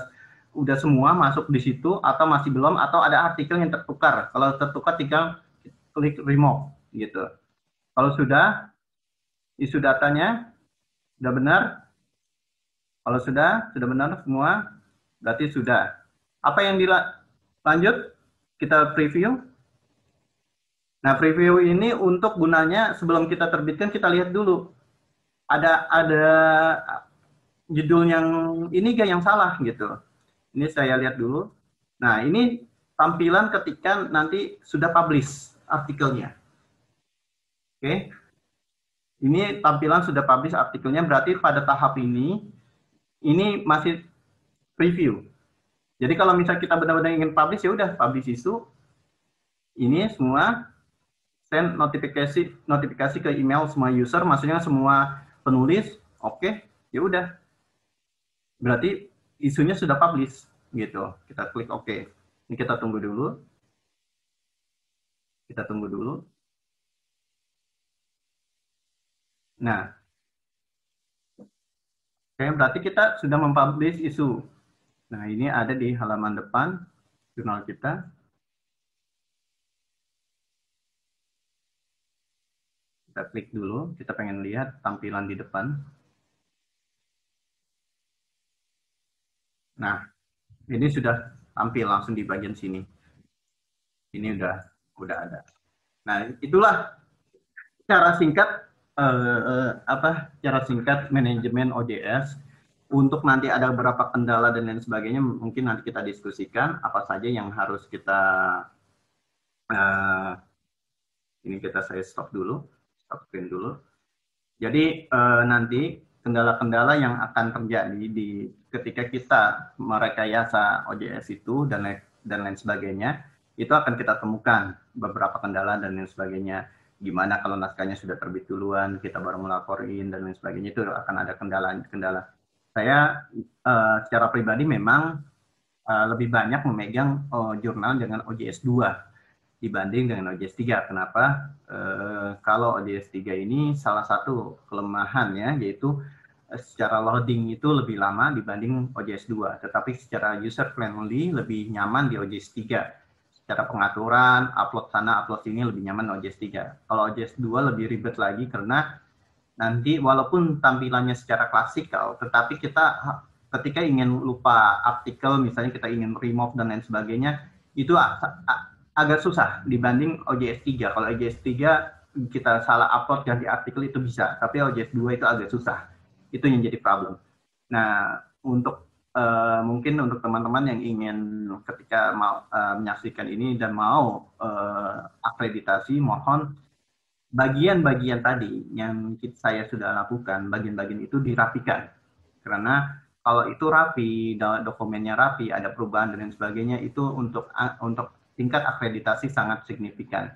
[SPEAKER 4] udah semua masuk di situ atau masih belum atau ada artikel yang tertukar. Kalau tertukar tinggal klik remove gitu. Kalau sudah isu datanya sudah benar? Kalau sudah, sudah benar semua, berarti sudah. Apa yang dilanjut? Kita preview. Nah, preview ini untuk gunanya sebelum kita terbitkan kita lihat dulu. Ada ada judul yang ini gak yang salah gitu. Ini saya lihat dulu. Nah, ini tampilan ketika nanti sudah publish artikelnya. Oke. Ini tampilan sudah publish artikelnya, berarti pada tahap ini, ini masih preview. Jadi kalau misal kita benar-benar ingin publish, ya udah publish isu, ini semua send notifikasi notifikasi ke email semua user, maksudnya semua penulis, oke, okay, ya udah. Berarti isunya sudah publish, gitu. Kita klik oke. Okay. Ini kita tunggu dulu. Kita tunggu dulu. Nah, oke, berarti kita sudah mempublish isu. Nah, ini ada di halaman depan jurnal kita. Kita klik dulu, kita pengen lihat tampilan di depan. Nah, ini sudah tampil langsung di bagian sini. Ini udah udah ada. Nah, itulah cara singkat uh, apa cara singkat manajemen OJS untuk nanti ada beberapa kendala dan lain sebagainya mungkin nanti kita diskusikan apa saja yang harus kita uh, ini kita saya stop dulu stop screen dulu. Jadi uh, nanti kendala-kendala yang akan terjadi di ketika kita merekayasa OJS itu dan dan lain sebagainya itu akan kita temukan beberapa kendala dan lain sebagainya gimana kalau naskahnya sudah terbit duluan, kita baru melaporin dan lain sebagainya itu akan ada kendala-kendala. Saya uh, secara pribadi memang uh, lebih banyak memegang uh, jurnal dengan OJS 2 dibanding dengan OJS 3. Kenapa? Uh, kalau OJS 3 ini salah satu kelemahannya yaitu secara loading itu lebih lama dibanding OJS 2, tetapi secara user friendly lebih nyaman di OJS 3 secara pengaturan, upload sana, upload sini lebih nyaman OJS 3. Kalau OJS 2 lebih ribet lagi karena nanti walaupun tampilannya secara klasikal, tetapi kita ketika ingin lupa artikel, misalnya kita ingin remove dan lain sebagainya, itu agak susah dibanding OJS 3. Kalau OJS 3 kita salah upload ganti artikel itu bisa, tapi OJS 2 itu agak susah. Itu yang jadi problem. Nah, untuk uh, mungkin untuk teman-teman yang ingin ketika mau uh, menyaksikan ini dan mau uh, akreditasi, mohon bagian-bagian tadi yang saya sudah lakukan, bagian-bagian itu dirapikan. Karena kalau itu rapi, dokumennya rapi, ada perubahan dan lain sebagainya, itu untuk untuk tingkat akreditasi sangat signifikan.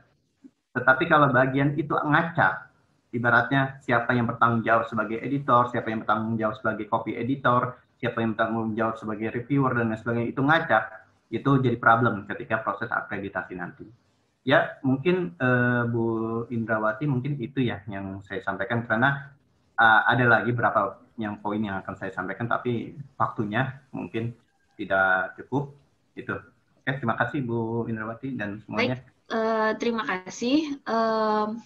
[SPEAKER 4] Tetapi kalau bagian itu ngacak, ibaratnya siapa yang bertanggung jawab sebagai editor, siapa yang bertanggung jawab sebagai copy editor, siapa yang bertanggung jawab sebagai reviewer dan lain sebagainya itu ngacak, itu jadi problem ketika proses akreditasi nanti. Ya, mungkin uh, Bu Indrawati mungkin itu ya yang saya sampaikan karena uh, ada lagi berapa yang poin yang akan saya sampaikan tapi waktunya mungkin tidak cukup itu. Oke, terima kasih Bu Indrawati dan semuanya.
[SPEAKER 1] Baik, uh, terima kasih. Uh,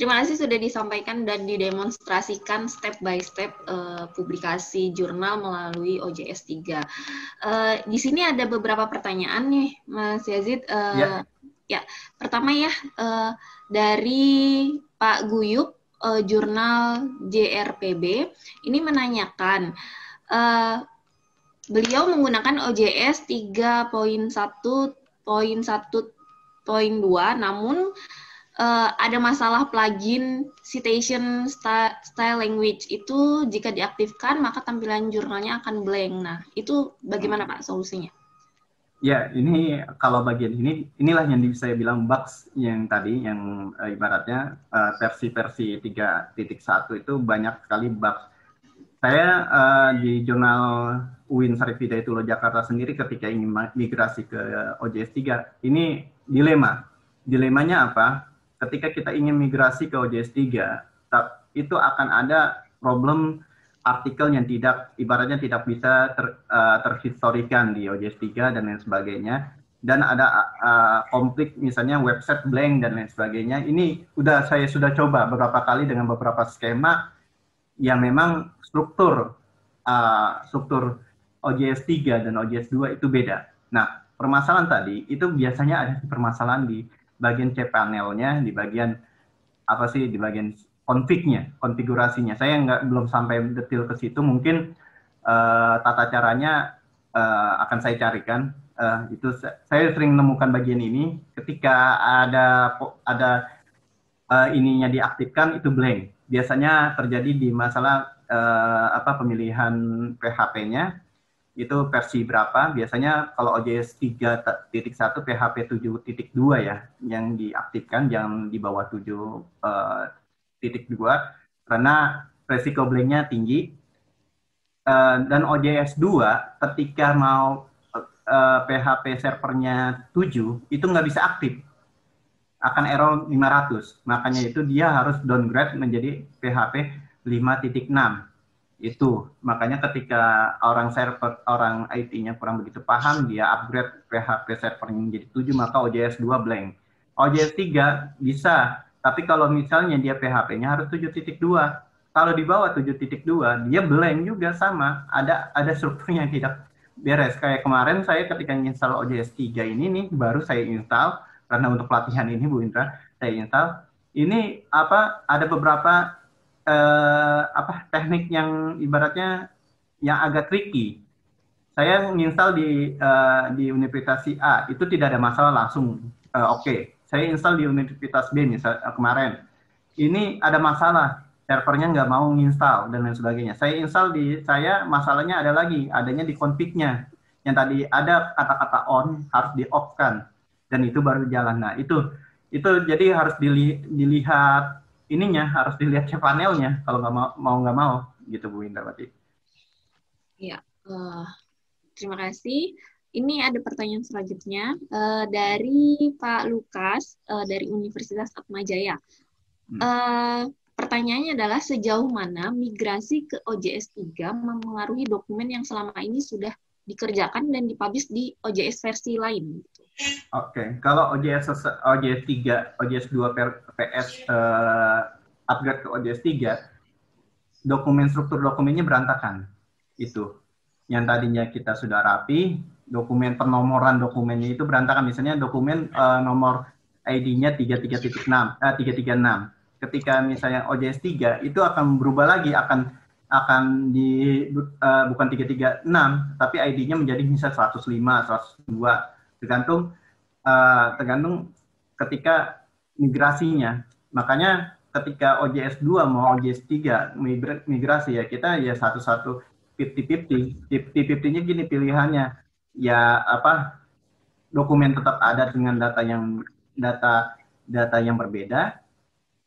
[SPEAKER 1] Terima kasih sudah disampaikan dan didemonstrasikan step by step uh, publikasi jurnal melalui OJS 3. Uh, di sini ada beberapa pertanyaan nih, Mas Yazid. Uh, ya. ya, pertama ya uh, dari Pak Guyup, uh, jurnal JRPB, ini menanyakan, uh, beliau menggunakan OJS 3.1.1.2, namun uh, ada masalah plugin citation style language itu jika diaktifkan maka tampilan jurnalnya akan blank. Nah, itu bagaimana Pak solusinya?
[SPEAKER 4] Ya, ini kalau bagian ini inilah yang saya bilang bugs yang tadi yang uh, ibaratnya uh, versi-versi 3.1 itu banyak sekali bugs. Saya uh, di jurnal UIN Sarif Hidayatullah Jakarta sendiri ketika ingin migrasi ke OJS 3, ini dilema. Dilemanya apa? Ketika kita ingin migrasi ke OJS 3, itu akan ada problem artikel yang tidak ibaratnya tidak bisa ter, uh, terhistorikan di OJS 3 dan lain sebagainya dan ada uh, konflik misalnya website blank dan lain sebagainya ini udah saya sudah coba beberapa kali dengan beberapa skema yang memang struktur uh, struktur OJS 3 dan OJS 2 itu beda. Nah, permasalahan tadi itu biasanya ada permasalahan di bagian cPanelnya, di bagian apa sih di bagian konfignya, konfigurasinya. Saya nggak belum sampai detail ke situ. Mungkin uh, tata caranya uh, akan saya carikan. Uh, itu saya sering menemukan bagian ini ketika ada ada uh, ininya diaktifkan itu blank. Biasanya terjadi di masalah uh, apa pemilihan PHP-nya itu versi berapa? Biasanya kalau OJS 3.1 PHP 7.2 ya yang diaktifkan yang di bawah 7.2 uh, karena resiko blanknya tinggi. Uh, dan OJS 2 ketika mau uh, PHP servernya 7 itu nggak bisa aktif akan error 500 makanya itu dia harus downgrade menjadi PHP 5.6 itu. Makanya ketika orang server orang IT-nya kurang begitu paham dia upgrade PHP servernya menjadi 7 maka OJS 2 blank. OJS 3 bisa. Tapi kalau misalnya dia PHP-nya harus 7.2 kalau di bawah 7.2 dia blank juga sama. Ada ada strukturnya yang tidak beres. Kayak kemarin saya ketika install OJS 3 ini nih baru saya install. Karena untuk pelatihan ini Bu Indra saya install. Ini apa ada beberapa eh, apa teknik yang ibaratnya yang agak tricky. Saya menginstal di uh, di Universitas A itu tidak ada masalah langsung uh, oke. Okay. Saya install di Universitas B misal uh, kemarin. Ini ada masalah servernya nggak mau menginstal dan lain sebagainya. Saya install di saya masalahnya ada lagi adanya di config-nya yang tadi ada kata-kata on harus di off kan dan itu baru jalan. Nah itu itu jadi harus dili, dilihat ininya harus dilihat panelnya kalau nggak mau mau nggak mau gitu Bu Indrawati.
[SPEAKER 1] Iya, uh, terima kasih. Ini ada pertanyaan selanjutnya uh, dari Pak Lukas uh, dari Universitas Atmajaya. Hmm. Uh, pertanyaannya adalah sejauh mana migrasi ke OJS 3 mempengaruhi dokumen yang selama ini sudah dikerjakan dan dipublish di OJS versi lain?
[SPEAKER 4] Oke, okay. kalau OJS OJS 3, OJS 2 PS uh, upgrade ke OJS 3, dokumen struktur dokumennya berantakan. Itu. Yang tadinya kita sudah rapi, dokumen penomoran dokumennya itu berantakan. Misalnya dokumen uh, nomor ID-nya 33.6, uh, 336. Ketika misalnya OJS 3 itu akan berubah lagi, akan akan di uh, bukan 336 tapi ID-nya menjadi misalnya 105, 102 tergantung uh, tergantung ketika migrasinya. Makanya ketika OJS 2 mau OJS 3 migrasi ya kita ya satu-satu 50-50. 50-50-nya gini pilihannya. Ya apa dokumen tetap ada dengan data yang data data yang berbeda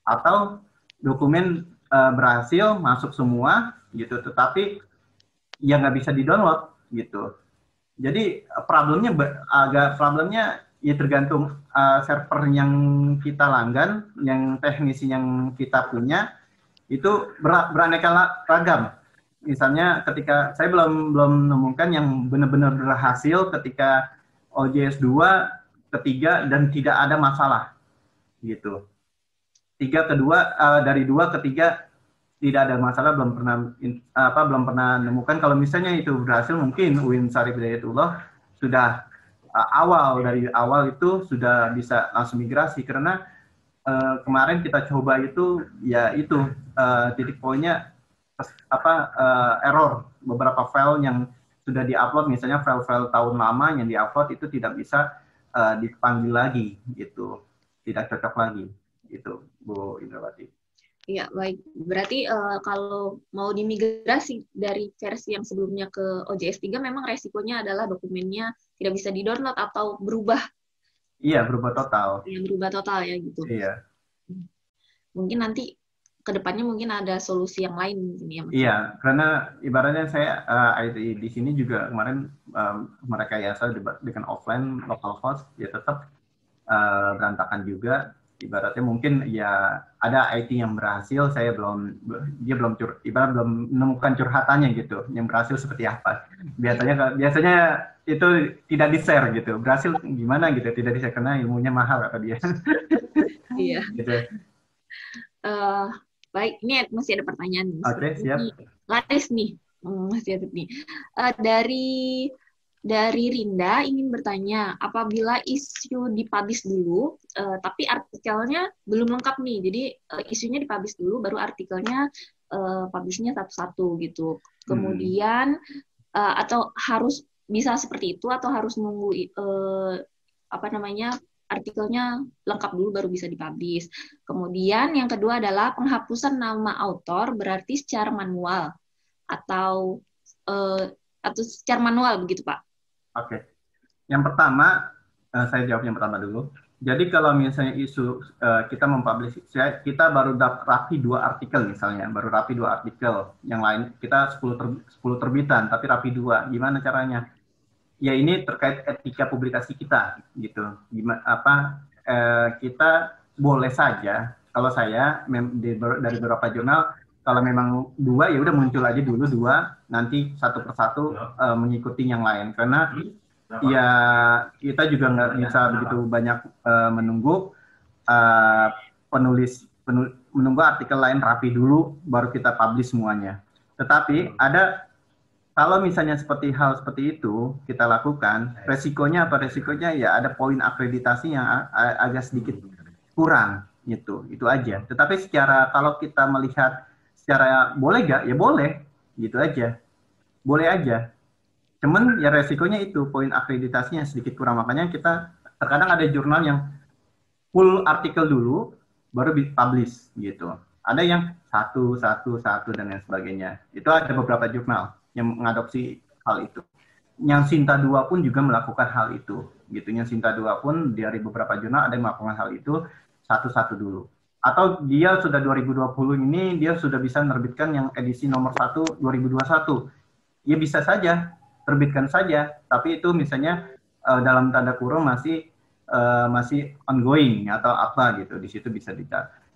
[SPEAKER 4] atau dokumen uh, berhasil masuk semua gitu, tetapi ya nggak bisa di download gitu. Jadi problemnya agak problemnya ya tergantung uh, server yang kita langgan, yang teknisi yang kita punya itu ber beraneka ragam. Misalnya ketika saya belum belum menemukan yang benar-benar berhasil ketika OJS 2 ketiga dan tidak ada masalah gitu. Tiga kedua uh, dari dua ketiga tidak ada masalah belum pernah apa belum pernah menemukan kalau misalnya itu berhasil mungkin Win Sarif Hidayatullah sudah uh, awal dari awal itu sudah bisa langsung migrasi. Karena uh, kemarin kita coba itu ya itu uh, titik poinnya apa uh, error. Beberapa file yang sudah diupload misalnya file-file tahun lama yang diupload itu tidak bisa uh, dipanggil lagi gitu. Tidak cocok lagi itu Bu Indrawati.
[SPEAKER 1] Ya, baik. Berarti uh, kalau mau dimigrasi dari versi yang sebelumnya ke OJS 3 memang resikonya adalah dokumennya tidak bisa di-download atau berubah.
[SPEAKER 4] Iya, berubah total.
[SPEAKER 1] Yang berubah total ya gitu.
[SPEAKER 4] Iya.
[SPEAKER 1] Mungkin nanti ke depannya mungkin ada solusi yang lain mungkin ya
[SPEAKER 4] Mas. Iya, karena ibaratnya saya uh, eh, IT di sini juga kemarin um, mereka ya saya dengan offline local host ya tetap uh, berantakan juga ibaratnya mungkin ya ada IT yang berhasil saya belum dia belum cur ibarat belum menemukan curhatannya gitu yang berhasil seperti apa. Biasanya biasanya itu tidak di share gitu berhasil gimana gitu tidak di share karena ilmunya mahal kata dia.
[SPEAKER 1] Iya. Gitu. uh, baik ini masih ada pertanyaan
[SPEAKER 4] oke okay, siap
[SPEAKER 1] Laris nih hmm, masih ada nih. Uh, dari dari Rinda ingin bertanya, apabila isu dipublish dulu, uh, tapi artikelnya belum lengkap nih, jadi uh, isunya dipublish dulu, baru artikelnya uh, publishnya satu-satu gitu. Kemudian hmm. uh, atau harus bisa seperti itu atau harus nunggu uh, apa namanya artikelnya lengkap dulu baru bisa dipublish. Kemudian yang kedua adalah penghapusan nama autor berarti secara manual atau uh, atau secara manual begitu Pak?
[SPEAKER 4] Oke. Okay. Yang pertama, uh, saya jawab yang pertama dulu. Jadi kalau misalnya isu uh, kita mempublish, kita baru rapi dua artikel misalnya, baru rapi dua artikel. Yang lain kita 10 ter, 10 terbitan, tapi rapi dua. Gimana caranya? Ya ini terkait etika publikasi kita, gitu. Gimana apa uh, kita boleh saja kalau saya dari beberapa jurnal kalau memang dua ya udah muncul aja dulu dua. Nanti satu persatu uh, mengikuti yang lain. Karena ya kita juga nggak bisa begitu banyak uh, menunggu uh, penulis penul, menunggu artikel lain rapi dulu baru kita publish semuanya. Tetapi ada kalau misalnya seperti hal seperti itu kita lakukan resikonya apa? Resikonya ya ada poin akreditasi yang agak sedikit kurang gitu. Itu aja. Tetapi secara kalau kita melihat secara boleh gak? Ya boleh, gitu aja. Boleh aja. Cuman ya resikonya itu poin akreditasinya sedikit kurang. Makanya kita terkadang ada jurnal yang full artikel dulu, baru publish gitu. Ada yang satu, satu, satu dan lain sebagainya. Itu ada beberapa jurnal yang mengadopsi hal itu. Yang Sinta 2 pun juga melakukan hal itu. Gitu. Yang Sinta 2 pun dari beberapa jurnal ada yang melakukan hal itu satu-satu dulu atau dia sudah 2020 ini dia sudah bisa menerbitkan yang edisi nomor 1 2021. Ya bisa saja, terbitkan saja, tapi itu misalnya uh, dalam tanda kurung masih uh, masih ongoing atau apa gitu. Di situ bisa di,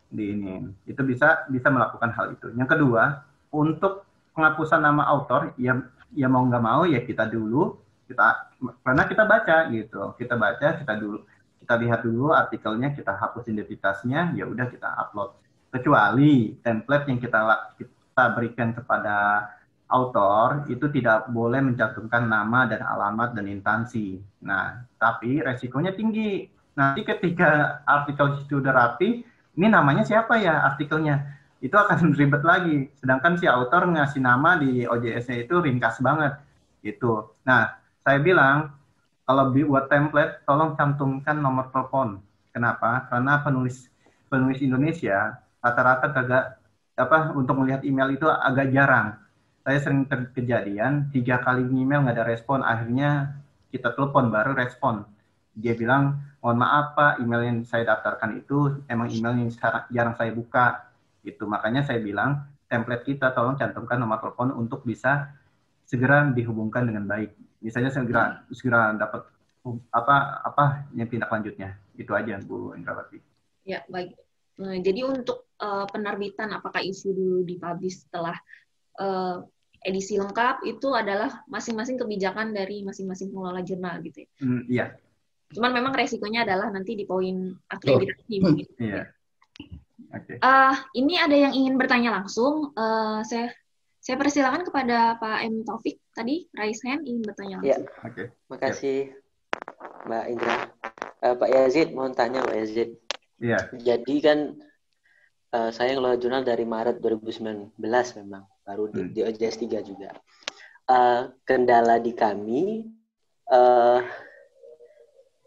[SPEAKER 4] di ini. Itu bisa bisa melakukan hal itu. Yang kedua, untuk penghapusan nama autor ya ya mau nggak mau ya kita dulu kita karena kita baca gitu. Kita baca, kita dulu kita lihat dulu artikelnya, kita hapus identitasnya, ya udah kita upload. Kecuali template yang kita kita berikan kepada autor itu tidak boleh mencantumkan nama dan alamat dan instansi. Nah, tapi resikonya tinggi. Nanti ketika artikel sudah rapi, ini namanya siapa ya artikelnya? Itu akan ribet lagi. Sedangkan si autor ngasih nama di OJS-nya itu ringkas banget. Gitu. Nah, saya bilang kalau buat template tolong cantumkan nomor telepon. Kenapa? Karena penulis penulis Indonesia rata-rata kagak apa untuk melihat email itu agak jarang. Saya sering kejadian tiga kali email nggak ada respon, akhirnya kita telepon baru respon. Dia bilang, mohon maaf pak, email yang saya daftarkan itu emang email yang jarang saya buka. Itu makanya saya bilang template kita tolong cantumkan nomor telepon untuk bisa segera dihubungkan dengan baik. Misalnya segera segera dapat apa apa yang tindak lanjutnya. Itu aja Bu Indrawati.
[SPEAKER 1] Ya, baik. Nah, jadi untuk uh, penerbitan apakah isi dulu dipublish setelah uh, edisi lengkap itu adalah masing-masing kebijakan dari masing-masing pengelola jurnal gitu ya.
[SPEAKER 4] Mm, iya.
[SPEAKER 1] Cuman memang resikonya adalah nanti di poin akreditasi oh.
[SPEAKER 4] gitu. Iya.
[SPEAKER 1] Okay. Uh, ini ada yang ingin bertanya langsung. Uh, saya saya persilakan kepada Pak M Taufik tadi raise hand ingin bertanya
[SPEAKER 5] langsung. Ya. Oke. Okay. Makasih Mbak Indra. Uh, Pak Yazid mohon tanya Pak Yazid.
[SPEAKER 4] Iya.
[SPEAKER 5] Jadi kan uh, saya ngelola jurnal dari Maret 2019 memang baru di, hmm. di OJS 3 juga. Uh, kendala di kami uh,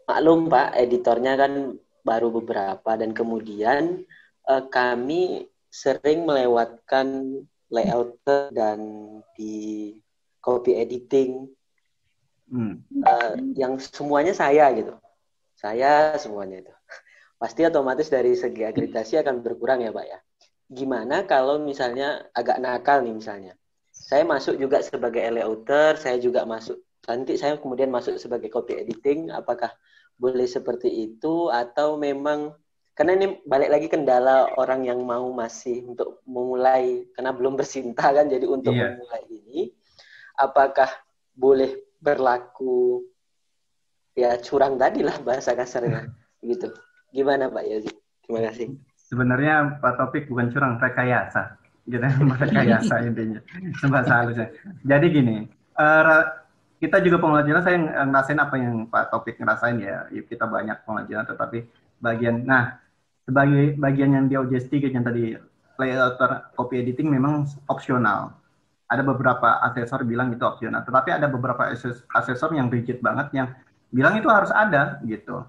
[SPEAKER 5] maklum Pak editornya kan baru beberapa dan kemudian uh, kami sering melewatkan layout dan di copy editing hmm. uh, yang semuanya saya gitu saya semuanya itu pasti otomatis dari segi akreditasi akan berkurang ya Pak ya. Gimana kalau misalnya agak nakal nih misalnya. Saya masuk juga sebagai layouter, saya juga masuk nanti saya kemudian masuk sebagai copy editing, apakah boleh seperti itu atau memang karena ini balik lagi kendala orang yang mau masih untuk memulai karena belum bersinta kan jadi untuk yeah. memulai ini apakah boleh berlaku ya curang tadi lah bahasa kasarnya gitu Gimana Pak Yazid? Terima kasih.
[SPEAKER 4] Sebenarnya Pak Topik bukan curang, rekayasa. Gitu, rekayasa intinya. Bahasa halusnya. Jadi gini, uh, kita juga pengajaran saya ngerasain apa yang Pak Topik ngerasain ya. Kita banyak pengajaran tetapi bagian, nah sebagai bagian yang di OJS 3 yang tadi layout copy editing memang opsional. Ada beberapa asesor bilang itu opsional, tetapi ada beberapa asesor yang rigid banget yang bilang itu harus ada gitu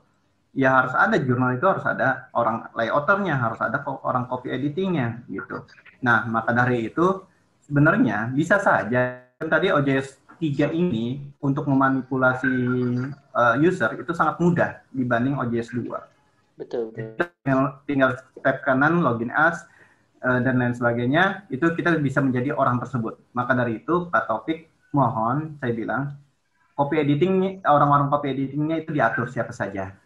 [SPEAKER 4] ya harus ada jurnal itu harus ada orang layouternya, harus ada orang copy editingnya gitu. Nah, maka dari itu sebenarnya bisa saja tadi OJS 3 ini untuk memanipulasi uh, user itu sangat mudah dibanding OJS 2.
[SPEAKER 5] Betul.
[SPEAKER 4] Tinggal, tinggal step kanan login as uh, dan lain sebagainya itu kita bisa menjadi orang tersebut. Maka dari itu Pak Taufik mohon saya bilang copy editing orang-orang copy editingnya itu diatur siapa saja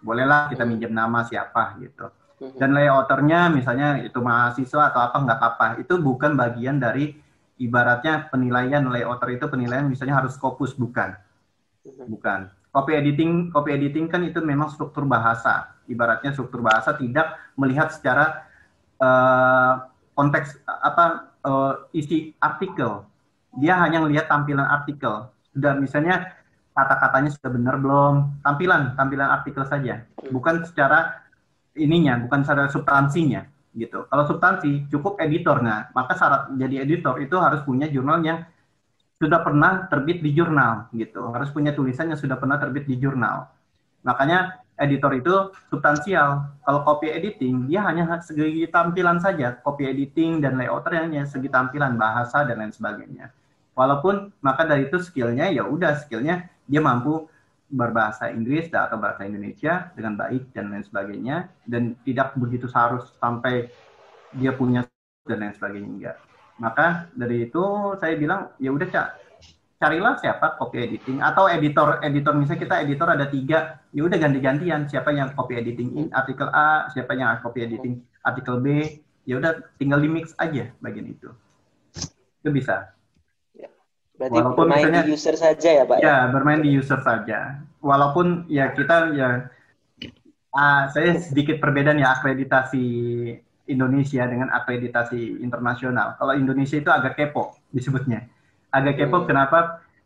[SPEAKER 4] bolehlah kita minjem nama siapa gitu. Mm-hmm. Dan layouternya misalnya itu mahasiswa atau apa nggak apa-apa. Itu bukan bagian dari ibaratnya penilaian layouter itu penilaian misalnya harus Scopus bukan. Mm-hmm. Bukan. Copy editing copy editing kan itu memang struktur bahasa. Ibaratnya struktur bahasa tidak melihat secara uh, konteks apa uh, isi artikel. Dia hanya melihat tampilan artikel. Sudah misalnya kata-katanya sudah benar belum tampilan tampilan artikel saja bukan secara ininya bukan secara substansinya gitu kalau substansi cukup editor nah maka syarat jadi editor itu harus punya jurnal yang sudah pernah terbit di jurnal gitu. Harus punya tulisan yang sudah pernah terbit di jurnal. Makanya editor itu substansial. Kalau copy editing dia hanya segi tampilan saja. Copy editing dan layouter hanya segi tampilan bahasa dan lain sebagainya. Walaupun maka dari itu skillnya ya udah skillnya dia mampu berbahasa Inggris atau bahasa Indonesia dengan baik dan lain sebagainya dan tidak begitu seharus sampai dia punya dan lain sebagainya enggak. Maka dari itu saya bilang ya udah cak carilah siapa copy editing atau editor editor misalnya kita editor ada tiga ya udah ganti-gantian siapa yang copy editing artikel A siapa yang copy editing artikel B ya udah tinggal di mix aja bagian itu itu bisa
[SPEAKER 5] Berarti Walaupun bermain misalnya, di user saja ya Pak?
[SPEAKER 4] Ya, ya, bermain di user saja. Walaupun ya kita ya, uh, saya sedikit perbedaan ya akreditasi Indonesia dengan akreditasi internasional. Kalau Indonesia itu agak kepo disebutnya. Agak kepo hmm. kenapa?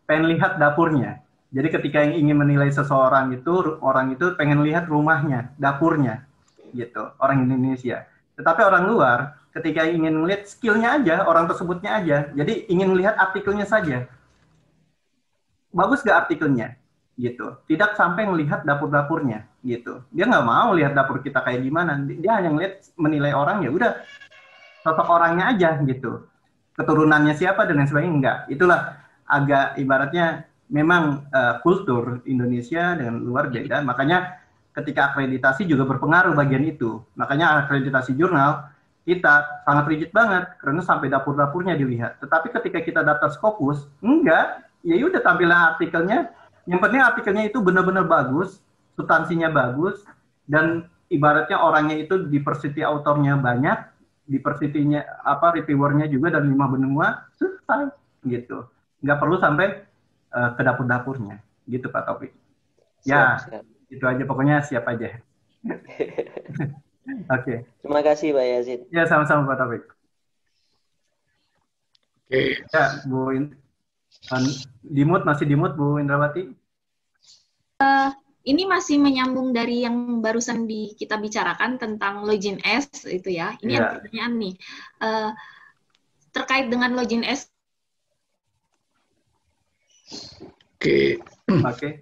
[SPEAKER 4] Pengen lihat dapurnya. Jadi ketika yang ingin menilai seseorang itu, orang itu pengen lihat rumahnya, dapurnya, gitu. Orang Indonesia. Tetapi orang luar ketika ingin melihat skillnya aja, orang tersebutnya aja. Jadi ingin melihat artikelnya saja. Bagus gak artikelnya? Gitu. Tidak sampai melihat dapur-dapurnya. Gitu. Dia nggak mau lihat dapur kita kayak gimana. Dia hanya melihat menilai orang ya udah sosok orangnya aja gitu. Keturunannya siapa dan lain sebagainya enggak. Itulah agak ibaratnya memang uh, kultur Indonesia dengan luar beda. Makanya ketika akreditasi juga berpengaruh bagian itu. Makanya akreditasi jurnal kita sangat rigid banget karena sampai dapur-dapurnya dilihat. Tetapi ketika kita daftar Scopus, enggak, ya udah tampilan artikelnya. Yang penting artikelnya itu benar-benar bagus, substansinya bagus, dan ibaratnya orangnya itu diversity autornya banyak, diversity-nya apa reviewernya juga dan lima benua selesai gitu. Nggak perlu sampai uh, ke dapur-dapurnya, gitu Pak Taufik. Ya, siap, itu aja pokoknya siap aja.
[SPEAKER 5] Oke. Okay. Terima kasih Pak Yazid.
[SPEAKER 4] Ya sama-sama Pak Taufik. Oke. Okay. Ya Bu In dimut masih dimut Bu Indrawati?
[SPEAKER 1] Uh, ini masih menyambung dari yang barusan di kita bicarakan tentang login S itu ya. Ini yeah. yang pertanyaan nih. Uh, terkait dengan login S.
[SPEAKER 4] Oke. Okay. Oke. Okay.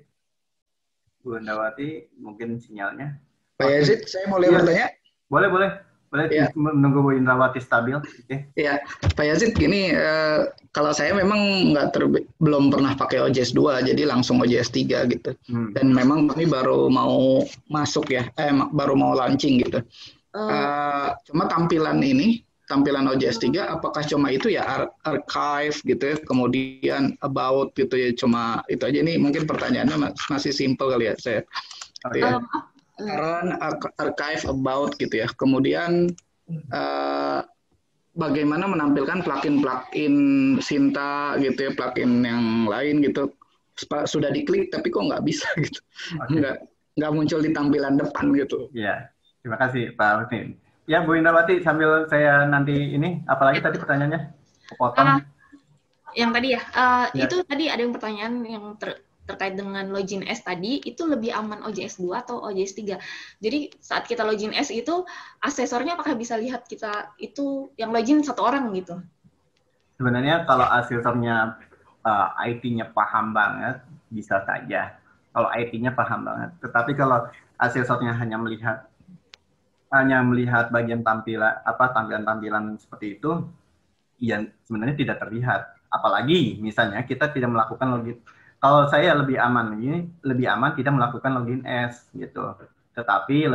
[SPEAKER 4] Bu Indrawati mungkin sinyalnya.
[SPEAKER 3] Pak Yazid, saya boleh ya. bertanya?
[SPEAKER 4] Boleh, boleh. Boleh ya. menunggu Bu Indrawati stabil.
[SPEAKER 3] Okay. Ya, Pak Yazid, gini, eh, kalau saya memang nggak belum pernah pakai OJS 2, jadi langsung OJS 3 gitu. Hmm. Dan memang kami baru mau masuk ya, eh, baru mau launching gitu. Uh. Uh, cuma tampilan ini, tampilan OJS 3, apakah cuma itu ya ar archive gitu ya, kemudian about gitu ya, cuma itu aja nih mungkin pertanyaannya masih simple kali ya saya. Okay. Ya. Um, current archive about gitu ya. Kemudian uh, bagaimana menampilkan plugin-plugin Sinta gitu ya, plugin yang lain gitu. Sudah diklik tapi kok nggak bisa gitu. Okay. Nggak nggak muncul di tampilan depan gitu.
[SPEAKER 4] Iya. Terima kasih Pak Husni. Ya Bu Indrawati sambil saya nanti ini apalagi tadi pertanyaannya? Potong. Uh,
[SPEAKER 1] yang tadi ya, uh, ya, itu tadi ada yang pertanyaan yang ter, terkait dengan login S tadi itu lebih aman OJS 2 atau OJS 3. Jadi saat kita login S itu asesornya apakah bisa lihat kita itu yang login satu orang gitu?
[SPEAKER 4] Sebenarnya kalau asesornya uh, eh, IT-nya paham banget bisa saja. Kalau IT-nya paham banget. Tetapi kalau asesornya hanya melihat hanya melihat bagian tampilan apa tampilan-tampilan seperti itu, ya sebenarnya tidak terlihat. Apalagi misalnya kita tidak melakukan login kalau saya lebih aman ini lebih aman tidak melakukan login S gitu. Tetapi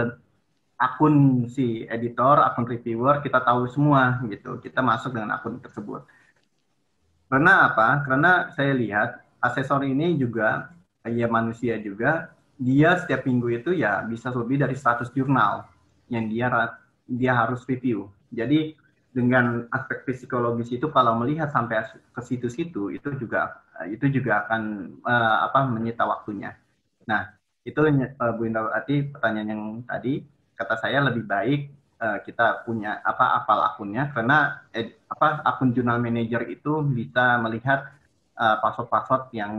[SPEAKER 4] akun si editor, akun reviewer kita tahu semua gitu. Kita masuk dengan akun tersebut. Karena apa? Karena saya lihat asesor ini juga ya manusia juga dia setiap minggu itu ya bisa lebih dari 100 jurnal yang dia dia harus review. Jadi dengan aspek psikologis itu kalau melihat sampai ke situ-situ itu juga itu juga akan uh, apa menyita waktunya. Nah, itu uh, Bu Indrawati pertanyaan yang tadi kata saya lebih baik uh, kita punya apa apal akunnya karena eh, apa akun jurnal manager itu bisa melihat password-password uh, yang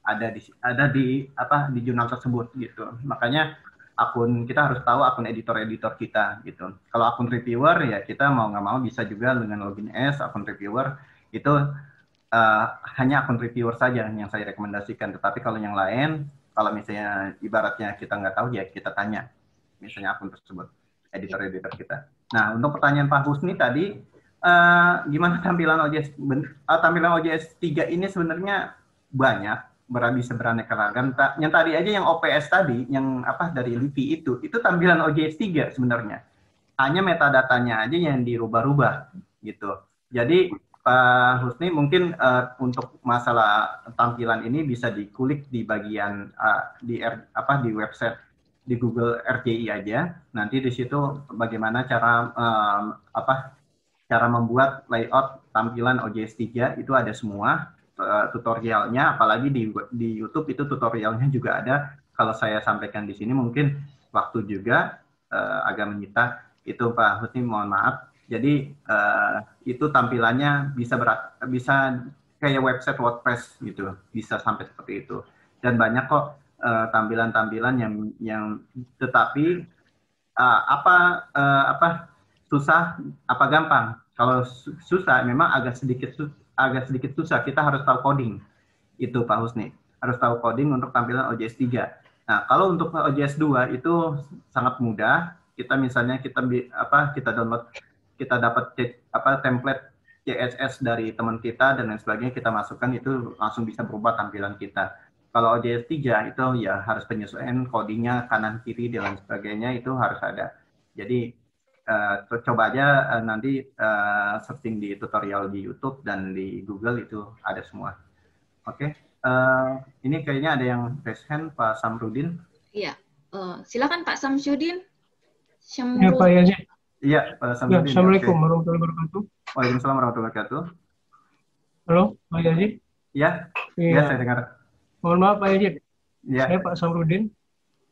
[SPEAKER 4] ada di ada di apa di jurnal tersebut gitu. Makanya akun kita harus tahu akun editor-editor kita gitu. Kalau akun reviewer ya kita mau nggak mau bisa juga dengan login S akun reviewer itu uh, hanya akun reviewer saja yang saya rekomendasikan. Tetapi kalau yang lain, kalau misalnya ibaratnya kita nggak tahu ya kita tanya, misalnya akun tersebut, editor-editor kita. Nah untuk pertanyaan Pak Husni tadi, uh, gimana tampilan OJS? Uh, tampilan OJS 3 ini sebenarnya banyak, berani beraneka ragam. Yang tadi aja yang OPS tadi, yang apa dari Livi itu, itu tampilan OJS 3 sebenarnya. Hanya metadatanya aja yang dirubah-rubah gitu. Jadi Pak Husni mungkin uh, untuk masalah tampilan ini bisa dikulik di bagian uh, di R, apa di website di Google RJI aja. Nanti di situ bagaimana cara uh, apa cara membuat layout tampilan OJS 3 itu ada semua uh, tutorialnya apalagi di di YouTube itu tutorialnya juga ada. Kalau saya sampaikan di sini mungkin waktu juga uh, agak menyita itu Pak Husni mohon maaf jadi uh, itu tampilannya bisa berat, bisa kayak website WordPress gitu, bisa sampai seperti itu. Dan banyak kok tampilan tampilan-tampilan yang yang tetapi uh, apa uh, apa susah apa gampang. Kalau susah memang agak sedikit agak sedikit susah. Kita harus tahu coding. Itu Pak Husni. Harus tahu coding untuk tampilan OJS 3. Nah, kalau untuk OJS 2 itu sangat mudah. Kita misalnya kita apa kita download kita dapat apa template CSS dari teman kita dan lain sebagainya kita masukkan itu langsung bisa berubah tampilan kita. Kalau OJS 3 itu ya harus penyesuaian codingnya kanan kiri dan lain sebagainya itu harus ada. Jadi uh, coba aja uh, nanti uh, searching di tutorial di YouTube dan di Google itu ada semua. Oke, okay. uh, ini kayaknya ada yang raise hand Pak Samrudin.
[SPEAKER 1] Iya, uh, silakan Pak Samsudin.
[SPEAKER 6] Ya Pak Yazid.
[SPEAKER 4] Iya, Pak
[SPEAKER 6] ya, Samsudin. Ya, Assalamualaikum okay. warahmatullahi wabarakatuh.
[SPEAKER 4] Waalaikumsalam warahmatullahi wabarakatuh.
[SPEAKER 6] Halo, Pak Yazid.
[SPEAKER 4] Iya, iya ya, saya dengar.
[SPEAKER 6] Mohon maaf Pak Yazid. Ya. Saya Pak Samrudin.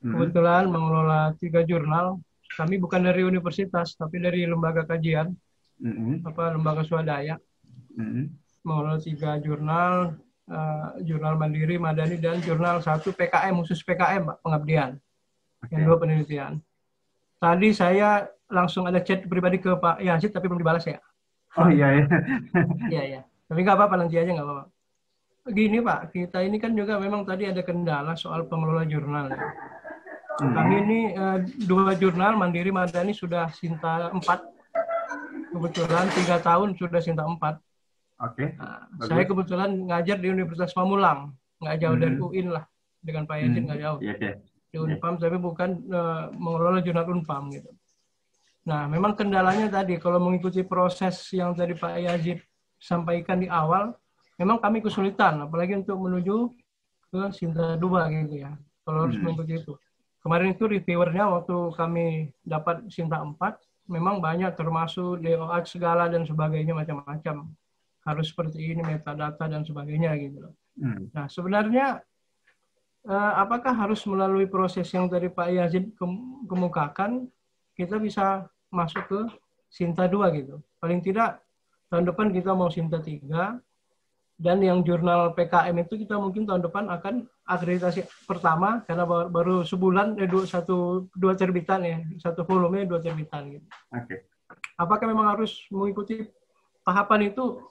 [SPEAKER 6] Hmm. Kebetulan mengelola tiga jurnal. Kami bukan dari universitas, tapi dari lembaga kajian, hmm. apa lembaga swadaya. Hmm. Mengelola tiga jurnal, uh, jurnal mandiri, madani, dan jurnal satu PKM khusus PKM, Pak, pengabdian. Okay. Yang dua penelitian. Tadi saya langsung ada chat pribadi ke Pak Yazid, tapi belum dibalas ya.
[SPEAKER 4] Oh iya iya.
[SPEAKER 6] iya iya. Tapi nggak apa-apa nanti aja nggak apa-apa. Gini Pak, kita ini kan juga memang tadi ada kendala soal pengelola jurnal. Ya. Hmm. Kami ini uh, dua jurnal Mandiri Madani sudah Sinta 4. Kebetulan tiga tahun sudah Sinta 4. Oke.
[SPEAKER 4] Okay.
[SPEAKER 6] Nah, saya kebetulan ngajar di Universitas Pamulang, nggak jauh hmm. dari UIN lah. Dengan Pak Yazid hmm. nggak jauh.
[SPEAKER 4] Yeah, yeah.
[SPEAKER 6] Di Unpam, yeah. tapi bukan uh, mengelola jurnal Unpam gitu. Nah, memang kendalanya tadi kalau mengikuti proses yang tadi Pak Yazid sampaikan di awal, memang kami kesulitan, apalagi untuk menuju ke Sinta 2 gitu ya. Kalau harus hmm. mengikuti itu. Kemarin itu reviewernya waktu kami dapat Sinta 4, memang banyak termasuk DOA segala dan sebagainya macam-macam. Harus seperti ini metadata dan sebagainya gitu loh. Hmm. Nah, sebenarnya eh, apakah harus melalui proses yang tadi Pak Yazid kemukakan kita bisa masuk ke Sinta 2 gitu. Paling tidak tahun depan kita mau Sinta 3, dan yang jurnal PKM itu kita mungkin tahun depan akan akreditasi pertama karena baru, baru sebulan eh, dua satu dua terbitan ya satu volume dua terbitan gitu.
[SPEAKER 4] Oke. Okay.
[SPEAKER 6] Apakah memang harus mengikuti tahapan itu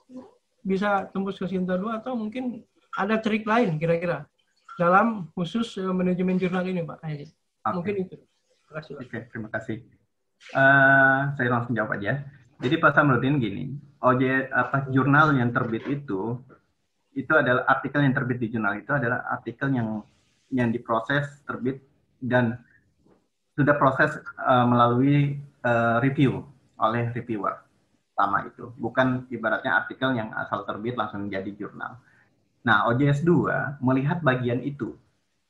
[SPEAKER 6] bisa tembus ke Sinta 2 atau mungkin ada trik lain kira-kira dalam khusus uh, manajemen jurnal ini Pak Okay. Mungkin itu.
[SPEAKER 4] Terima kasih. Oke, okay, terima kasih. Uh, saya langsung jawab aja. Jadi Pak Samrudin gini, OJ apa jurnal yang terbit itu itu adalah artikel yang terbit di jurnal. Itu adalah artikel yang yang diproses terbit dan sudah proses uh, melalui uh, review oleh reviewer sama itu. Bukan ibaratnya artikel yang asal terbit langsung jadi jurnal. Nah OJS 2 melihat bagian itu.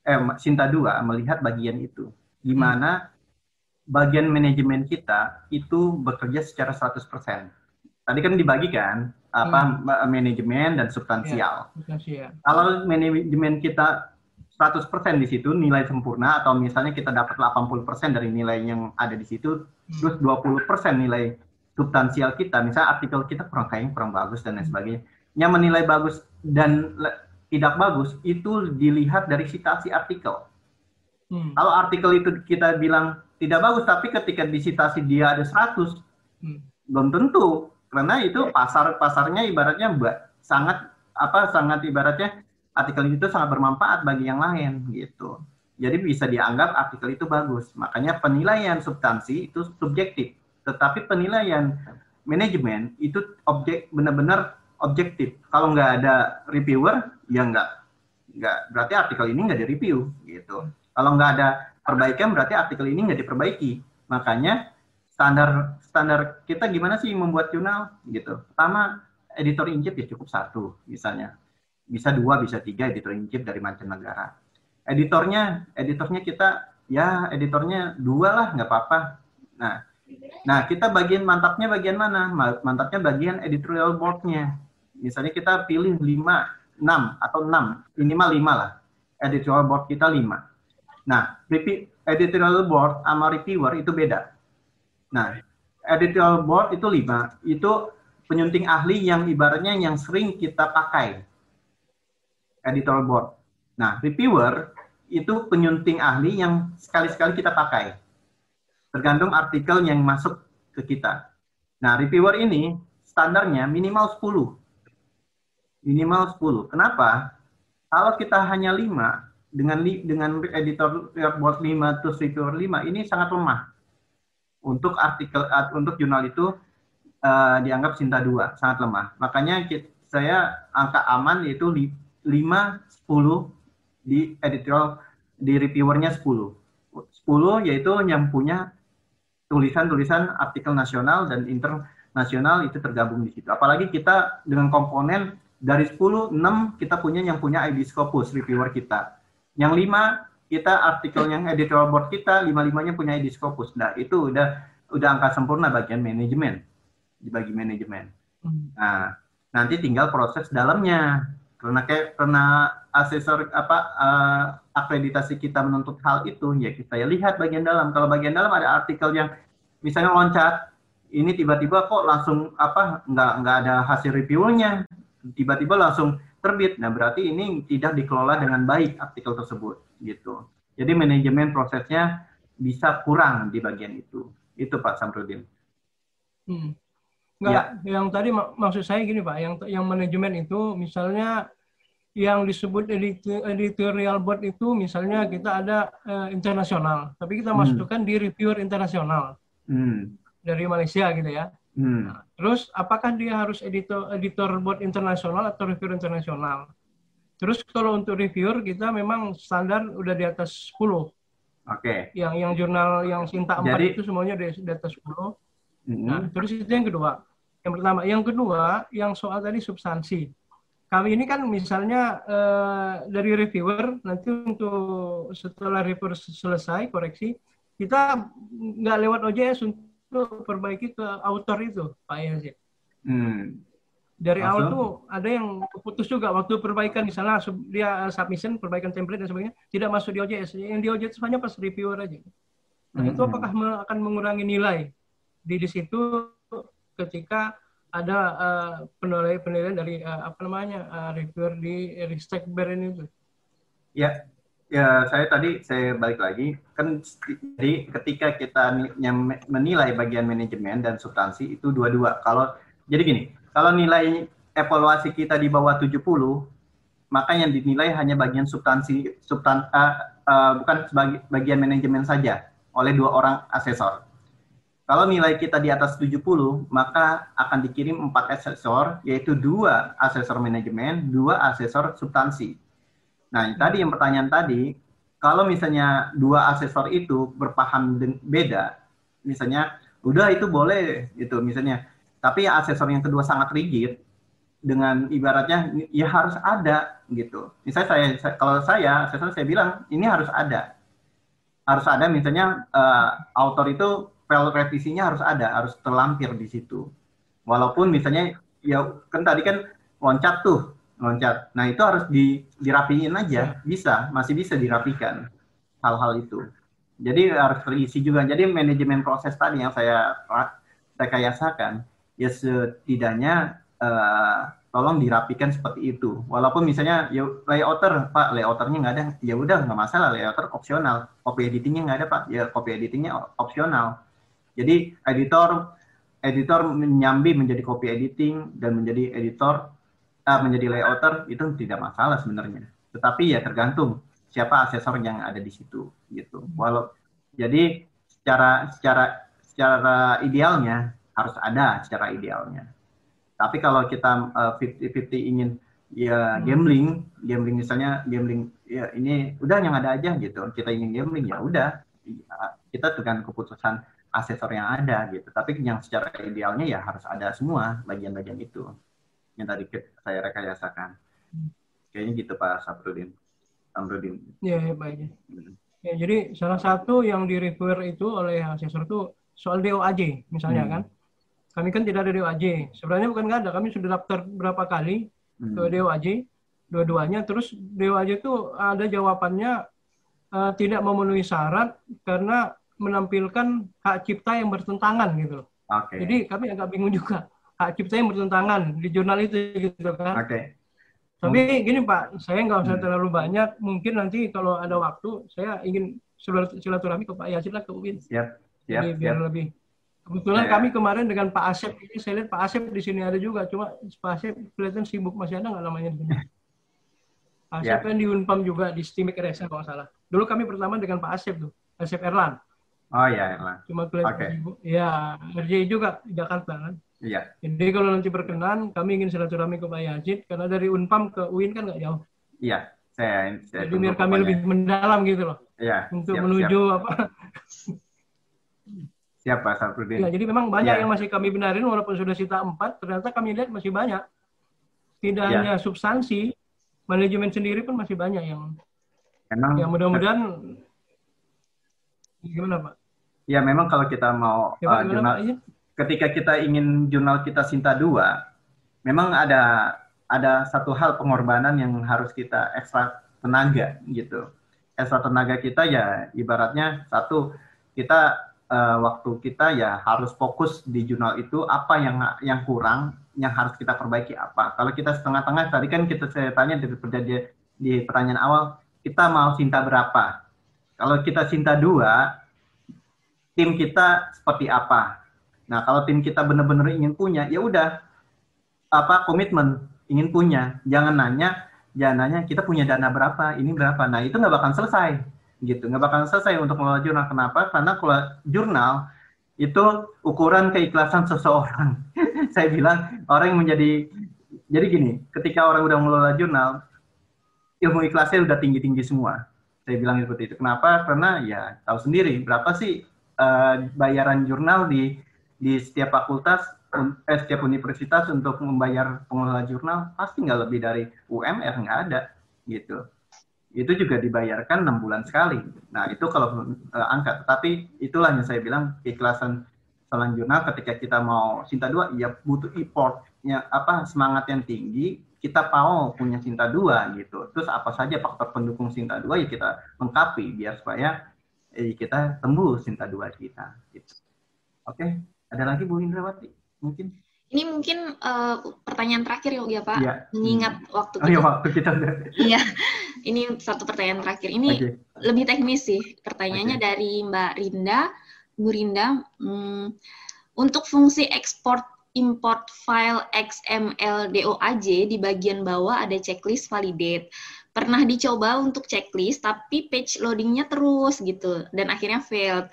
[SPEAKER 4] Eh Sinta 2 melihat bagian itu. Di mana bagian manajemen kita itu bekerja secara 100%. Tadi kan dibagikan apa hmm. manajemen dan substansial.
[SPEAKER 6] Ya,
[SPEAKER 4] Kalau manajemen kita 100% di situ nilai sempurna atau misalnya kita dapat 80% dari nilai yang ada di situ hmm. terus 20% nilai substansial kita misalnya artikel kita kurang kayaknya kurang bagus dan lain hmm. sebagainya. Yang menilai bagus dan tidak bagus itu dilihat dari citasi artikel. Hmm. Kalau artikel itu kita bilang tidak bagus tapi ketika di citasi dia ada 100 hmm. belum tentu karena itu pasar pasarnya ibaratnya sangat apa sangat ibaratnya artikel itu sangat bermanfaat bagi yang lain gitu. Jadi bisa dianggap artikel itu bagus. Makanya penilaian substansi itu subjektif, tetapi penilaian manajemen itu objek benar-benar objektif. Kalau nggak ada reviewer, ya nggak nggak berarti artikel ini nggak direview gitu. Kalau nggak ada perbaikan berarti artikel ini nggak diperbaiki. Makanya standar standar kita gimana sih membuat jurnal gitu. Pertama editor in chief ya cukup satu misalnya. Bisa dua, bisa tiga editor in chief dari mancanegara. Editornya, editornya kita ya editornya dua lah nggak apa-apa. Nah, nah kita bagian mantapnya bagian mana? Mantapnya bagian editorial boardnya. Misalnya kita pilih lima, enam atau enam, minimal lima lah. Editorial board kita lima. Nah, editorial board sama reviewer itu beda Nah, editorial board itu lima. Itu penyunting ahli yang ibaratnya yang sering kita pakai. Editorial board. Nah, reviewer itu penyunting ahli yang sekali-sekali kita pakai. Tergantung artikel yang masuk ke kita. Nah, reviewer ini standarnya minimal 10. Minimal 10. Kenapa? Kalau kita hanya 5, dengan dengan editor board 5 terus reviewer 5, ini sangat lemah untuk artikel untuk jurnal itu uh, dianggap Sinta 2 sangat lemah. Makanya saya angka aman yaitu 5 10 di editorial di reviewernya 10. 10 yaitu yang punya tulisan-tulisan artikel nasional dan internasional itu tergabung di situ. Apalagi kita dengan komponen dari 10, 6 kita punya yang punya ID Scopus, reviewer kita. Yang 5 kita artikel yang editorial board kita, lima-limanya punya ID Scopus. Nah, itu udah udah angka sempurna bagian manajemen. Dibagi manajemen. Hmm. Nah, nanti tinggal proses dalamnya. Karena kayak karena asesor apa uh, akreditasi kita menuntut hal itu, ya kita ya lihat bagian dalam. Kalau bagian dalam ada artikel yang misalnya loncat, ini tiba-tiba kok langsung apa nggak nggak ada hasil reviewnya, tiba-tiba langsung terbit. Nah, berarti ini tidak dikelola dengan baik artikel tersebut gitu. Jadi manajemen prosesnya bisa kurang di bagian itu. Itu Pak Samrudin.
[SPEAKER 6] Hmm. Enggak, ya. yang tadi mak maksud saya gini Pak, yang yang manajemen itu misalnya yang disebut editorial board itu misalnya kita ada uh, internasional, tapi kita hmm. masukkan di reviewer internasional hmm. dari Malaysia gitu ya. Hmm. Nah, terus apakah dia harus editor editor board internasional atau reviewer internasional? Terus kalau untuk reviewer kita memang standar udah di atas 10. Oke.
[SPEAKER 4] Okay.
[SPEAKER 6] Yang yang jurnal yang Sinta 4 Jadi, itu semuanya di, di atas 10. Hmm. Nah, terus itu yang kedua. Yang pertama, yang kedua yang soal tadi substansi. Kami ini kan misalnya eh, dari reviewer nanti untuk setelah reviewer selesai koreksi kita nggak lewat OJS untuk perbaiki ke author itu Pak Yazid. Hmm. Dari awal tuh ada yang putus juga waktu perbaikan misalnya dia submission perbaikan template dan sebagainya tidak masuk di OJS. Yang di OJS hanya pas reviewer aja. Nah, hmm. itu apakah akan mengurangi nilai di di situ ketika ada uh, penilaian penilaian dari uh, apa namanya uh, reviewer di Ristek ini itu?
[SPEAKER 4] Ya, ya saya tadi saya balik lagi kan jadi ketika kita menilai bagian manajemen dan substansi itu dua-dua kalau jadi gini kalau nilai evaluasi kita di bawah 70 maka yang dinilai hanya bagian substansi substan uh, uh, bukan sebagai bagian manajemen saja oleh dua orang asesor. Kalau nilai kita di atas 70 maka akan dikirim empat asesor yaitu dua asesor manajemen dua asesor substansi. Nah, tadi yang pertanyaan tadi, kalau misalnya dua asesor itu berpaham beda, misalnya udah itu boleh itu misalnya, tapi asesor yang kedua sangat rigid dengan ibaratnya ya harus ada gitu. Misalnya saya, saya kalau saya asesor saya bilang ini harus ada. Harus ada misalnya uh, autor itu file revisinya harus ada, harus terlampir di situ. Walaupun misalnya ya kan tadi kan loncat tuh loncat. Nah itu harus di, dirapiin aja, ya. bisa, masih bisa dirapikan hal-hal itu. Jadi harus terisi juga. Jadi manajemen proses tadi yang saya rekayasakan, ya setidaknya uh, tolong dirapikan seperti itu. Walaupun misalnya ya layouter, Pak, layouternya nggak ada, ya udah nggak masalah, layouter opsional. Copy editingnya nggak ada, Pak, ya copy editingnya opsional. Jadi editor editor menyambi menjadi copy editing dan menjadi editor uh, menjadi layouter itu tidak masalah sebenarnya. Tetapi ya tergantung siapa asesor yang ada di situ gitu. Walau jadi secara secara secara idealnya harus ada secara idealnya. Tapi kalau kita uh, 50-50 ingin ya hmm. gambling, gambling misalnya gambling ya ini udah yang ada aja gitu. Kita ingin gambling ya udah kita dengan keputusan asesor yang ada gitu. Tapi yang secara idealnya ya harus ada semua bagian-bagian itu yang tadi saya rekayasakan. Kayaknya gitu Pak Saprudin. Samrudin.
[SPEAKER 6] Ya, ya baik. Hmm. Ya, jadi salah satu yang di refer itu oleh asesor itu soal DOAJ misalnya hmm. kan. Kami kan tidak ada DOAJ. Sebenarnya bukan nggak ada. Kami sudah daftar berapa kali hmm. ke DOAJ, dua-duanya. Terus DOAJ itu ada jawabannya uh, tidak memenuhi syarat karena menampilkan hak cipta yang bertentangan gitu. Okay. Jadi kami agak bingung juga hak cipta yang bertentangan di jurnal itu gitu kan. Oke. Okay. Tapi hmm. gini Pak, saya nggak usah hmm. terlalu banyak. Mungkin nanti kalau ada waktu, saya ingin silaturahmi ke Pak Yazid lah ke UIN. Siap. Siap. Jadi biar siap. lebih. Kebetulan ya, kami kemarin dengan Pak Asep ini, saya lihat Pak Asep di sini ada juga. Cuma Pak Asep kelihatan sibuk masih ada nggak namanya di sini? Pak Asep ya. kan di Unpam juga di Stimik RSA kalau nggak salah. Dulu kami pertama dengan Pak Asep tuh, Asep Erlan.
[SPEAKER 4] Oh iya Erlan.
[SPEAKER 6] Cuma kelihatan okay. sibuk. Ya, RJ juga Jakarta kan. Iya. Jadi kalau nanti berkenan, kami ingin silaturahmi ke Pak Yazid, karena dari Unpam ke UIN kan nggak jauh.
[SPEAKER 4] Iya, saya,
[SPEAKER 6] saya Jadi biar kami lebih mendalam gitu loh. Iya. Untuk siap, menuju siap. apa?
[SPEAKER 4] Siapa Safrudin?
[SPEAKER 6] Ya, jadi memang banyak ya. yang masih kami benarin walaupun sudah sita empat, ternyata kami lihat masih banyak. Tidak ya. hanya substansi, manajemen sendiri pun masih banyak yang memang yang mudah-mudahan gimana Pak?
[SPEAKER 4] Ya memang kalau kita mau ya, uh, jurnal, ketika kita ingin jurnal kita Sinta dua, memang ada ada satu hal pengorbanan yang harus kita ekstra tenaga gitu. Ekstra tenaga kita ya ibaratnya satu kita uh, waktu kita ya harus fokus di jurnal itu apa yang yang kurang yang harus kita perbaiki apa. Kalau kita setengah-tengah tadi kan kita saya tanya di, di, di pertanyaan awal kita mau cinta berapa? Kalau kita cinta dua, tim kita seperti apa? Nah kalau tim kita benar-benar ingin punya, ya udah apa komitmen ingin punya. Jangan nanya, jangan nanya kita punya dana berapa, ini berapa. Nah itu nggak bakal selesai gitu. Nggak bakal selesai untuk mengelola jurnal. Kenapa? Karena kalau jurnal itu ukuran keikhlasan seseorang. Saya bilang orang yang menjadi jadi gini ketika orang udah mengelola jurnal ilmu ikhlasnya udah tinggi tinggi semua. Saya bilang seperti itu. Kenapa? Karena ya tahu sendiri berapa sih uh, bayaran jurnal di di setiap fakultas eh, setiap universitas untuk membayar pengelola jurnal? Pasti nggak lebih dari UMR nggak ada gitu itu juga dibayarkan enam bulan sekali. Nah itu kalau uh, angka, tapi itulah yang saya bilang keikhlasan selanjutnya ketika kita mau cinta dua, ya butuh effortnya apa semangat yang tinggi. Kita mau punya cinta dua gitu. Terus apa saja faktor pendukung cinta dua ya kita lengkapi biar supaya eh, kita tembus cinta dua kita. Gitu. Oke, ada lagi Bu Indrawati mungkin?
[SPEAKER 1] Ini mungkin uh, pertanyaan terakhir ya Pak, ya. mengingat hmm. waktu
[SPEAKER 4] kita. Oh, iya, waktu kita
[SPEAKER 1] Iya, ini satu pertanyaan terakhir. Ini okay. lebih teknis sih. Pertanyaannya okay. dari Mbak Rinda, Bu Rinda. Hmm, untuk fungsi ekspor import file XML DOAJ di bagian bawah ada checklist validate. Pernah dicoba untuk checklist, tapi page loadingnya terus gitu, dan akhirnya failed.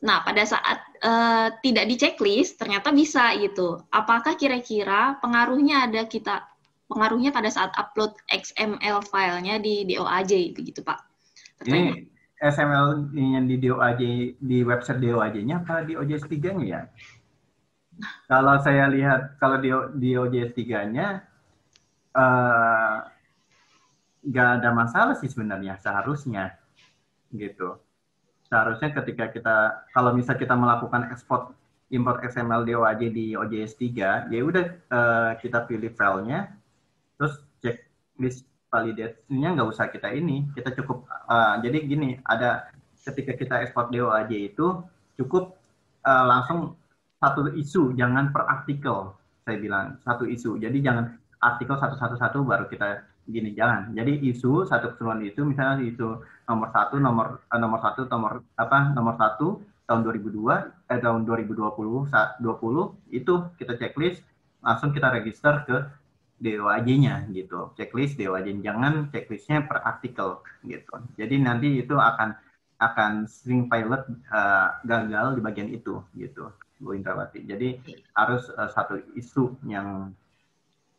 [SPEAKER 1] Nah, pada saat uh, tidak di checklist, ternyata bisa gitu. Apakah kira-kira pengaruhnya ada kita pengaruhnya pada saat upload XML filenya di DOAJ begitu, Pak?
[SPEAKER 4] Ini XML yang di DOAJ di website DOAJ-nya apa di OJS 3-nya ya? Kalau saya lihat kalau di, di OJS 3-nya uh, nggak ada masalah sih sebenarnya seharusnya gitu seharusnya ketika kita kalau misal kita melakukan ekspor import XML DOAJ di OJS 3 ya udah uh, kita pilih filenya terus cek list validasinya nggak usah kita ini kita cukup uh, jadi gini ada ketika kita ekspor DOAJ itu cukup uh, langsung satu isu jangan per artikel saya bilang satu isu. Jadi jangan artikel satu satu satu baru kita gini jangan jadi isu satu keseluruhan isu misalnya isu nomor satu nomor eh, nomor satu nomor apa nomor satu tahun 2002 eh tahun 2020 20 itu kita checklist langsung kita register ke DOAJ-nya gitu. Checklist DOAJ jangan checklistnya per artikel gitu. Jadi nanti itu akan akan sering pilot uh, gagal di bagian itu gitu Bu Indrawati. Jadi harus uh, satu isu yang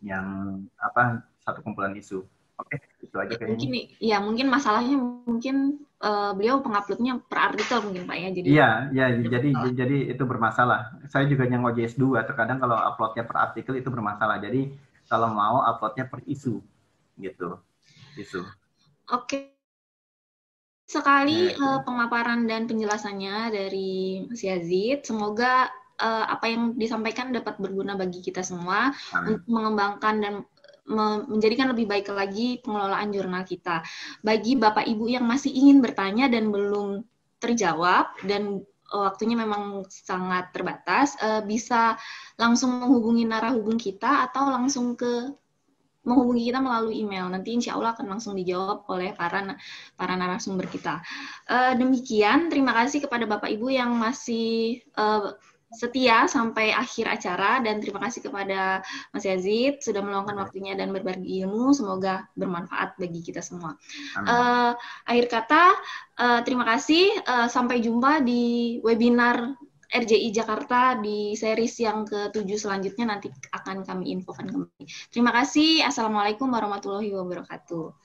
[SPEAKER 4] yang apa satu kumpulan isu Oke, itu aja kayaknya.
[SPEAKER 1] Mungkin ya mungkin masalahnya mungkin uh, beliau penguploadnya per artikel mungkin Pak ya.
[SPEAKER 4] Jadi Iya, ya jadi oh. jadi itu bermasalah. Saya juga yang OJS 2 terkadang kalau uploadnya per artikel itu bermasalah. Jadi kalau mau uploadnya per isu gitu. Isu.
[SPEAKER 1] Oke. Sekali uh, pemaparan dan penjelasannya dari Mas Yazid. Semoga uh, apa yang disampaikan dapat berguna bagi kita semua Amin. untuk mengembangkan dan menjadikan lebih baik lagi pengelolaan jurnal kita. Bagi Bapak Ibu yang masih ingin bertanya dan belum terjawab dan eh, waktunya memang sangat terbatas, eh, bisa langsung menghubungi narahubung kita atau langsung ke menghubungi kita melalui email. Nanti insya Allah akan langsung dijawab oleh para para narasumber kita. Eh, demikian, terima kasih kepada Bapak Ibu yang masih setia sampai akhir acara dan terima kasih kepada Mas Yazid sudah meluangkan waktunya dan berbagi ilmu semoga bermanfaat bagi kita semua. Uh, akhir kata uh, terima kasih uh, sampai jumpa di webinar RJI Jakarta di series yang ke-7 selanjutnya nanti akan kami infokan kembali. Terima kasih. Assalamualaikum warahmatullahi wabarakatuh.